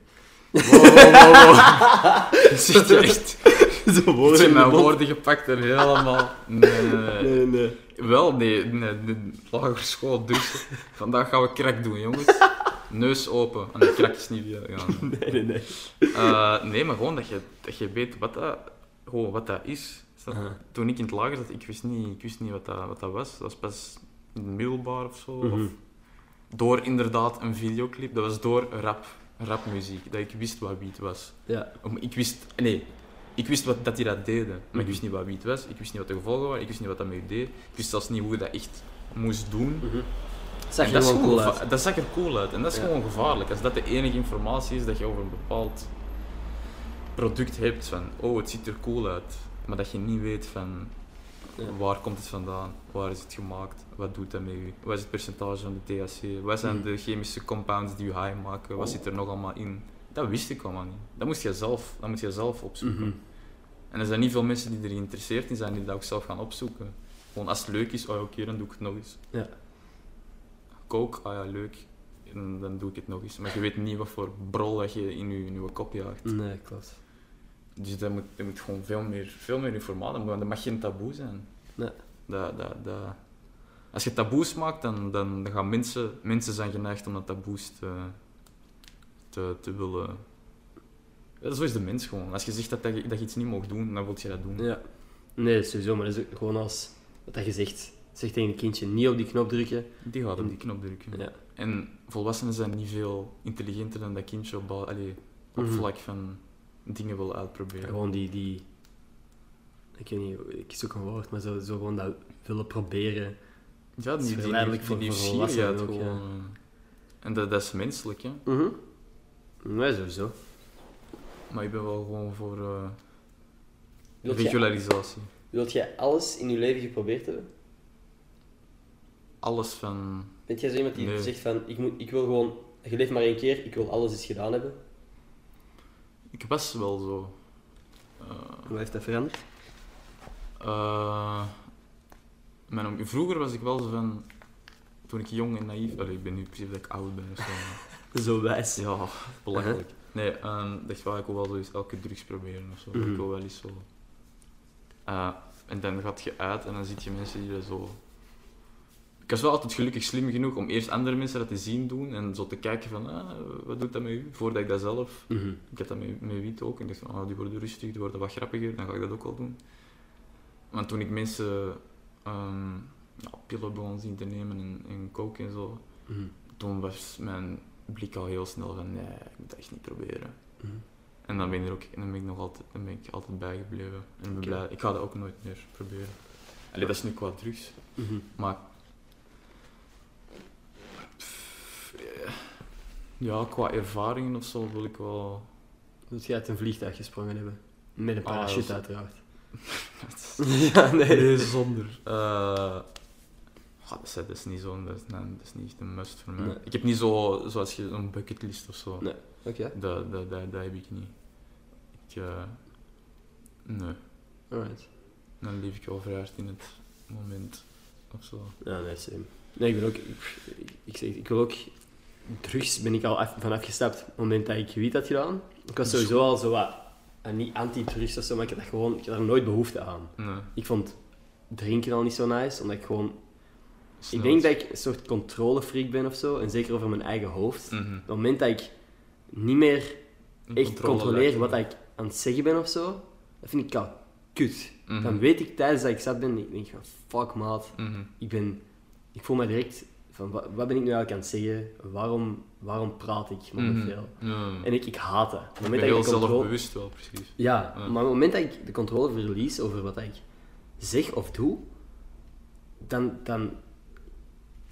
Wow, wow, wow, je echt... Zo Ik heb mijn woorden gepakt en helemaal... Nee, nee, nee. Nee, nee. Wel, nee, nee, nee. Lagere school, dus... Vandaag gaan we crack doen, jongens. Neus open. En de crack is niet via gaan. Nee, nee, nee. Eh, nee, maar gewoon dat je, dat je weet wat dat, gewoon wat dat is. Aha. Toen ik in het lager zat, ik wist niet, ik wist niet wat, dat, wat dat was. Dat was pas in middelbaar of zo. Of door inderdaad een videoclip. Dat was door rap, rapmuziek. Dat ik wist wat wiet was. Ja. Ik wist... Nee. Ik wist wat, dat die dat deden. Maar Mhm. ik wist niet wat wiet was. Ik wist niet wat de gevolgen waren. Ik wist niet wat dat met je deed. Ik wist zelfs niet hoe je dat echt moest doen. Mhm. Zag En er dat, gewoon cool uit. dat zag er cool uit. En dat is Ja. gewoon gevaarlijk. Als dat de enige informatie is dat je over een bepaald product hebt van oh, het ziet er cool uit. Maar dat je niet weet van Ja. waar komt het vandaan, waar is het gemaakt, wat doet dat met u, wat is het percentage van de THC, wat zijn Mhm. de chemische compounds die je high maken, wat zit er nog allemaal in. Dat wist ik allemaal niet. Dat moest je zelf, dat moet je zelf opzoeken. Mhm. En er zijn niet veel mensen die erin geïnteresseerd in zijn die dat ook zelf gaan opzoeken. Gewoon als het leuk is, oh oké, dan doe ik het nog eens. Ja. Kook, ah ja, leuk. En dan doe ik het nog eens. Maar je weet niet wat voor brol dat je in je, in je kop jaagt. Nee, klopt. Dus dat moet, dat moet gewoon veel meer, veel meer informatie hebben, want dat mag geen taboe zijn. Nee. Dat, dat, dat... Als je taboes maakt, dan, dan, dan gaan mensen, mensen zijn geneigd om dat taboes te, te, te willen... Ja, zo is de mens gewoon. Als je zegt dat, dat, je, dat je iets niet mag doen, dan wil je dat doen. Ja. Nee, sowieso, maar dat is ook gewoon als wat dat je zegt. Zeg tegen een kindje niet op die knop drukken. Die gaat op die knop drukken. Ja. En volwassenen zijn niet veel intelligenter dan dat kindje op, allee, op Mhm. vlak van dingen willen uitproberen. Gewoon die, die... Ik weet niet, ik zoek een woord, maar zo, zo gewoon dat willen proberen. Ja, die, die, die, voor- die nieuwsgierigheid volwassenen ook, gewoon. eh. En dat, dat is menselijk, hè. Mhm. Nee, sowieso. Maar ik ben wel gewoon voor eh, Wilt wilt jij alles in je leven geprobeerd hebben? Alles van... Bent jij zo iemand die Nee. zegt van, ik, moet, ik wil gewoon... Je leeft maar één keer, ik wil alles eens gedaan hebben. Ik was wel zo. Eh, Hoe heeft dat veranderd? eh, mijn, vroeger was ik wel zo van... Toen ik jong en naïef... Allee, ik ben nu precies dat ik oud ben of zo. Zo wijs. Ja, belachelijk. Nee, ehm dacht wel, ik wil wel zo eens elke drugs proberen of zo. Mhm. Ik wil wel eens zo. Eh, en dan gaat je uit en dan zie je mensen die zo. Ik was wel altijd gelukkig slim genoeg om eerst andere mensen dat te zien doen en zo te kijken van, ah, wat doet dat met u? Voordat ik dat zelf. Mhm. Ik had dat met, met wiet ook en ik dacht van, ah, die worden rustig, die worden wat grappiger, dan ga ik dat ook wel doen. Want toen ik mensen ehm ja, pillen begon zien te nemen en, en coke en zo, Mhm. toen was mijn blik al heel snel van nee, ik moet dat echt niet proberen. Mhm. En dan ben ik er ook, dan ben ik nog altijd, dan ben ik altijd bijgebleven. En Oké. blij, ik ga dat ook nooit meer proberen. Allee, dat is nu qua drugs, Mhm. maar Pff, ja, qua ervaringen of zo wil ik wel. Wilt jij uit een vliegtuig gesprongen hebben? Met een Ah, parachute dat uiteraard. ja, ja, nee. zonder. Eh, ah, dat, is, dat is niet zo, dat is, nee, dat is niet echt een must voor mij. Nee. Ik heb niet zo, zoals je een bucketlist of zo. Nee. Oké, Dat, dat, dat, dat heb ik niet. Ik, eh, nee, alright. dan leef ik hard in het moment of zo. Ja, nee, same. Nee, ik ben ook... Ik, ik, zeg, ik wil ook... Drugs ben ik al af, van afgestapt op het moment dat ik wiet had gedaan. Ik was sowieso al zo wat... eh, niet anti-drugs of zo, maar ik had, dat gewoon, ik had er nooit behoefte aan. Nee, Ik vond drinken al niet zo nice, omdat ik gewoon... snel. Ik denk dat ik een soort controlefreak ben of zo, en zeker over mijn eigen hoofd. Mhm. Op het moment dat ik niet meer echt controle controleer lijkt wat ik aan het zeggen ben of zo, dat vind ik al kut. Mhm. Dan weet ik tijdens dat ik zat ben, ik denk van fuck maat, Mhm. ik ben, ik voel me direct van wat, wat ben ik nu eigenlijk aan het zeggen, waarom, waarom praat ik momenteel? Ja. En ik, ik haat het ik ben dat heel zelfbewust wel, precies. ja, Ja. maar op het moment dat ik de controle verlies over wat ik zeg of doe, dan, dan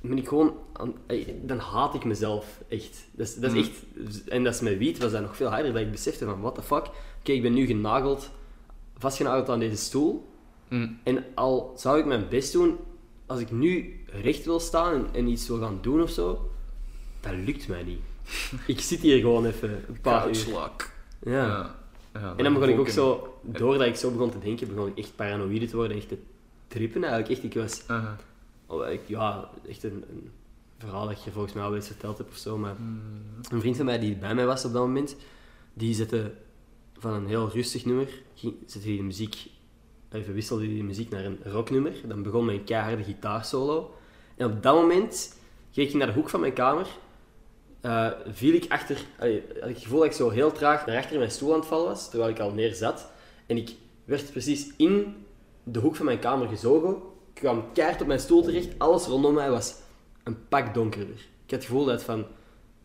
ben ik gewoon, aan- dan haat ik mezelf echt. Dat is, dat is Mhm. echt, en dat is met wiet was dat nog veel harder, dat ik besefte van what the fuck, oké, ik ben nu genageld, vastgenageld aan deze stoel, Mhm. en al zou ik mijn best doen, als ik nu recht wil staan en, en iets wil gaan doen of zo, dat lukt mij niet. ik zit hier gewoon even een paar uur. Ja. Ja. Ja, En dan begon ik ook zo, doordat ik zo begon te denken, begon ik echt paranoïde te worden, echt te trippen eigenlijk. Echt, ik was. Oh, ik, ja, echt een, een verhaal dat je volgens mij al eens verteld heb of zo, maar Mm. een vriend van mij die bij mij was op dat moment, die zette van een heel rustig nummer, ging, zette hij de muziek, even wisselde hij de muziek naar een rocknummer. Dan begon mijn keiharde gitaarsolo. En op dat moment keek ik naar de hoek van mijn kamer, eh, viel ik achter, allee, had ik het gevoel dat ik zo heel traag naar achter mijn stoel aan het vallen was, terwijl ik al neer zat. En ik werd precies in de hoek van mijn kamer gezogen, kwam keihard op mijn stoel terecht, alles rondom mij was een pak donkerder. Ik had het gevoel dat, van,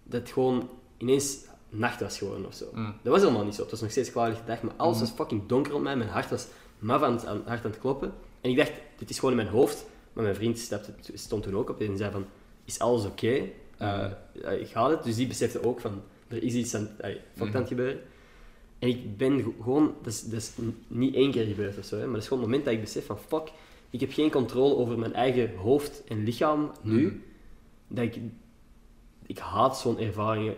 dat het gewoon ineens nacht was geworden of zo. Mm. Dat was helemaal niet zo. Het was nog steeds klaarlichte dag, maar alles was fucking donker rond mij. Mijn hart was maf aan het, aan, hard aan het kloppen. En ik dacht, dit is gewoon in mijn hoofd. Maar mijn vriend stapte, stond toen ook op en zei van, is alles oké? Eh, eh, gaat het? Dus die besefte ook van, er is iets aan, uh, fucked aan het gebeuren. En ik ben gewoon, dat is, dat is niet één keer gebeurd of zo, hè, maar dat is gewoon het moment dat ik besef van, fuck, ik heb geen controle over mijn eigen hoofd en lichaam nu. Mhm. Dat ik, ik haat zo'n ervaringen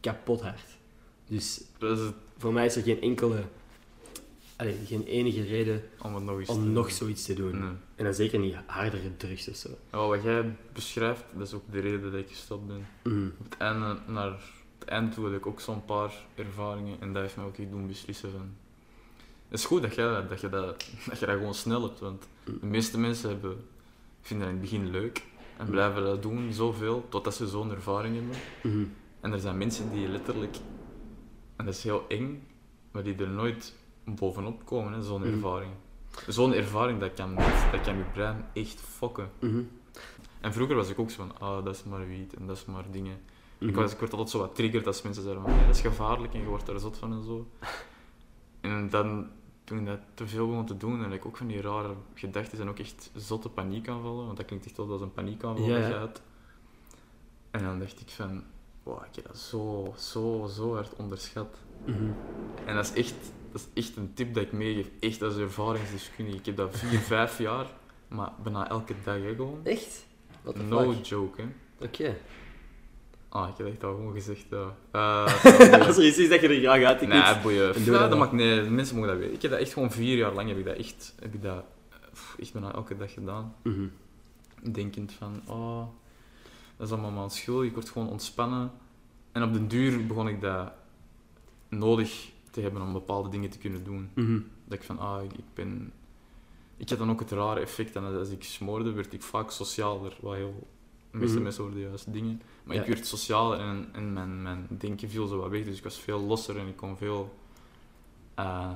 kapot hard. Dus Dat is het voor mij is er geen enkele, allee, geen enige reden om nog om nog zoiets te doen. Nee. En dan zeker niet hardere drugs of zo. Ja, wat jij beschrijft, dat is ook de reden dat ik gestopt ben. Op het einde, naar het eind toe had ik ook zo'n paar ervaringen en dat heeft mij ook echt doen beslissen van... Het is goed dat je dat, dat, je dat, dat, je dat gewoon snel hebt, want de meeste mensen hebben, vinden dat in het begin leuk en blijven dat doen zoveel totdat ze zo'n ervaring hebben. Mhm. En er zijn mensen die letterlijk, en dat is heel eng, maar die er nooit bovenop komen, zo'n Mhm. ervaring. Zo'n ervaring, dat kan, dat kan je brein echt fokken. Mhm. En vroeger was ik ook zo van, ah, dat is maar wiet en dat is maar dingen. Ik, was, ik werd altijd zo wat triggerd als mensen zeiden van, nee, dat is gevaarlijk en je wordt daar zot van en zo. En dan, toen ik dat te veel begon te doen, en ik ook van die rare gedachten en ook echt zotte paniekaanvallen, want dat klinkt echt wel als een paniekaanval Ja, dat ja. je had. En dan dacht ik van, wow, ik heb dat zo, zo, zo hard onderschat. Mhm. En dat is echt, dat is echt een tip dat ik meegeef, echt als ervaringsdeskundige. Ik heb dat vier, vijf jaar, maar bijna elke dag hè, gewoon. Echt? What No fuck? joke, hè. Oké. Ah, ik heb echt al gewoon gezegd, Als er iets is dat je er graag uit nee, boeien. En doe Ja, dat dat mag, nee, de mensen mogen dat weten. Ik heb dat echt gewoon vier jaar lang, heb ik dat echt, heb ik dat, pff, echt bijna elke dag gedaan. Mhm. Denkend van, oh, dat is allemaal mijn schuld, ik word gewoon ontspannen. En op den duur begon ik dat nodig te hebben om bepaalde dingen te kunnen doen. Mhm. Dat ik van, ah, ik, ik ben... Ik had dan ook het rare effect, en als ik smoorde, werd ik vaak socialer, wat heel... De meeste Mhm. mensen hoorden juist dingen. Maar ik werd socialer en, en mijn, mijn denken viel zo wat weg, dus ik was veel losser en ik kon veel... eh,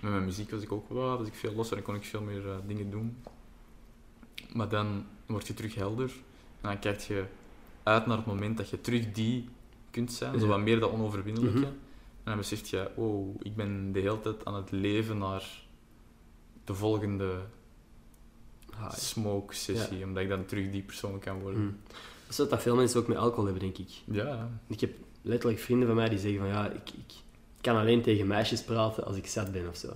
met mijn muziek was ik ook wel, was ik veel losser en kon ik veel meer eh, dingen doen. Maar dan word je terug helder en dan kijk je uit naar het moment dat je terug die kunt zijn, zo wat meer dat onoverwinnelijke. Mhm. En dan besef je, oh, ik ben de hele tijd aan het leven naar de volgende Ja. smoke-sessie, omdat ik dan terug die persoon kan worden. Mhm. Dat is wat veel mensen ook met alcohol hebben, denk ik. Ja, Ik heb letterlijk vrienden van mij die zeggen van ja, ik, ik kan alleen tegen meisjes praten als ik zat ben of zo.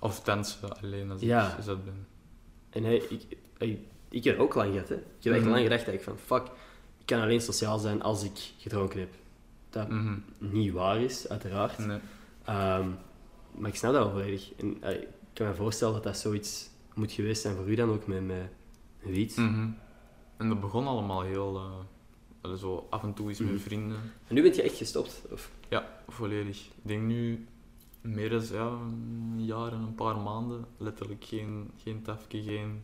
of dansen alleen als Ja. ik zat ben. En hij, ik, hij- ik heb ook lang gehad, hè. Ik heb echt Mhm. lang gedacht dat ik van fuck, ik kan alleen sociaal zijn als ik gedronken heb. Dat Mhm. niet waar is, uiteraard. Nee. Ehm, maar ik snap dat wel volledig. En, eh, ik kan me voorstellen dat dat zoiets moet geweest zijn voor u dan ook met, met wiet. Mhm. En dat begon allemaal heel... eh, zo af en toe eens Mhm. met vrienden. En nu bent je echt gestopt? Of? Ja, volledig. Ik denk nu meer dan ja, een jaar en een paar maanden. Letterlijk geen, geen tafje, geen...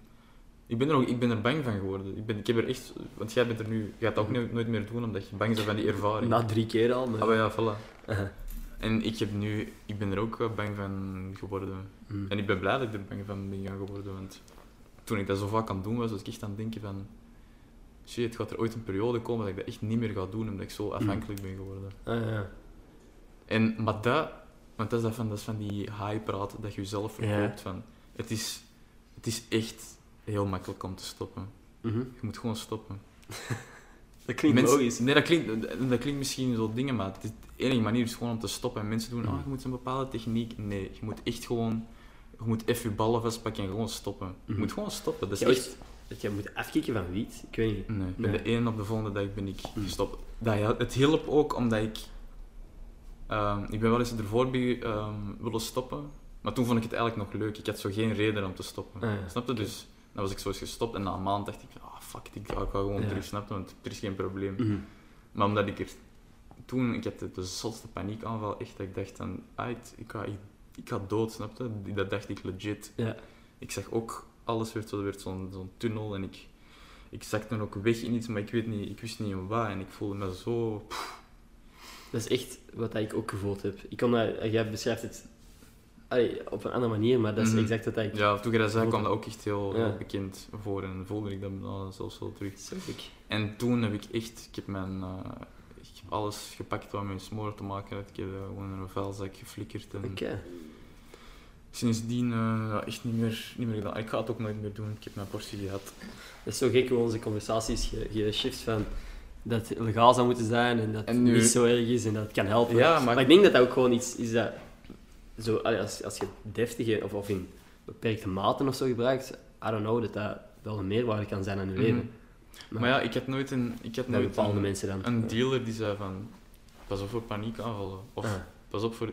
Ik ben, er ook, ik ben er bang van geworden. Ik, ben, ik heb er echt... Want jij bent er nu... Je gaat dat ook nooit, nooit meer doen, omdat je bang bent van die ervaring. Na drie keer al, maar... Ah, maar ja, voilà. En ik, heb nu, ik ben er ook wel bang van geworden. Mhm. En ik ben blij dat ik er bang van ben gaan geworden, want toen ik dat zo vaak aan het doen was, was ik echt aan het denken van... Shit, gaat er ooit een periode komen dat ik dat echt niet meer ga doen, omdat ik zo afhankelijk ben geworden. Ah, ja. En, maar dat, want dat is, dat van, dat is van die high-praten dat je jezelf Ja. verkoopt. Van, het, is, het is echt heel makkelijk om te stoppen. Mhm. Je moet gewoon stoppen. Dat klinkt Mensen- logisch. Nee, dat klinkt, dat klinkt misschien zo dingen, maar het is, de enige manier is gewoon om te stoppen. En mensen doen, Mhm. ah, je moet een bepaalde techniek. Nee, je moet echt gewoon... Je moet even je ballen vastpakken en gewoon stoppen. Je Mhm. moet gewoon stoppen. Dat Je is echt... Dat je moet afkicken van wiet? Ik weet niet. Nee, ik ben Nee. de ene op de volgende dag ben ik Mhm. gestopt. Dat, ja, het hielp ook omdat ik... ehm, ik ben wel eens ervoor bij, ehm, willen stoppen, maar toen vond ik het eigenlijk nog leuk. Ik had zo geen reden om te stoppen. Ah, ja. Snap je? Dus dan was ik zo eens gestopt en na een maand dacht ik, ah fuck it, ik ga, ik ga gewoon terug, snap? Want er is geen probleem. Mhm. Maar omdat ik er toen, ik had de, de zotste paniekaanval, echt dat ik dacht van, ah, ik, ik, ga, ik, ik ga dood, snap je? Dat dacht ik legit. Ja. Ik zag ook, alles werd zo, er werd zo'n zo'n tunnel en ik, ik zakte ook weg in iets, maar ik weet niet, ik wist niet wat en ik voelde me zo... Dat is echt wat ik ook gevoeld heb. Ik dat, jij beschrijft het allee, op een andere manier, maar dat is Mhm. exact wat ik... Ja, toen je dat zei, kwam dat ook echt heel, Ja. bekend voor en voelde ik dat nou, zelfs wel terug. Ik. En toen heb ik echt, ik heb, mijn, eh, ik heb alles gepakt wat met mijn smoor te maken had. Ik heb dat gewoon in een vuilzak geflikkerd en Oké. sindsdien ja, echt niet meer, niet meer gedaan. Ik ga het ook nooit meer doen, ik heb mijn portie gehad. Het is zo gek hoe onze conversaties ge- geshift van dat het legaal zou moeten zijn en dat het En nu- niet zo erg is en dat het kan helpen. Ja, maar- maar ik denk dat dat ook gewoon iets is dat... Zo, als, als je deftige of, of in beperkte maten of zo gebruikt, I don't know, dat dat wel een meerwaarde kan zijn aan je Mhm. leven. Maar ja, ik had nooit een, ik Bij nooit bepaalde een, mensen dan. een dealer die zei van, pas op voor paniekaanvallen. Of Ah. pas op voor...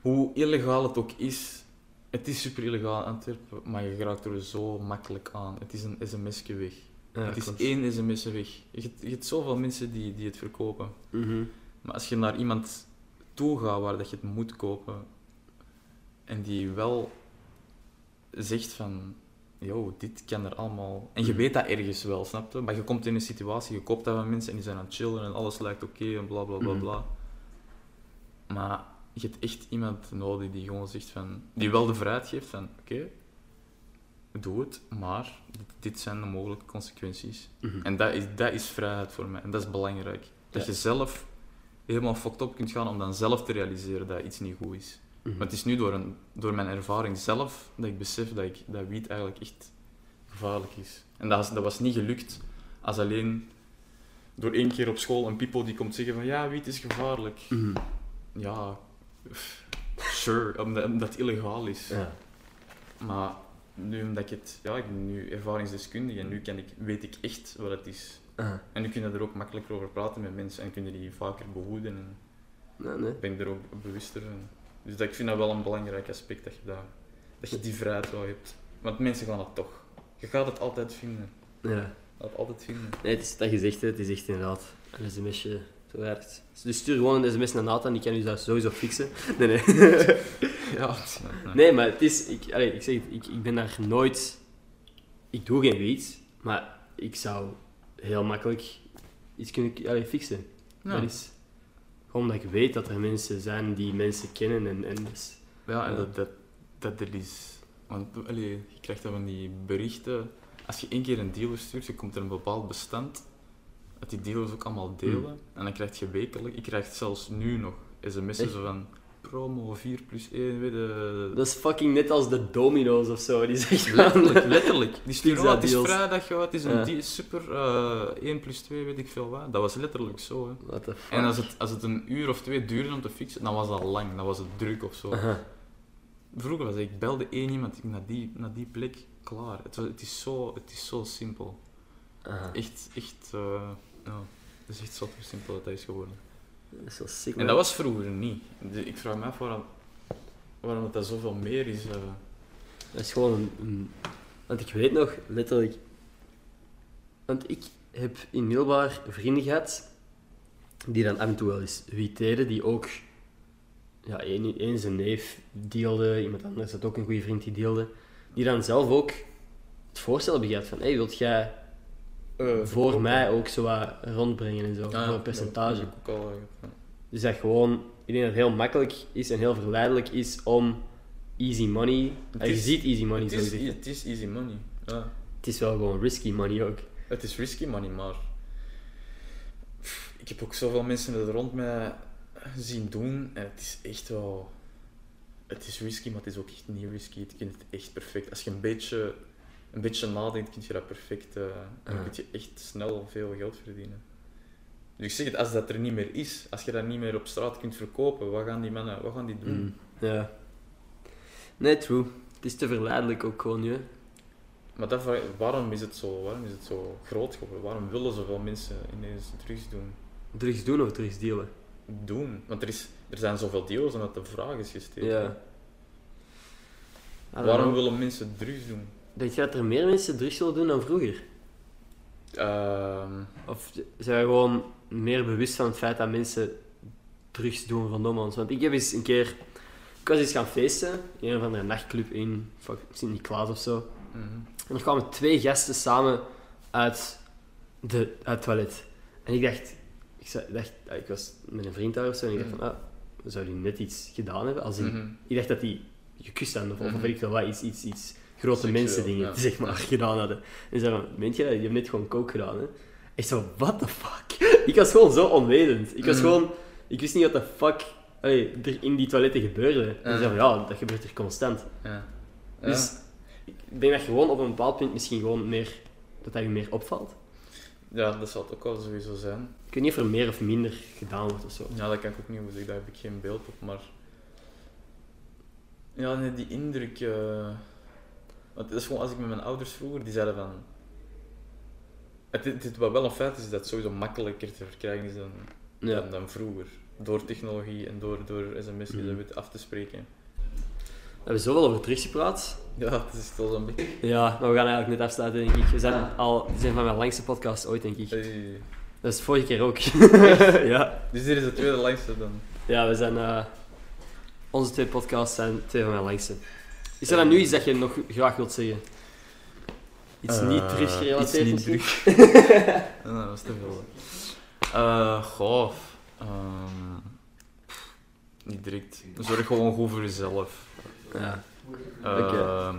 Hoe illegaal het ook is, het is super illegaal in Antwerpen, maar je raakt er zo makkelijk aan. Het is een sms'je weg. Ja, het is klopt. één sms'je weg. Je hebt, je hebt zoveel mensen die, die het verkopen. Mhm. Maar als je naar iemand toe gaat waar dat je het moet kopen, en die wel zegt van, yo, dit kan er allemaal... En je Mhm. weet dat ergens wel, snap je? Maar je komt in een situatie, je koopt dat van mensen en die zijn aan het chillen en alles lijkt oké en bla bla bla Mhm. bla. Maar je hebt echt iemand nodig die gewoon zegt van... Die wel de vrijheid geeft van, oké, doe het, maar dit, zijn de mogelijke consequenties. Mhm. En dat is, dat is vrijheid voor mij. En dat is belangrijk. Dat Ja. je zelf helemaal fucked up kunt gaan om dan zelf te realiseren dat iets niet goed is. Mhm. Maar het is nu door, een, door mijn ervaring zelf dat ik besef dat, ik, dat wiet eigenlijk echt gevaarlijk is. En dat, was- dat was niet gelukt als alleen door één keer op school een people die komt zeggen van ja, wiet is gevaarlijk. Mhm. Ja, sure, omdat, omdat het illegaal is. Ja. Maar nu omdat ik het, ja, ik ben nu ervaringsdeskundige en nu kan ik, weet ik echt wat het is. Aha. En nu kun je er ook makkelijker over praten met mensen en kun je die vaker behoeden. En Nee, nee. ben ik er ook bewuster van. Dus dat, ik vind dat wel een belangrijk aspect, dat je, dat, dat je die vrijheid wel hebt. Want mensen gaan het toch. Je gaat het altijd vinden. Ja. Je gaat het altijd vinden. Nee, het is dat gezegd, het is echt inderdaad een sms'je zo werkt. Dus stuur gewoon een sms naar Nathan, die kan u dat sowieso fixen. Nee, nee. Ja, nee. Nee, maar het is, ik, allee, ik zeg het, ik, ik ben daar nooit, ik doe geen wiet, maar ik zou heel makkelijk iets kunnen allee, fixen. Ja. Dat is gewoon omdat ik weet dat er mensen zijn die mensen kennen en, en dus, Ja, en Ja. Dat, dat, dat er is... Want allee, je krijgt dan van die berichten... Als je één keer een dealer stuurt, je komt er een bepaald bestand... Dat die dealers ook allemaal delen. En dan krijg je wekelijk... Ik krijg zelfs nu nog sms'en van... Promo 4 plus 1, weet je... dat is fucking net als de domino's of zo, die zeggen Letterlijk, letterlijk. Die sturen, oh, het is vrijdag, joh, het is een Ja. super eh 1 plus 2, weet ik veel wat. Dat was letterlijk zo. Hè. What the fuck? En als het, als het een uur of twee duurde om te fixen, dan was dat lang, dan was het druk of zo. Vroeger was het, ik belde één iemand ik, naar, die, naar die plek, klaar. Het, was, het, is, zo, het is zo simpel. Aha. Echt, echt, eh, ja, het is echt zo simpel dat dat is geworden. Dat is wel sick, En dat was vroeger niet. De- Ik vraag me af waarom, dat zoveel meer is. eh. Dat is gewoon een, een- Want ik weet nog, letterlijk... Want ik heb in middelbaar vrienden gehad die dan af en toe wel eens wiet deden, die ook... Ja, één, één zijn neef deelde, iemand anders had ook een goede vriend die deelde. Die dan zelf ook het voorstel hebben gehad van, hey, wilt jij voor mij ook zo wat rondbrengen en zo, voor een percentage. Dat heb ik ook al, eh. Dus dat gewoon, ik denk dat het heel makkelijk is en heel verleidelijk is om easy money. Het je ziet easy money Het zo is, het is easy money. Ja. Het is wel gewoon risky money ook. Het is risky money, maar ik heb ook zoveel mensen er rond mij zien doen en het is echt wel. Het is risky, maar het is ook echt niet risky. Je kunt het echt perfect. Als je een beetje, een beetje nadenkt, kun je dat perfect. eh, en dan kun je echt snel veel geld verdienen. Dus ik zeg het, als dat er niet meer is, als je dat niet meer op straat kunt verkopen, wat gaan die mannen wat gaan die doen? Mm. Ja. Nee, true. Het is te verleidelijk ook gewoon, ja. Maar dat, waarom, is het zo, waarom is het zo groot geworden? Waarom willen zoveel mensen ineens drugs doen? Drugs doen of drugs dealen? doen. Want er, is, er zijn zoveel deals omdat de vraag is gesteld. Ja. Waarom know. willen mensen drugs doen? Denk je dat er meer mensen drugs zullen doen dan vroeger? Ehm, Of zijn we gewoon meer bewust van het feit dat mensen drugs doen rondom ons? Want ik heb eens een keer... Ik was eens gaan feesten in een of andere nachtclub in Sint-Niklaas of zo. mhm. En er kwamen twee gasten samen uit, de, uit het toilet. En ik dacht, ik, zei- dacht, ah, ik was met een vriend daar of zo, en ik dacht van, ah, zou die net iets gedaan hebben? Als in, Mhm. Ik dacht dat die gekust hadden, of, of Mhm. weet ik veel wat, iets, iets, iets grote mensen dingen, ja. zeg maar, gedaan hadden. En ze zeiden van, meent je dat? Die hebben net gewoon coke gedaan, hè? Ik zo, what the fuck? Ik was gewoon zo onwetend. Ik was Mhm. gewoon, ik wist niet wat de fuck allee, er in die toiletten gebeurde. En ze Ja. zeiden van, ja, dat gebeurt er constant. Ja. Dus ik denk dat je gewoon op een bepaald punt misschien gewoon meer, dat dat je meer opvalt. ja. dat zal het ook wel sowieso zijn. Ik weet niet of er meer of minder gedaan wordt of zo. Ja, dat kan ik ook niet zeggen, daar heb ik geen beeld op, maar... Ja, nee, die indruk... eh, Want het is gewoon, als ik met mijn ouders vroeger, die zeiden van... Het, het, het- wat wel een feit is, dat het sowieso makkelijker te verkrijgen is dan, Ja. dan, dan vroeger. Door technologie en door, door sms'jes Mhm. en weet af te spreken. We hebben zoveel over drugs gepraat. Ja, het is toch zo'n beetje... Ja, maar we gaan eigenlijk net afsluiten, denk ik. We zijn al, dit zijn van mijn langste podcasts ooit, denk ik. Hey. Dat is de vorige keer ook. ja. Dus dit is de tweede langste dan. ja, we zijn... eh, Onze twee podcasts zijn twee van mijn langste. Is er dan nu iets dat je nog graag wilt zeggen? Iets niet Eh, teruggerelateerd Iets niet terug. Ja, dat is te veel. Eh goh. ehm, niet direct. Zorg gewoon goed voor jezelf. Ja. Ehm Oké.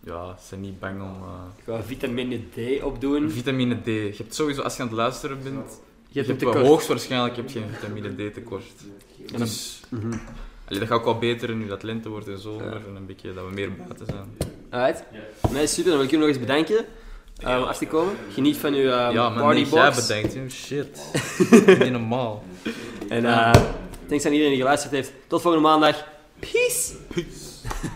Ja, zijn niet bang om. eh, Ik ga vitamine D opdoen. Vitamine D. Je hebt sowieso, als je aan het luisteren bent, Je hebt wel tekort. hoogstwaarschijnlijk heb je geen vitamine D tekort. Dus, Mhm. Allee, dat gaat ook wel beter nu dat lente wordt en zomer en een beetje dat we meer buiten zijn. Alright. Nee, super. Dan wil ik jullie nog eens bedanken. Um, af komen. Geniet van uw um, ja, partybox. Ja, jij bedenkt. Shit. Niet normaal. En uh, thanks aan iedereen die geluisterd heeft. Tot volgende maandag. Peace. Peace.